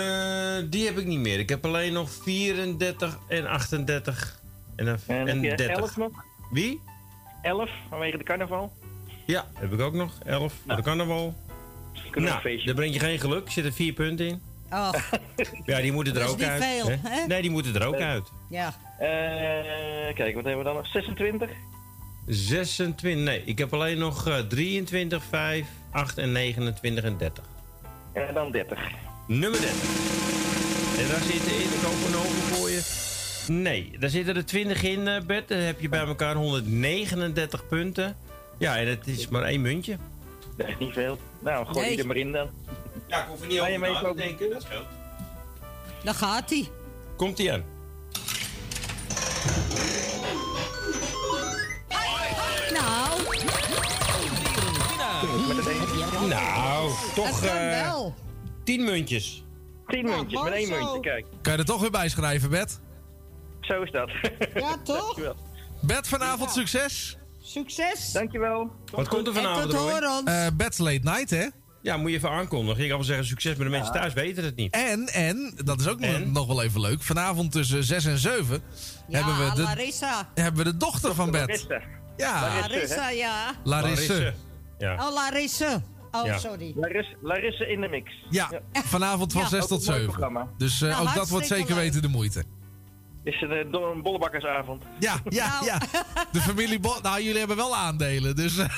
die heb ik niet meer. Ik heb alleen nog 34 en 38 en, een- En, en heb je 30. 11 nog? Wie? 11 vanwege de carnaval? Ja, heb ik ook nog. 11 voor de carnaval. We een Nou, daar breng je geen geluk. Er zitten vier punten in. Oh, Ja, die moeten er Dat is ook niet uit. veel, hè? Nee, die moeten er ook uit. ja. Eh, kijk, wat hebben we dan nog? 26? 26, nee. Ik heb alleen nog eh, 23, 5, 8 en 29 en 30. En dan 30. Nummer 30. En daar zitten in, ik open over voor je. Nee, daar zitten er 20 in, eh Bert. Dan heb je bij elkaar 139 punten. Ja, en het is maar één muntje. Dat is niet veel. Nou, gooi Nee. die er maar in dan. Ja, ik hoef er niet Ga je over mee na te denken. Dat scheelt. Dan gaat hij. Komt ie aan. Nou, Nou, toch dat kan eh wel. 10 muntjes. 10 Nou, muntjes, met één muntje, kijk. Kan je er toch weer bij schrijven, Bert? Zo is dat. Ja, toch? Dankjewel. Bert, vanavond succes. Succes. Dankjewel. Wat komt er En vanavond, tot Roy? horen. Eh Bert's Late Night, hè? Ja, moet je even aankondigen. Ik ga wel zeggen succes, maar de mensen thuis weten het niet. En, en, dat is ook nog- En? nog wel even leuk. Vanavond tussen 6 en 7 ja, hebben, we de, Larissa. hebben we de dochter van Bert. Larissa. Ja, Larissa, ja. Larisse. Ja. Oh, Larissa. Oh, Ja. sorry. Larissa, Larissa in de mix. Ja, vanavond van Ja. 6 Ook tot een mooi 7. programma. Dus eh, Nou, ook dat wordt zeker leuk. weten de moeite. Is een, eh, door een bollebakkersavond. Ja, ja, Nou. ja. De familie Bo Nou, jullie hebben wel aandelen, dus... eh,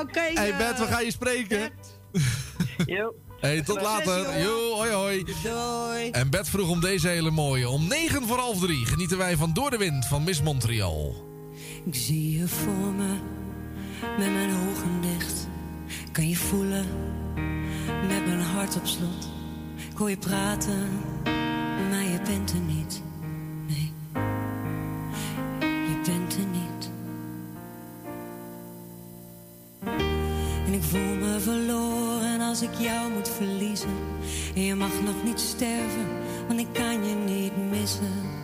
Oké. hey eh, Bert, we gaan je spreken. Bert. Jo. Hey, tot later. Jo, hoi hoi. Doei. En Bert vroeg om deze hele mooie. Om 9 voor half 3 genieten wij van Door de Wind van Miss Montreal. Ik zie je voor me, met mijn ogen dicht. Kan je voelen, met mijn hart op slot. Hoor je praten, maar je bent er niet. Nee, je bent er niet. En ik voel me verloren als ik jou moet verliezen. En je mag nog niet sterven, want ik kan je niet missen.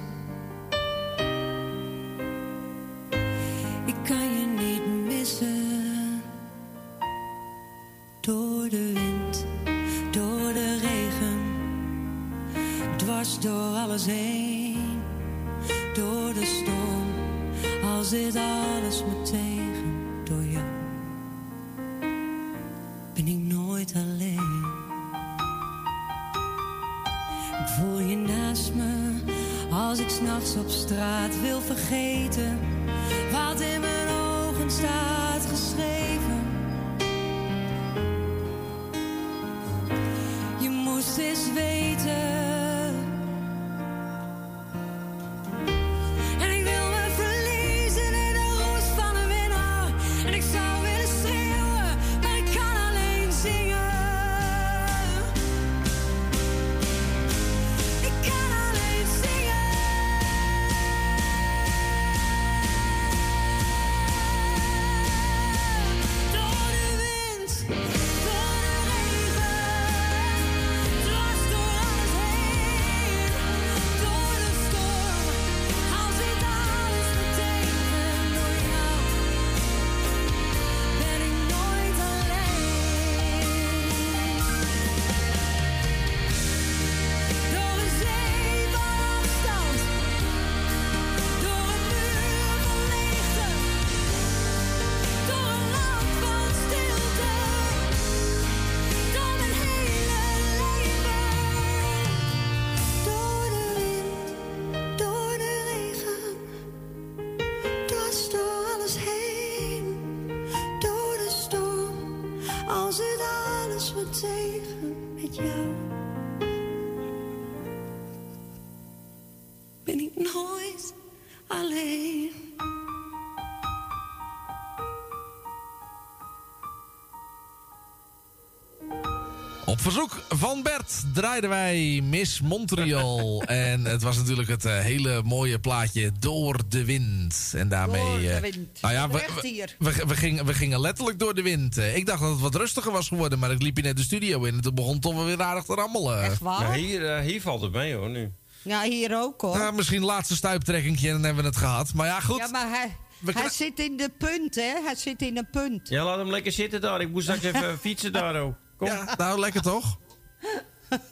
Verzoek van Bert draaiden wij Miss Montreal. en het was natuurlijk het eh, hele mooie plaatje Door de Wind. En daarmee. Door de eh, wind. nou ja, we, we, hier. we, we gingen, we gingen letterlijk door de wind. Eh, ik dacht dat het wat rustiger was geworden, maar ik liep hier net de studio in en toen begon toch weer aardig te rammelen. Echt waar? Nou, hier, hier valt het mee hoor nu. Ja, hier ook hoor. Nou, misschien laatste stuiptrekkingje en dan hebben we het gehad. Maar ja, goed. Ja, maar hij, hij zit in de punt, hè? Hij zit in een punt. Ja, laat hem lekker zitten daar. Ik moet straks even fietsen daar ook. Kom. Nou, lekker toch?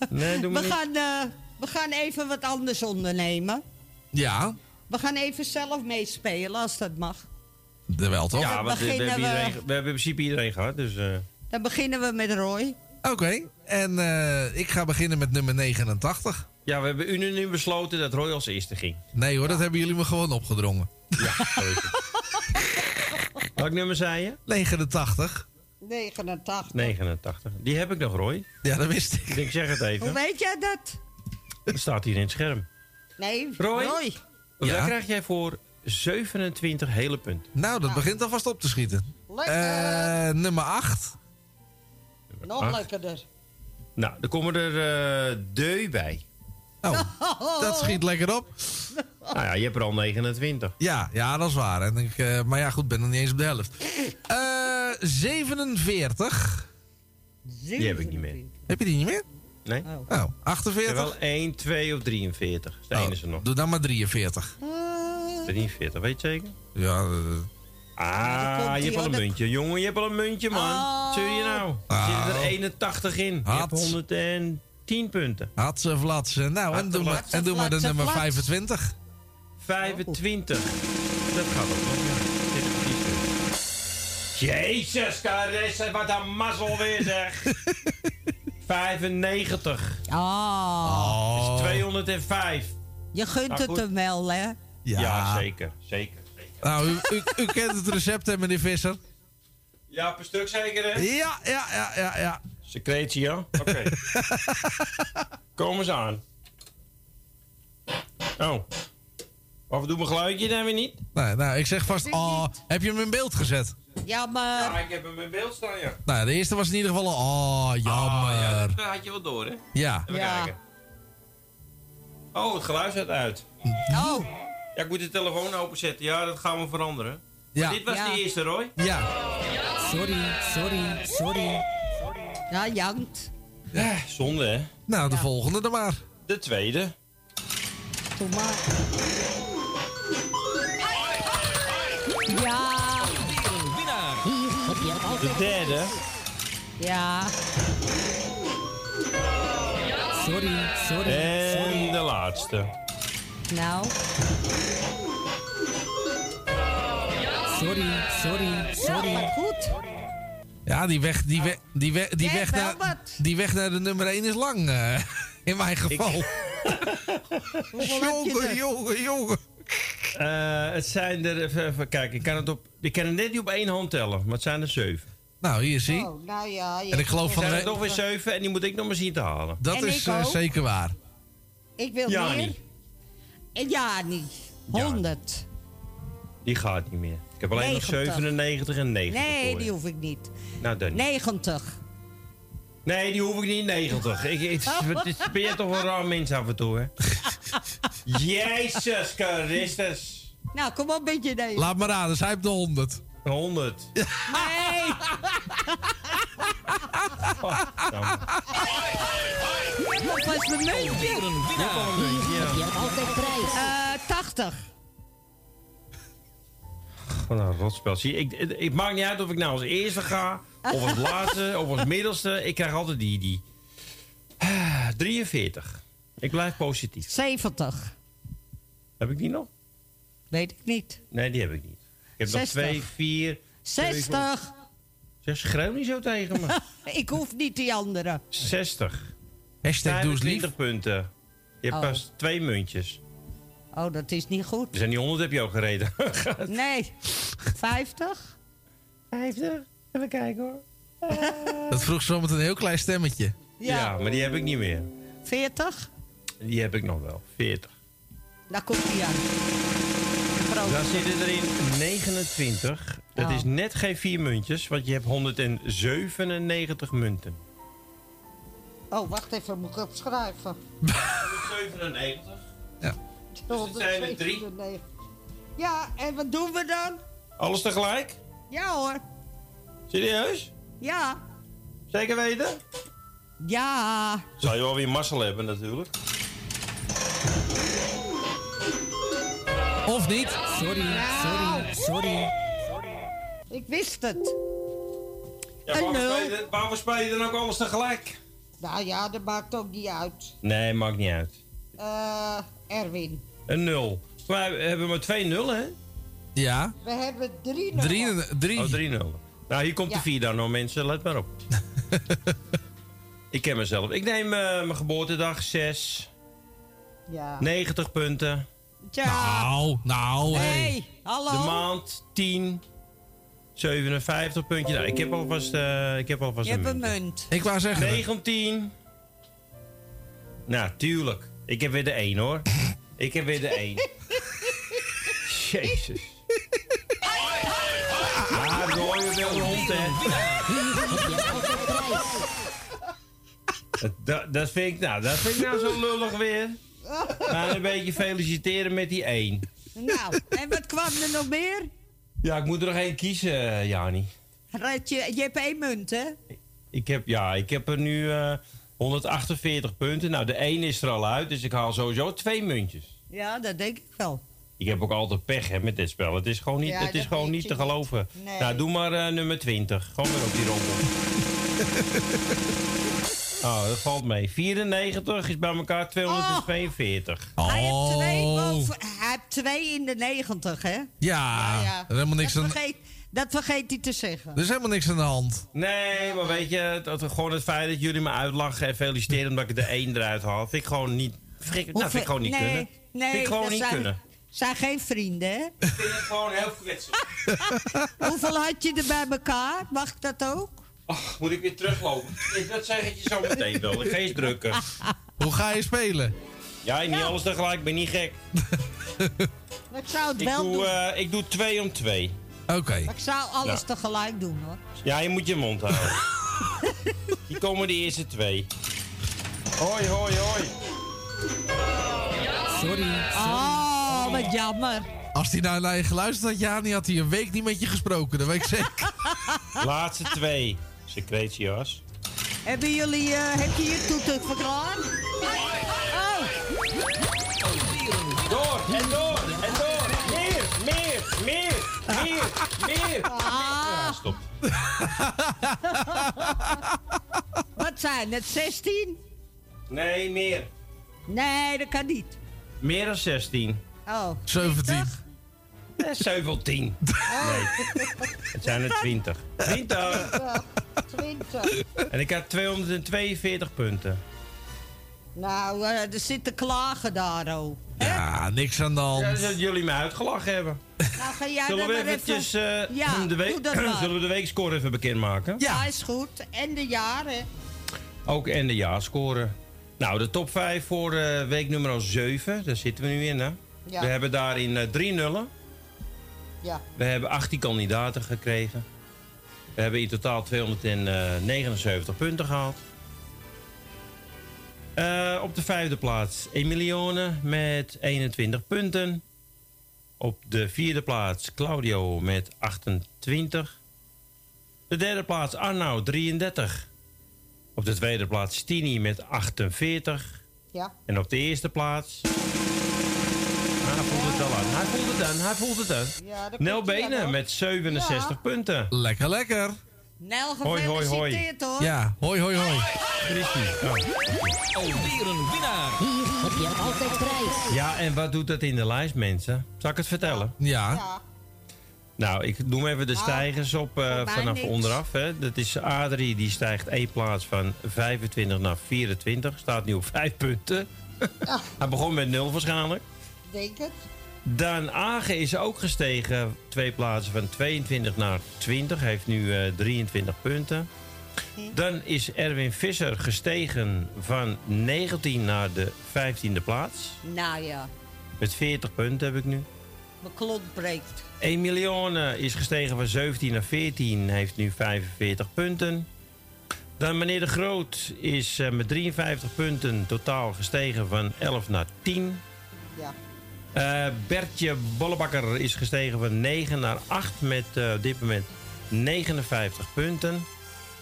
Nee, doe We maar niet. gaan, eh, we gaan even wat anders ondernemen. Ja, We gaan even zelf meespelen, als dat mag. de wel toch? Ja, want we, we beginnen hebben we- iedereen, we hebben in principe iedereen gehad. Dus, eh, Dan beginnen we met Roy. Oké, en eh, ik ga beginnen met nummer 89. ja, we hebben unaniem besloten dat Roy als eerste ging. Nee hoor, dat hebben jullie me gewoon opgedrongen. Ja. Welk nummer zei je? 89. 89. 89. Die heb ik nog, Roy. Ja, dat wist ik. Ik denk, zeg het Hoe even. weet jij dat? Dat staat hier in het scherm. Nee, Roy? Roy. Daar Ja? krijg jij voor 27 hele punten. Nou, dat begint alvast op te schieten. Lekker. Eh, nummer 8. Nog acht. lekkerder. Nou, er komen er eh deu bij. Oh, dat schiet lekker op. Nou ja, je hebt er al 29. Ja, ja, dat is waar. En ik, eh, maar ja, goed, ben nog niet eens op de helft. Eh 47. Die heb ik niet meer. Heb je die niet meer? Nee? Oh, Ik heb 48. wel 1, 2 of 43. Dat is de Oh, enige nog. Doe dan maar 43. 43, weet je zeker? Ja, eh, Ah, je hebt al een muntje. Jongen, je hebt al een muntje, man. Wat zul je nou? Er zitten er 81 in. Je hebt 110 punten. Hatse vlatse. Nou, en doe, maar, en doe maar de nummer flats. 25. 25. Dat gaat ook nog. Jezus, Caresse, wat een mazzel weer zeg. 95. Ah. Dat is 205. Je gunt Nou, het hem wel, hè? Ja, zeker. Zeker. Nou, u, u, u kent het recept, hè, meneer Visser? Ja, per stuk zeker, hè? Ja, ja, ja, ja, ja. Secretie, ja? Oké. Kom eens aan. Oh. Of doe mijn geluidje dan weer niet? Nou, nou, ik zeg vast, oh, heb je hem in beeld gezet? Ja, maar... Ja, ik heb hem in beeld staan, ja. Nou, de eerste was in ieder geval, een, oh, jammer. Ah, ja, ja. dat had je wel door, hè? Ja. Even kijken. Oh, het geluid zet uit. Oh. Ja, ik moet de telefoon openzetten. Ja, dat gaan we veranderen. Ja. Maar dit was Ja. de eerste, Roy. Ja. Sorry, sorry, sorry. Ja, jankt. Ja, zonde, hè? Nou, de volgende dan maar. De tweede. Doe maar. Ja. De derde. Ja. Sorry, sorry, En sorry. de laatste. Nou. Sorry, sorry, sorry. Goed. Ja, die weg, die weg, die weg, die weg, naar, die weg naar de nummer 1 is lang. eh, in mijn geval. Jongen, jongen, jongen. Eh, het zijn er, even, even kijken, ik kan het, op, ik kan het net niet op één hand tellen, maar het zijn er zeven. Nou, hier zie. Oh, nou ja. je En ik geloof Er van zijn de er toch weer zeven en die moet ik nog maar zien te halen. Dat En is ik eh, ook. zeker waar. Ik wil Ja, meer. niet. En Ja, niet. 100. Die gaat niet meer. Ik heb alleen nog 90. 97 en 90 Nee, voor je. die hoef ik niet. Nou, dan niet. 90. Nee, die hoef ik niet 90. Ik, ik, wat is- ben je toch wel een raar mens af en toe, hè? Jezus Christus. Nou, kom op met je nee. Laat maar raden, zij heeft de 100. 100. Nee. Dat was mijn muntje. Ja. Altijd prijs. Eh 80. Wat een rotspel. Zie, je, ik, het, het maakt niet uit of ik nou als eerste ga, of als laatste, of als middelste. Ik krijg altijd die. die. Ah, 43. Ik blijf positief. 70. Heb ik die nog? Weet ik niet. Nee, die heb ik niet. Ik heb nog 60. 2, 4. 60. Zeg, schreeuw niet zo tegen me. ik hoef niet die andere. 60. Hashtag doe eens lief. 25 punten. Je hebt Oh. pas twee muntjes. Oh, dat is niet goed. Er zijn die 100 heb je ook gereden. Nee. 50? 50? Even kijken hoor. Dat vroeg zo met een heel klein stemmetje. Ja. maar die heb ik niet meer. 40? Die heb ik nog wel. 40. Daar komt hij aan. Daar zitten er in 29. Dat Oh. is net geen vier muntjes, want je hebt 197 munten. Oh, wacht even, moet ik opschrijven. 197? Ja. Dus het zijn er drie. 197. Ja, en wat doen we dan? Alles tegelijk? Ja hoor. Serieus? Ja. Zeker weten? Ja. Zou je wel weer mazzel hebben natuurlijk. Of niet? Sorry, sorry, sorry. Ik wist het. Ja, waarom, speel je, waarom speel je dan ook alles tegelijk? Nou ja, dat maakt ook niet uit. Nee, maakt niet uit. Eh, Erwin. Een nul. Maar we hebben maar twee nullen, hè? Ja. We hebben drie nullen. Drie, drie. Oh, drie nullen. Nou, hier komt Ja. de vier dan nog, mensen. Let maar op. ik ken mezelf. Ik neem eh, mijn geboortedag 6. Ja. 90 punten. Tja. Nou, nou, hé. Hey, hallo. De maand 10. 57 puntjes. Nou, ik heb alvast, eh ik heb alvast Je hebt een munt. munt. Ik wou zeggen. 19. Nou, tuurlijk. Ik heb weer de 1 hoor. ik heb weer de 1. Jezus. Ah, dan hoor je wel een hond, hè. Dat- Dat, vind ik, nou, dat vind ik nou zo lullig weer. Maar een beetje feliciteren met die 1. Nou, en wat kwam er nog meer? Ja, ik moet er nog één kiezen, eh, Jani. Je, je hebt één munt, hè? Ik heb, ja, ik heb er nu eh, 148 punten. Nou, de 1 is er al uit, dus ik haal sowieso twee muntjes. Ja, dat denk ik wel. Ik heb ook altijd pech hè, met dit spel. Het is gewoon niet, Ja, het is gewoon niet te geloven. Nee. Nou, doe maar eh, nummer 20. Gewoon weer op die rondel. oh, dat valt mee. 94 is bij elkaar 242. Hij, heeft twee Oh. boven, hij heeft twee in de 90, hè? Ja, ja. er is helemaal niks aan, vergeet, dat vergeet hij te zeggen. er is helemaal niks aan de hand. Nee, maar weet je, dat, gewoon het feit dat jullie me uitlachen en feliciteren omdat ik er de 1 eruit haal, vind ik gewoon niet. Vind, nou, vind ik gewoon niet nee, kunnen. Nee, vind ik gewoon niet zijn, kunnen. zijn geen vrienden, hè? Ik vind het gewoon heel kwetselijk. Hoeveel had je er bij elkaar? Mag ik dat ook? Ach, moet ik weer teruglopen? Ik- Dat zeg ik je zo meteen wel. Ik ga eens drukken. Hoe ga je spelen? Ja, niet alles tegelijk, ik ben niet gek. Ik zou het Ik wel doe, doen. eh, ik doe twee om twee. Oké. Ik zou alles Ja. tegelijk doen, hoor. Ja, je moet je mond houden. Hier komen de eerste twee. Hoi, hoi, hoi. Sorry. Oh, wat jammer. Als hij nou naar je geluisterd had, Jani, had hij een week niet met je gesproken. Dat weet ik zeker. Laatste twee. Secretias. Hebben jullie, eh, heb je je toeter verklaard? Oh. Door, en door, en door. Meer, meer, meer, meer. Ah. Ja, stop. Wat zijn het, 16? Nee, meer. Nee, dat kan niet. Meer dan 16. Oh. 17. Eh, 17. Nee, het zijn er 20. 20. 20. En ik heb 242 punten. Nou, eh, er zit te klagen daar, oh. Ja, niks aan de hand. Ja, dat jullie me uitgelachen hebben. Nou, ga jij Zullen we eventjes even... eh, ja, de, week, doe dat maar. zullen we de weekscore even bekendmaken? Ja. is goed. En de jaren. Ook en de jaarscore. Nou, de top 5 voor eh, week nummer 7. Daar zitten we nu in, hè? Ja. We hebben daarin eh, drie nullen. Ja. We hebben 18 kandidaten gekregen. We hebben in totaal 279 punten gehaald. Eh, op de vijfde plaats Emilione met 21 punten. Op de vierde plaats Claudio met 28. De derde plaats Arnoud 33. Op de tweede plaats Stini met 48. Ja. En op de eerste plaats. Ah, hij voelt het al aan. Hij voelt het aan. Hij voelt het aan. Ja, Nel Benen met 67 Ja. punten. Lekker, lekker. Nel, Hoi, hoi, hoi. gefeliciteerd hoor. Ja, hoi, hoi, hoi. Christy. Oh. Alweer een winnaar. Hier heb je altijd prijs. Ja, en wat doet dat in de lijst, mensen? Zal ik het vertellen? Ja. Nou, ik noem even de stijgers op eh, mij vanaf niks. onderaf. Hè. Dat is Adrie, die stijgt één plaats van 25 naar 24. Staat nu op 5 punten. Hij begon met 0 waarschijnlijk. Denk het. Dan Agen is ook gestegen. Twee plaatsen van 22 naar 20. Heeft nu eh, 23 punten. Dan is Erwin Visser gestegen van 19 naar de 15e plaats. Nou ja, Met 40 punten heb ik nu. mijn klont breekt. Emilione is gestegen van 17 naar 14, heeft nu 45 punten. Dan meneer De Groot is eh, met 53 punten totaal gestegen van 11 naar 10. Ja. Eh, Bertje Bollebakker is gestegen van 9 naar 8 met eh, op dit moment 59 punten.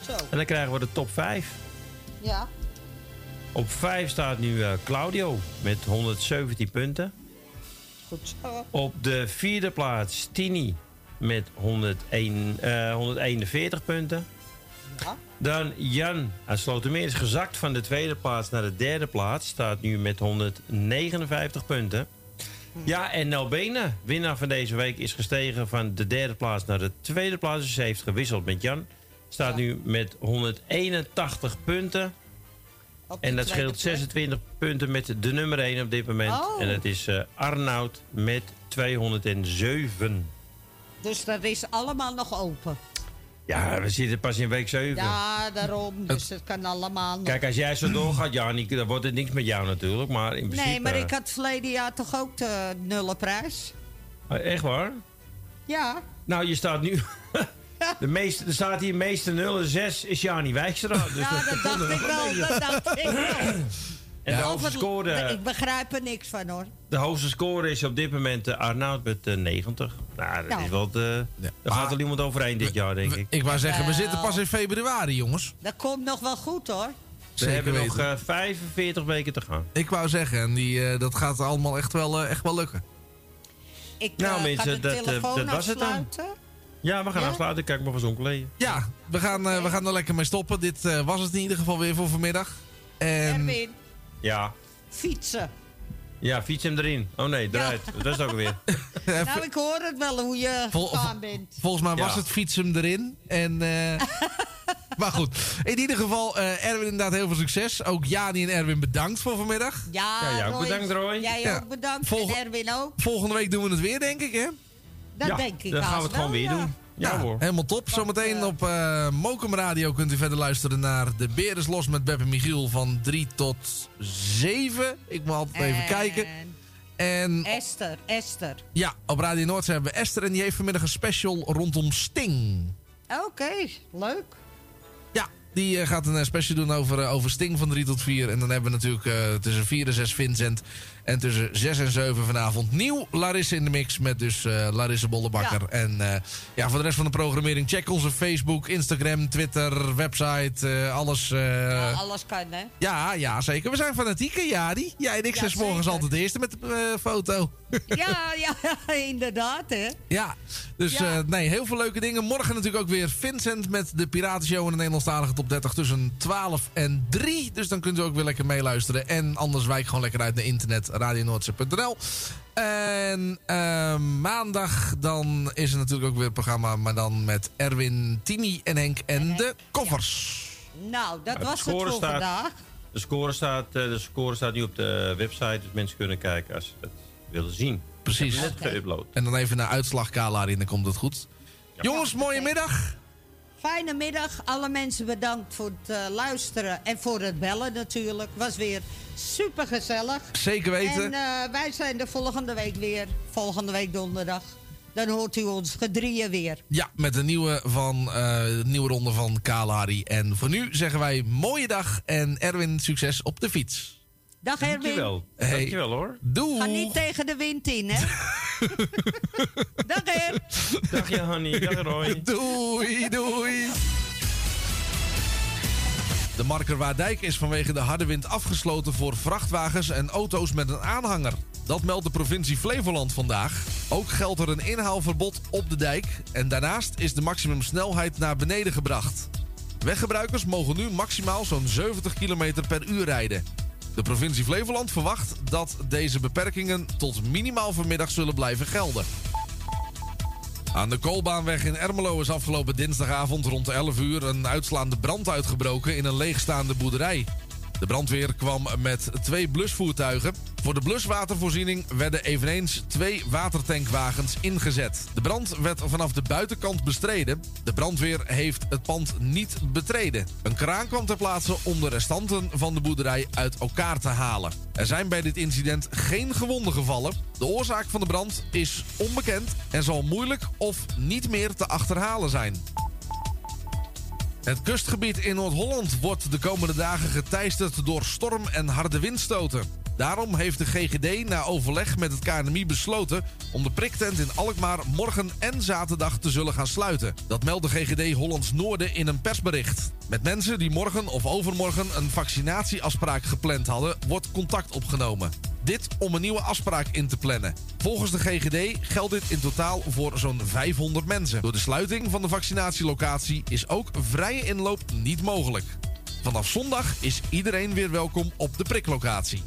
Zo. En dan krijgen we de top 5. Ja. Op 5 staat nu eh, Claudio met 117 punten. Goed zo. Op de vierde plaats Tini met 101, eh, 141 punten. Ja. Dan Jan uit Slotermeer is gezakt van de tweede plaats naar de derde plaats. Staat nu met 159 punten. Ja, en Nelbene, winnaar van deze week, is gestegen van de derde plaats naar de tweede plaats. Dus ze heeft gewisseld met Jan. Staat nu met 181 punten. En dat scheelt plek. 26 punten met de nummer 1 op dit moment. Oh. En dat is eh, Arnoud met 207. Dus dat is allemaal nog open. Ja, we zitten pas in week 7. Ja, daarom. Dus het kan allemaal nog. Kijk, als jij zo doorgaat, Janik, dan wordt het niks met jou natuurlijk. Maar in principe... Nee, maar ik had verleden jaar toch ook de nullenprijs? Eh, Echt waar? Ja. Nou, je staat nu... De meeste, er staat hier meeste nullen, 6 is Jani Wijkstra. Dus Ja, dat dacht ik wel. Dat dacht ik wel. En de hoogste, score, Ik begrijp er niks van hoor. de hoogste score is op dit moment eh, Arnoud met eh, 90. Nou, dat Nou. is wel... De, Daar gaat er iemand overheen dit jaar, denk ik. Ik wou zeggen, we zitten pas in februari, jongens. Dat komt nog wel goed hoor. We Zeker hebben nog eh, 45 weken te gaan. Ik wou zeggen, en die, eh, dat gaat allemaal echt wel, eh, echt wel lukken. Ik Nou, eh, mensen, ga de dat, eh, telefoon dat was het dan. afsluiten. Ja, we gaan Ja? afsluiten. Kijk maar van zo'n collega. Ja, we gaan, eh, we gaan er lekker mee stoppen. Dit eh, was het in ieder geval weer voor vanmiddag. En Erwin, Ja. fietsen. Ja, fiets hem erin. Oh nee, eruit. Dat het ook weer. Nou, ik hoor het wel hoe je Vol- gegaan bent. volgens mij was Ja. het fietsen erin. En, eh, maar goed, in ieder geval, eh, Erwin inderdaad heel veel succes. Ook Jani en Erwin bedankt voor vanmiddag. Ja, Ja, Roy, bedankt, Roy. Jij Ja. ook bedankt. Volg- En Erwin ook. Volgende week doen we het weer, denk ik, hè? Dat ja, denk ik dan gaan we het gewoon weer ja. doen. Ja, hoor. helemaal top. Zometeen eh, op eh Mokum Radio kunt u verder luisteren naar De Beer is Los met Beb en Michiel van 3 tot 7. Ik moet altijd even En kijken. En Esther, Esther. ja, op Radio Noord hebben we Esther en die heeft vanmiddag een special rondom Sting. Oké, leuk. Ja, die eh, gaat een special doen over, over Sting van 3 tot 4. En dan hebben we natuurlijk eh, tussen 4 en 6 Vincent. En tussen 6 en 7 vanavond nieuw Larisse in de mix. Met dus eh, Larisse Bollebakker. En eh, ja, voor de rest van de programmering check onze Facebook, Instagram, Twitter, website. eh, alles. Ja, alles kan, hè? ja, ja, zeker. We zijn fanatieke, Jari. Jij en ik Ja, zijn morgens altijd de eerste met de foto. Ja, ja, inderdaad, hè? Ja, dus Ja. nee, heel veel leuke dingen. Morgen natuurlijk ook weer Vincent met de Piratenshow in de Nederlandstalige top 30 tussen 12 en 3. Dus dan kunt u ook weer lekker meeluisteren. En anders wijk gewoon lekker uit naar internet, radionoordzee.nl. En eh, maandag dan is er natuurlijk ook weer het programma, maar dan met Erwin, Tini en Henk en de koffers. Nou, dat was het voor staat- vandaag. De score, staat, eh, de score staat nu op de website, dus mensen kunnen kijken als ze het willen zien. Precies. Geüpload. En dan even naar uitslag Kalari en dan komt het goed. Jongens, mooie middag. Fijne middag. Alle mensen bedankt voor het eh, luisteren en voor het bellen natuurlijk. Was weer super gezellig. Zeker weten. En eh, wij zijn de volgende week weer. Volgende week donderdag. Dan hoort u ons gedrieën weer. Ja, met een nieuwe, van, eh, nieuwe ronde van Kalari. En voor nu zeggen wij mooie dag en Erwin succes op de fiets. Dag Erwin. Dankjewel. Hey. Dankjewel hoor. Doei. Ga niet tegen de wind in, hè? Dag Er. Dag Johanny, dag Roy. Doei, doei. De Markerwaardijk is vanwege de harde wind afgesloten voor vrachtwagens en auto's met een aanhanger. Dat meldt de provincie Flevoland vandaag. Ook geldt er een inhaalverbod op de dijk. En daarnaast is de maximumsnelheid naar beneden gebracht. Weggebruikers mogen nu maximaal zo'n 70 km per uur rijden. De provincie Flevoland verwacht dat deze beperkingen tot minimaal vanmiddag zullen blijven gelden. Aan de Koolbaanweg in Ermelo is afgelopen dinsdagavond rond 11 uur een uitslaande brand uitgebroken in een leegstaande boerderij. De brandweer kwam met twee blusvoertuigen. Voor de bluswatervoorziening werden eveneens twee watertankwagens ingezet. De brand werd vanaf de buitenkant bestreden. De brandweer heeft het pand niet betreden. Een kraan kwam ter plaatse om de restanten van de boerderij uit elkaar te halen. Er zijn bij dit incident geen gewonden gevallen. De oorzaak van de brand is onbekend en zal moeilijk of niet meer te achterhalen zijn. Het kustgebied in Noord-Holland wordt de komende dagen geteisterd door storm en harde windstoten. Daarom heeft de GGD na overleg met het KNMI besloten om de priktent in Alkmaar morgen en zaterdag te zullen gaan sluiten. Dat meldt de GGD Hollands Noorden in een persbericht. Met mensen die morgen of overmorgen een vaccinatieafspraak gepland hadden, wordt contact opgenomen. Dit om een nieuwe afspraak in te plannen. Volgens de GGD geldt dit in totaal voor zo'n 500 mensen. Door de sluiting van de vaccinatielocatie is ook vrije inloop niet mogelijk. Vanaf zondag is iedereen weer welkom op de priklocatie.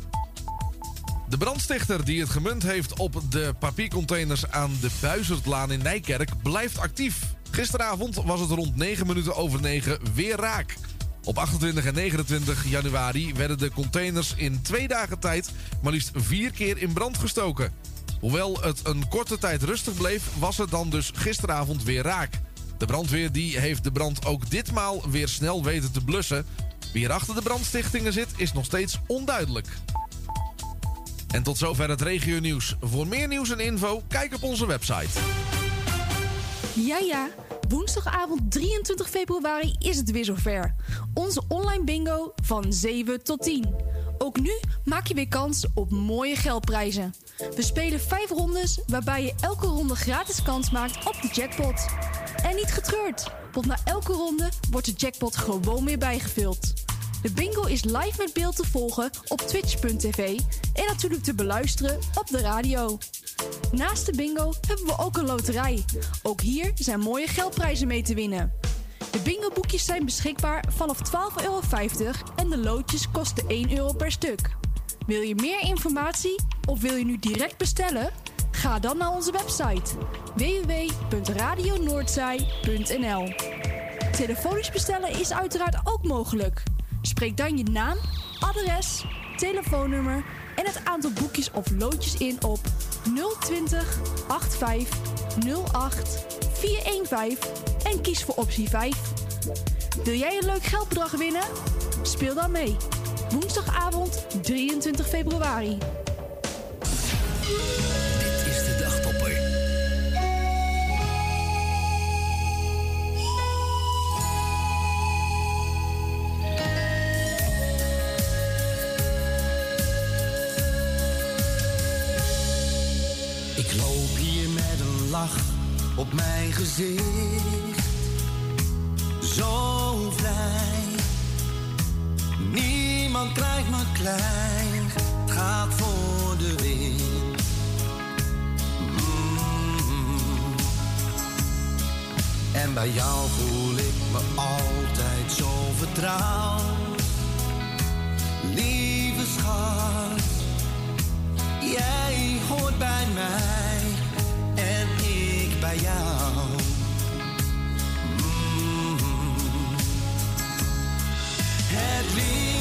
De brandstichter die het gemunt heeft op de papiercontainers aan de Buizerdlaan in Nijkerk blijft actief. Gisteravond was het rond 9 minuten over 9 weer raak. Op 28 en 29 januari werden de containers in twee dagen tijd maar liefst vier keer in brand gestoken. Hoewel het een korte tijd rustig bleef, was het dan dus gisteravond weer raak. De brandweer die heeft de brand ook ditmaal weer snel weten te blussen. Wie er achter de brandstichtingen zit, is nog steeds onduidelijk. En tot zover het regio nieuws. Voor meer nieuws en info, kijk op onze website. Ja, ja. Woensdagavond 23 februari is het weer zover. Onze online bingo van 7 tot 10. Ook nu maak je weer kans op mooie geldprijzen. We spelen 5 rondes waarbij je elke ronde gratis kans maakt op de jackpot. En niet getreurd, want na elke ronde wordt de jackpot gewoon weer bijgevuld. De bingo is live met beeld te volgen op twitch.tv en natuurlijk te beluisteren op de radio. Naast de bingo hebben we ook een loterij. Ook hier zijn mooie geldprijzen mee te winnen. De bingo-boekjes zijn beschikbaar vanaf 12,50 euro en de loodjes kosten 1 euro per stuk. Wil je meer informatie of wil je nu direct bestellen? Ga dan naar onze website www.radionoordzij.nl. Telefonisch bestellen is uiteraard ook mogelijk. Spreek dan je naam, adres, telefoonnummer en het aantal boekjes of loodjes in op 020 85 08 415 en kies voor optie 5. Wil jij een leuk geldbedrag winnen? Speel dan mee. Woensdagavond 23 februari. Lach op mijn gezicht. Zo vrij. Niemand krijgt me klein. Gaat voor de wind. Mm. En bij jou voel ik me altijd zo vertrouwd. Lieve schat. Jij hoort bij mij bij jou. Mm. Het liefst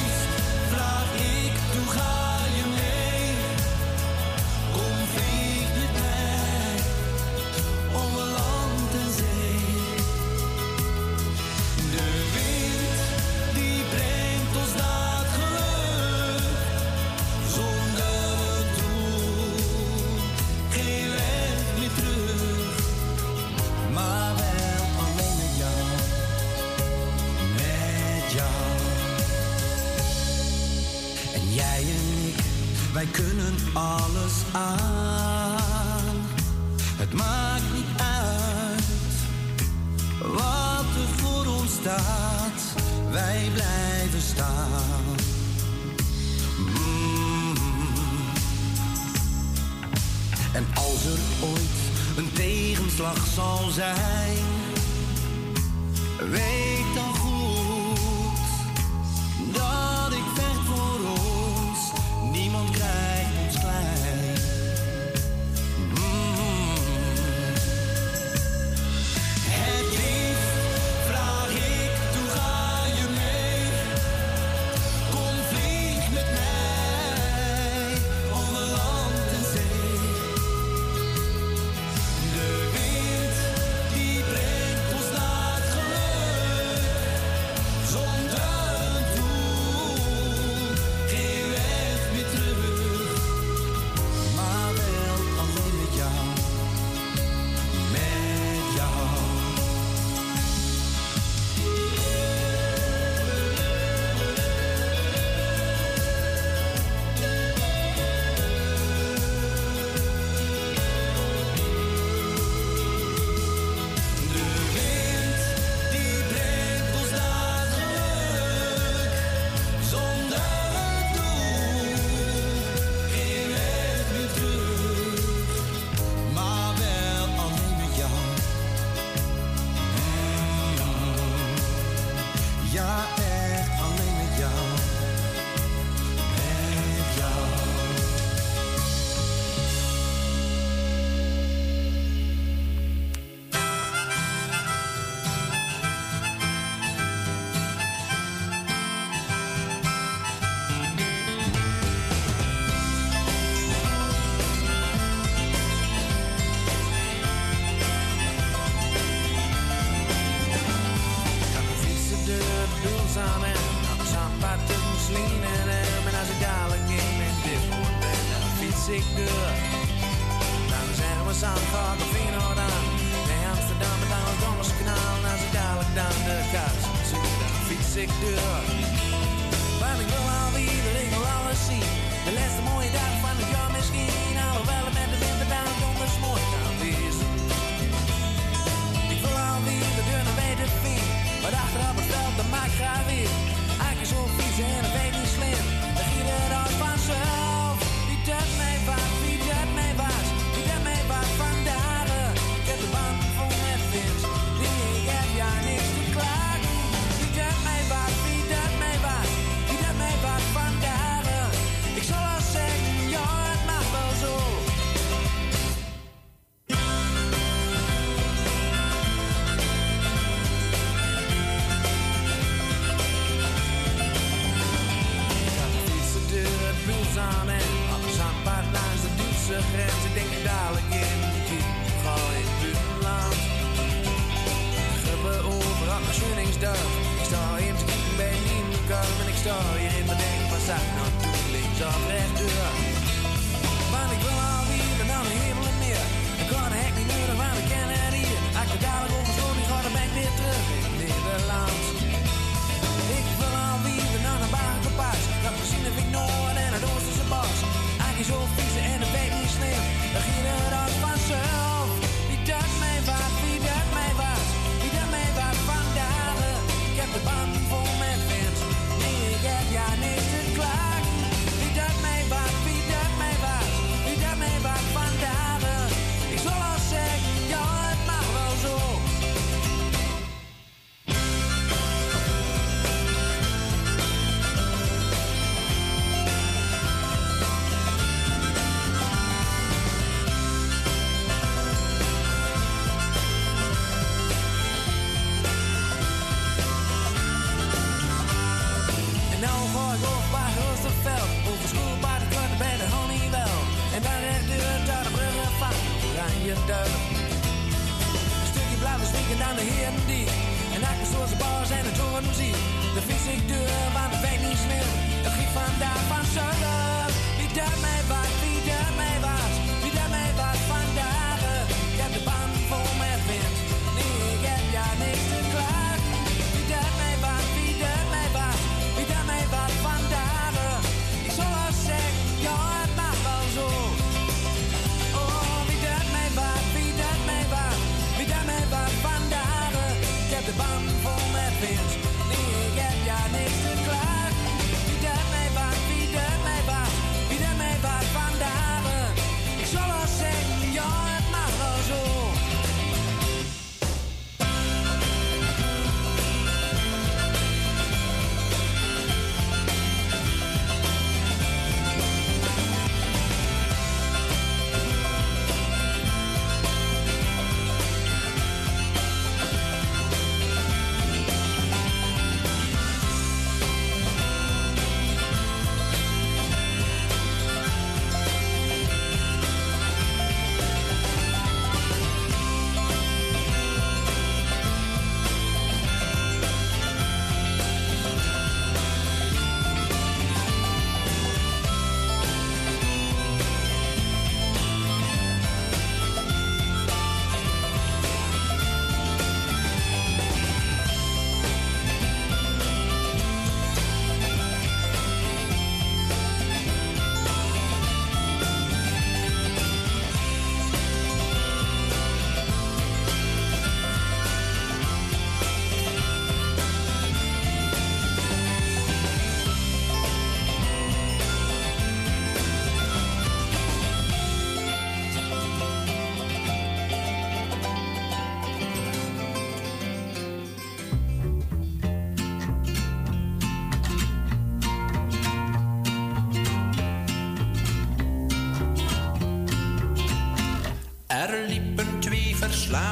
wij kunnen alles aan. Het maakt niet uit wat er voor ons staat, wij blijven staan. Mm. En als er ooit een tegenslag zal zijn, weet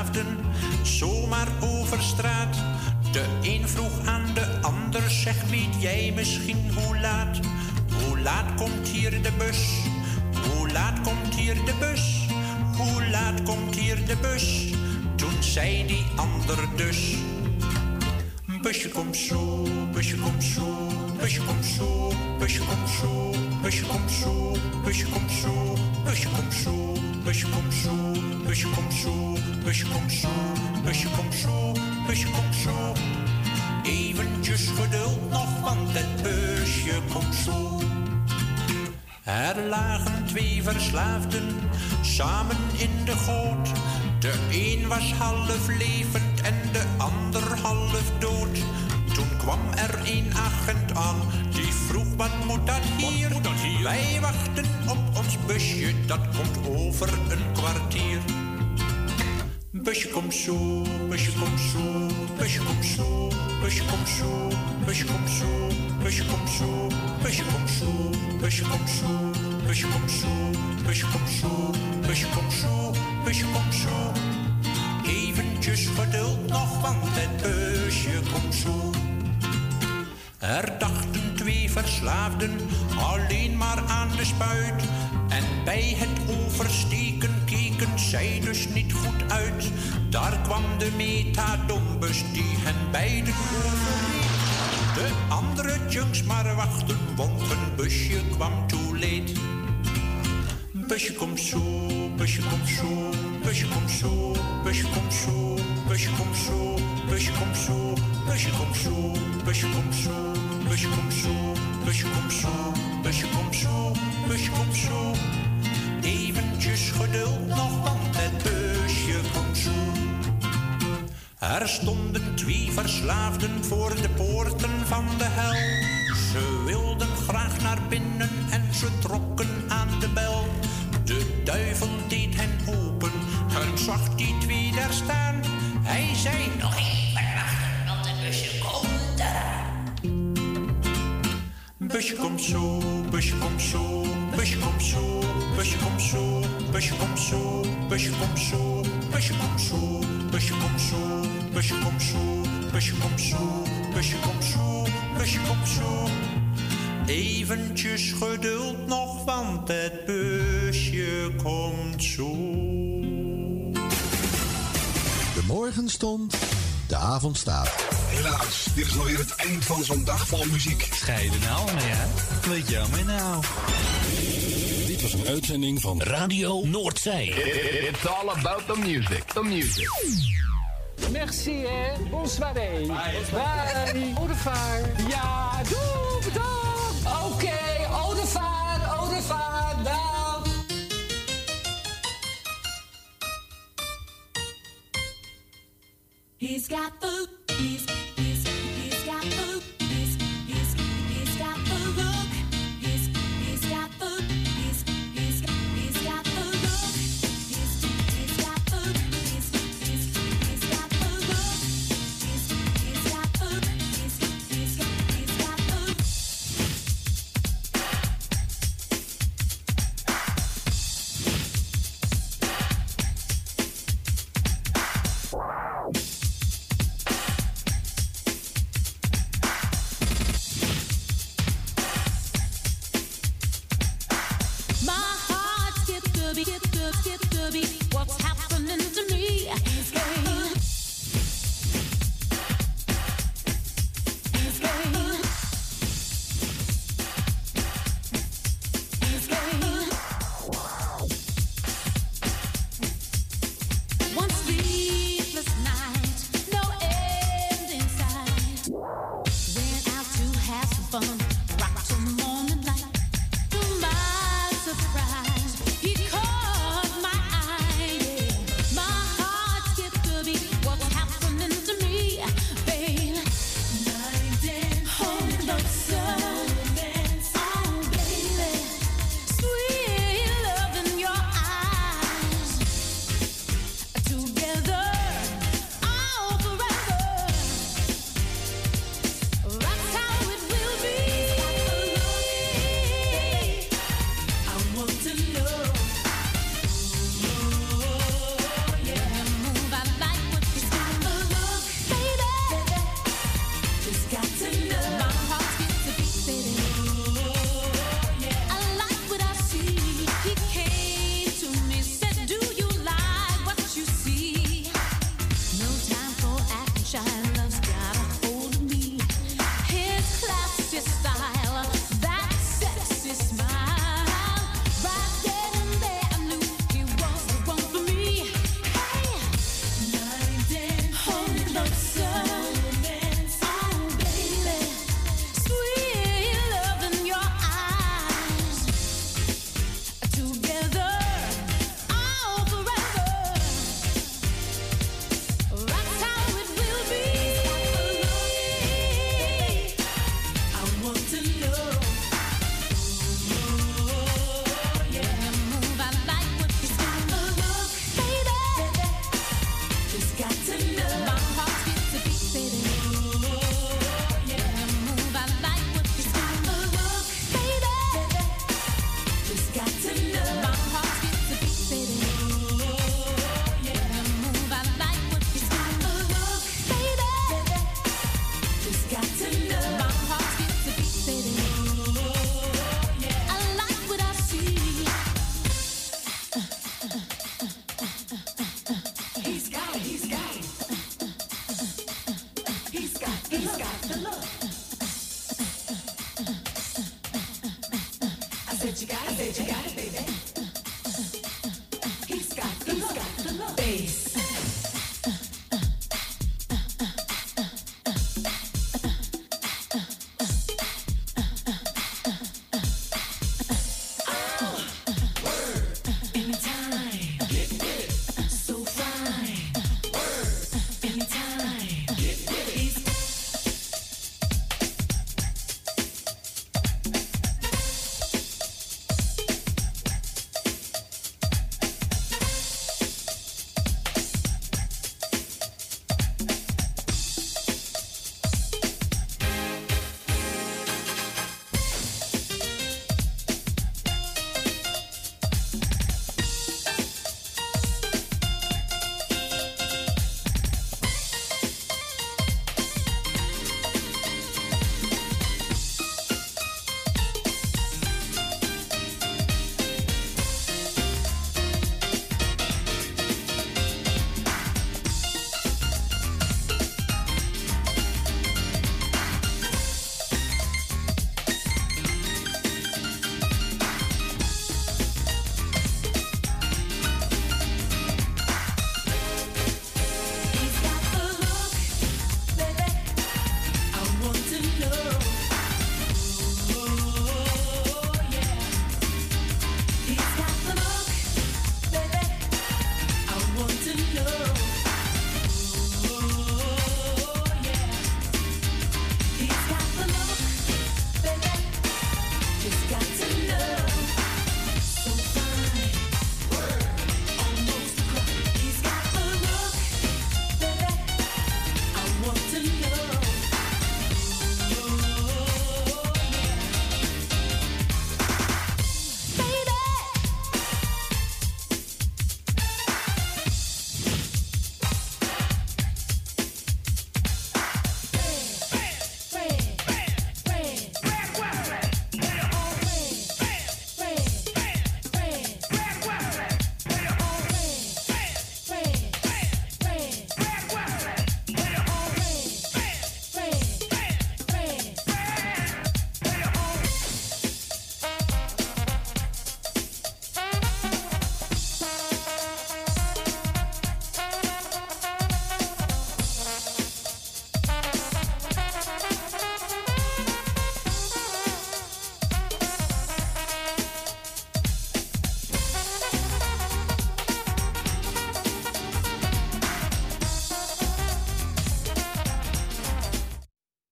verslaafden zomaar over straat. De een vroeg aan de ander, zeg weet jij misschien hoe laat? Hoe laat komt hier de bus? Hoe laat komt hier de bus? Hoe laat komt hier de bus? Toen zei die ander dus. Busje kom zo, busje kom zo, busje kom zo, busje kom zo, busje kom zo, busje kom zo, busje kom zo, busje kom zo busje komt zo, busje komt zo, busje komt zo, busje komt zo. Eventjes geduld nog, want het busje komt zo. Er lagen twee verslaafden samen in de goot. De een was half levend en de ander half dood. Toen kwam er een agent aan, die vroeg wat moet dat hier? Wij wachten op ons busje, dat komt over een kwartier. Busje komt zo, busje komt zo, busje komt zo, busje komt zo, busje komt zo, busje komt zo, busje komt zo, busje komt zo, busje komt zo, busje komt zo, busje komt zo, busje komt zo. Eventjes geduld nog, want het busje komt zo. Er dachten twee verslaafden alleen maar aan de spuit. En bij het oversteken keken zij dus niet goed uit. Daar kwam de metadombus die hen beiden overreed. De andere junks maar wachten, want hun busje kwam too late. Busje komt zo, busje komt zo, busje komt zo, busje komt zo, busje komt zo, busje komt zo, busje komt zo, busje komt zo, busje komt zo, busje komt zo, busje komt zo, busje komt zo. Eventjes geduld nog, want het busje komt zo. Er stonden twee verslaafden voor de poorten van de hel. Ze wilden graag naar binnen en ze trokken aan de bel. De duivel deed hen open en zag die twee daar staan. Hij zei nog Komt zo, busje komt zo, busje komt zo, busje komt zo, busje komt zo, busje komt zo, busje komt zo, busje komt zo, busje komt zo, busje komt zo, busje komt zo, busje komt zo. Eventjes geduld nog, want het busje komt zo. De morgen stond, de avond staat. Helaas, dit is alweer het eind van zo'n dag vol muziek. Scheiden nou, maar ja. Weet jammer nou. Dit was een uitzending van Radio Noordzee. It's all about the music. The music. Merci, hè. Bonsoir. Bye. Bye. Au revoir. Ja, doe, got the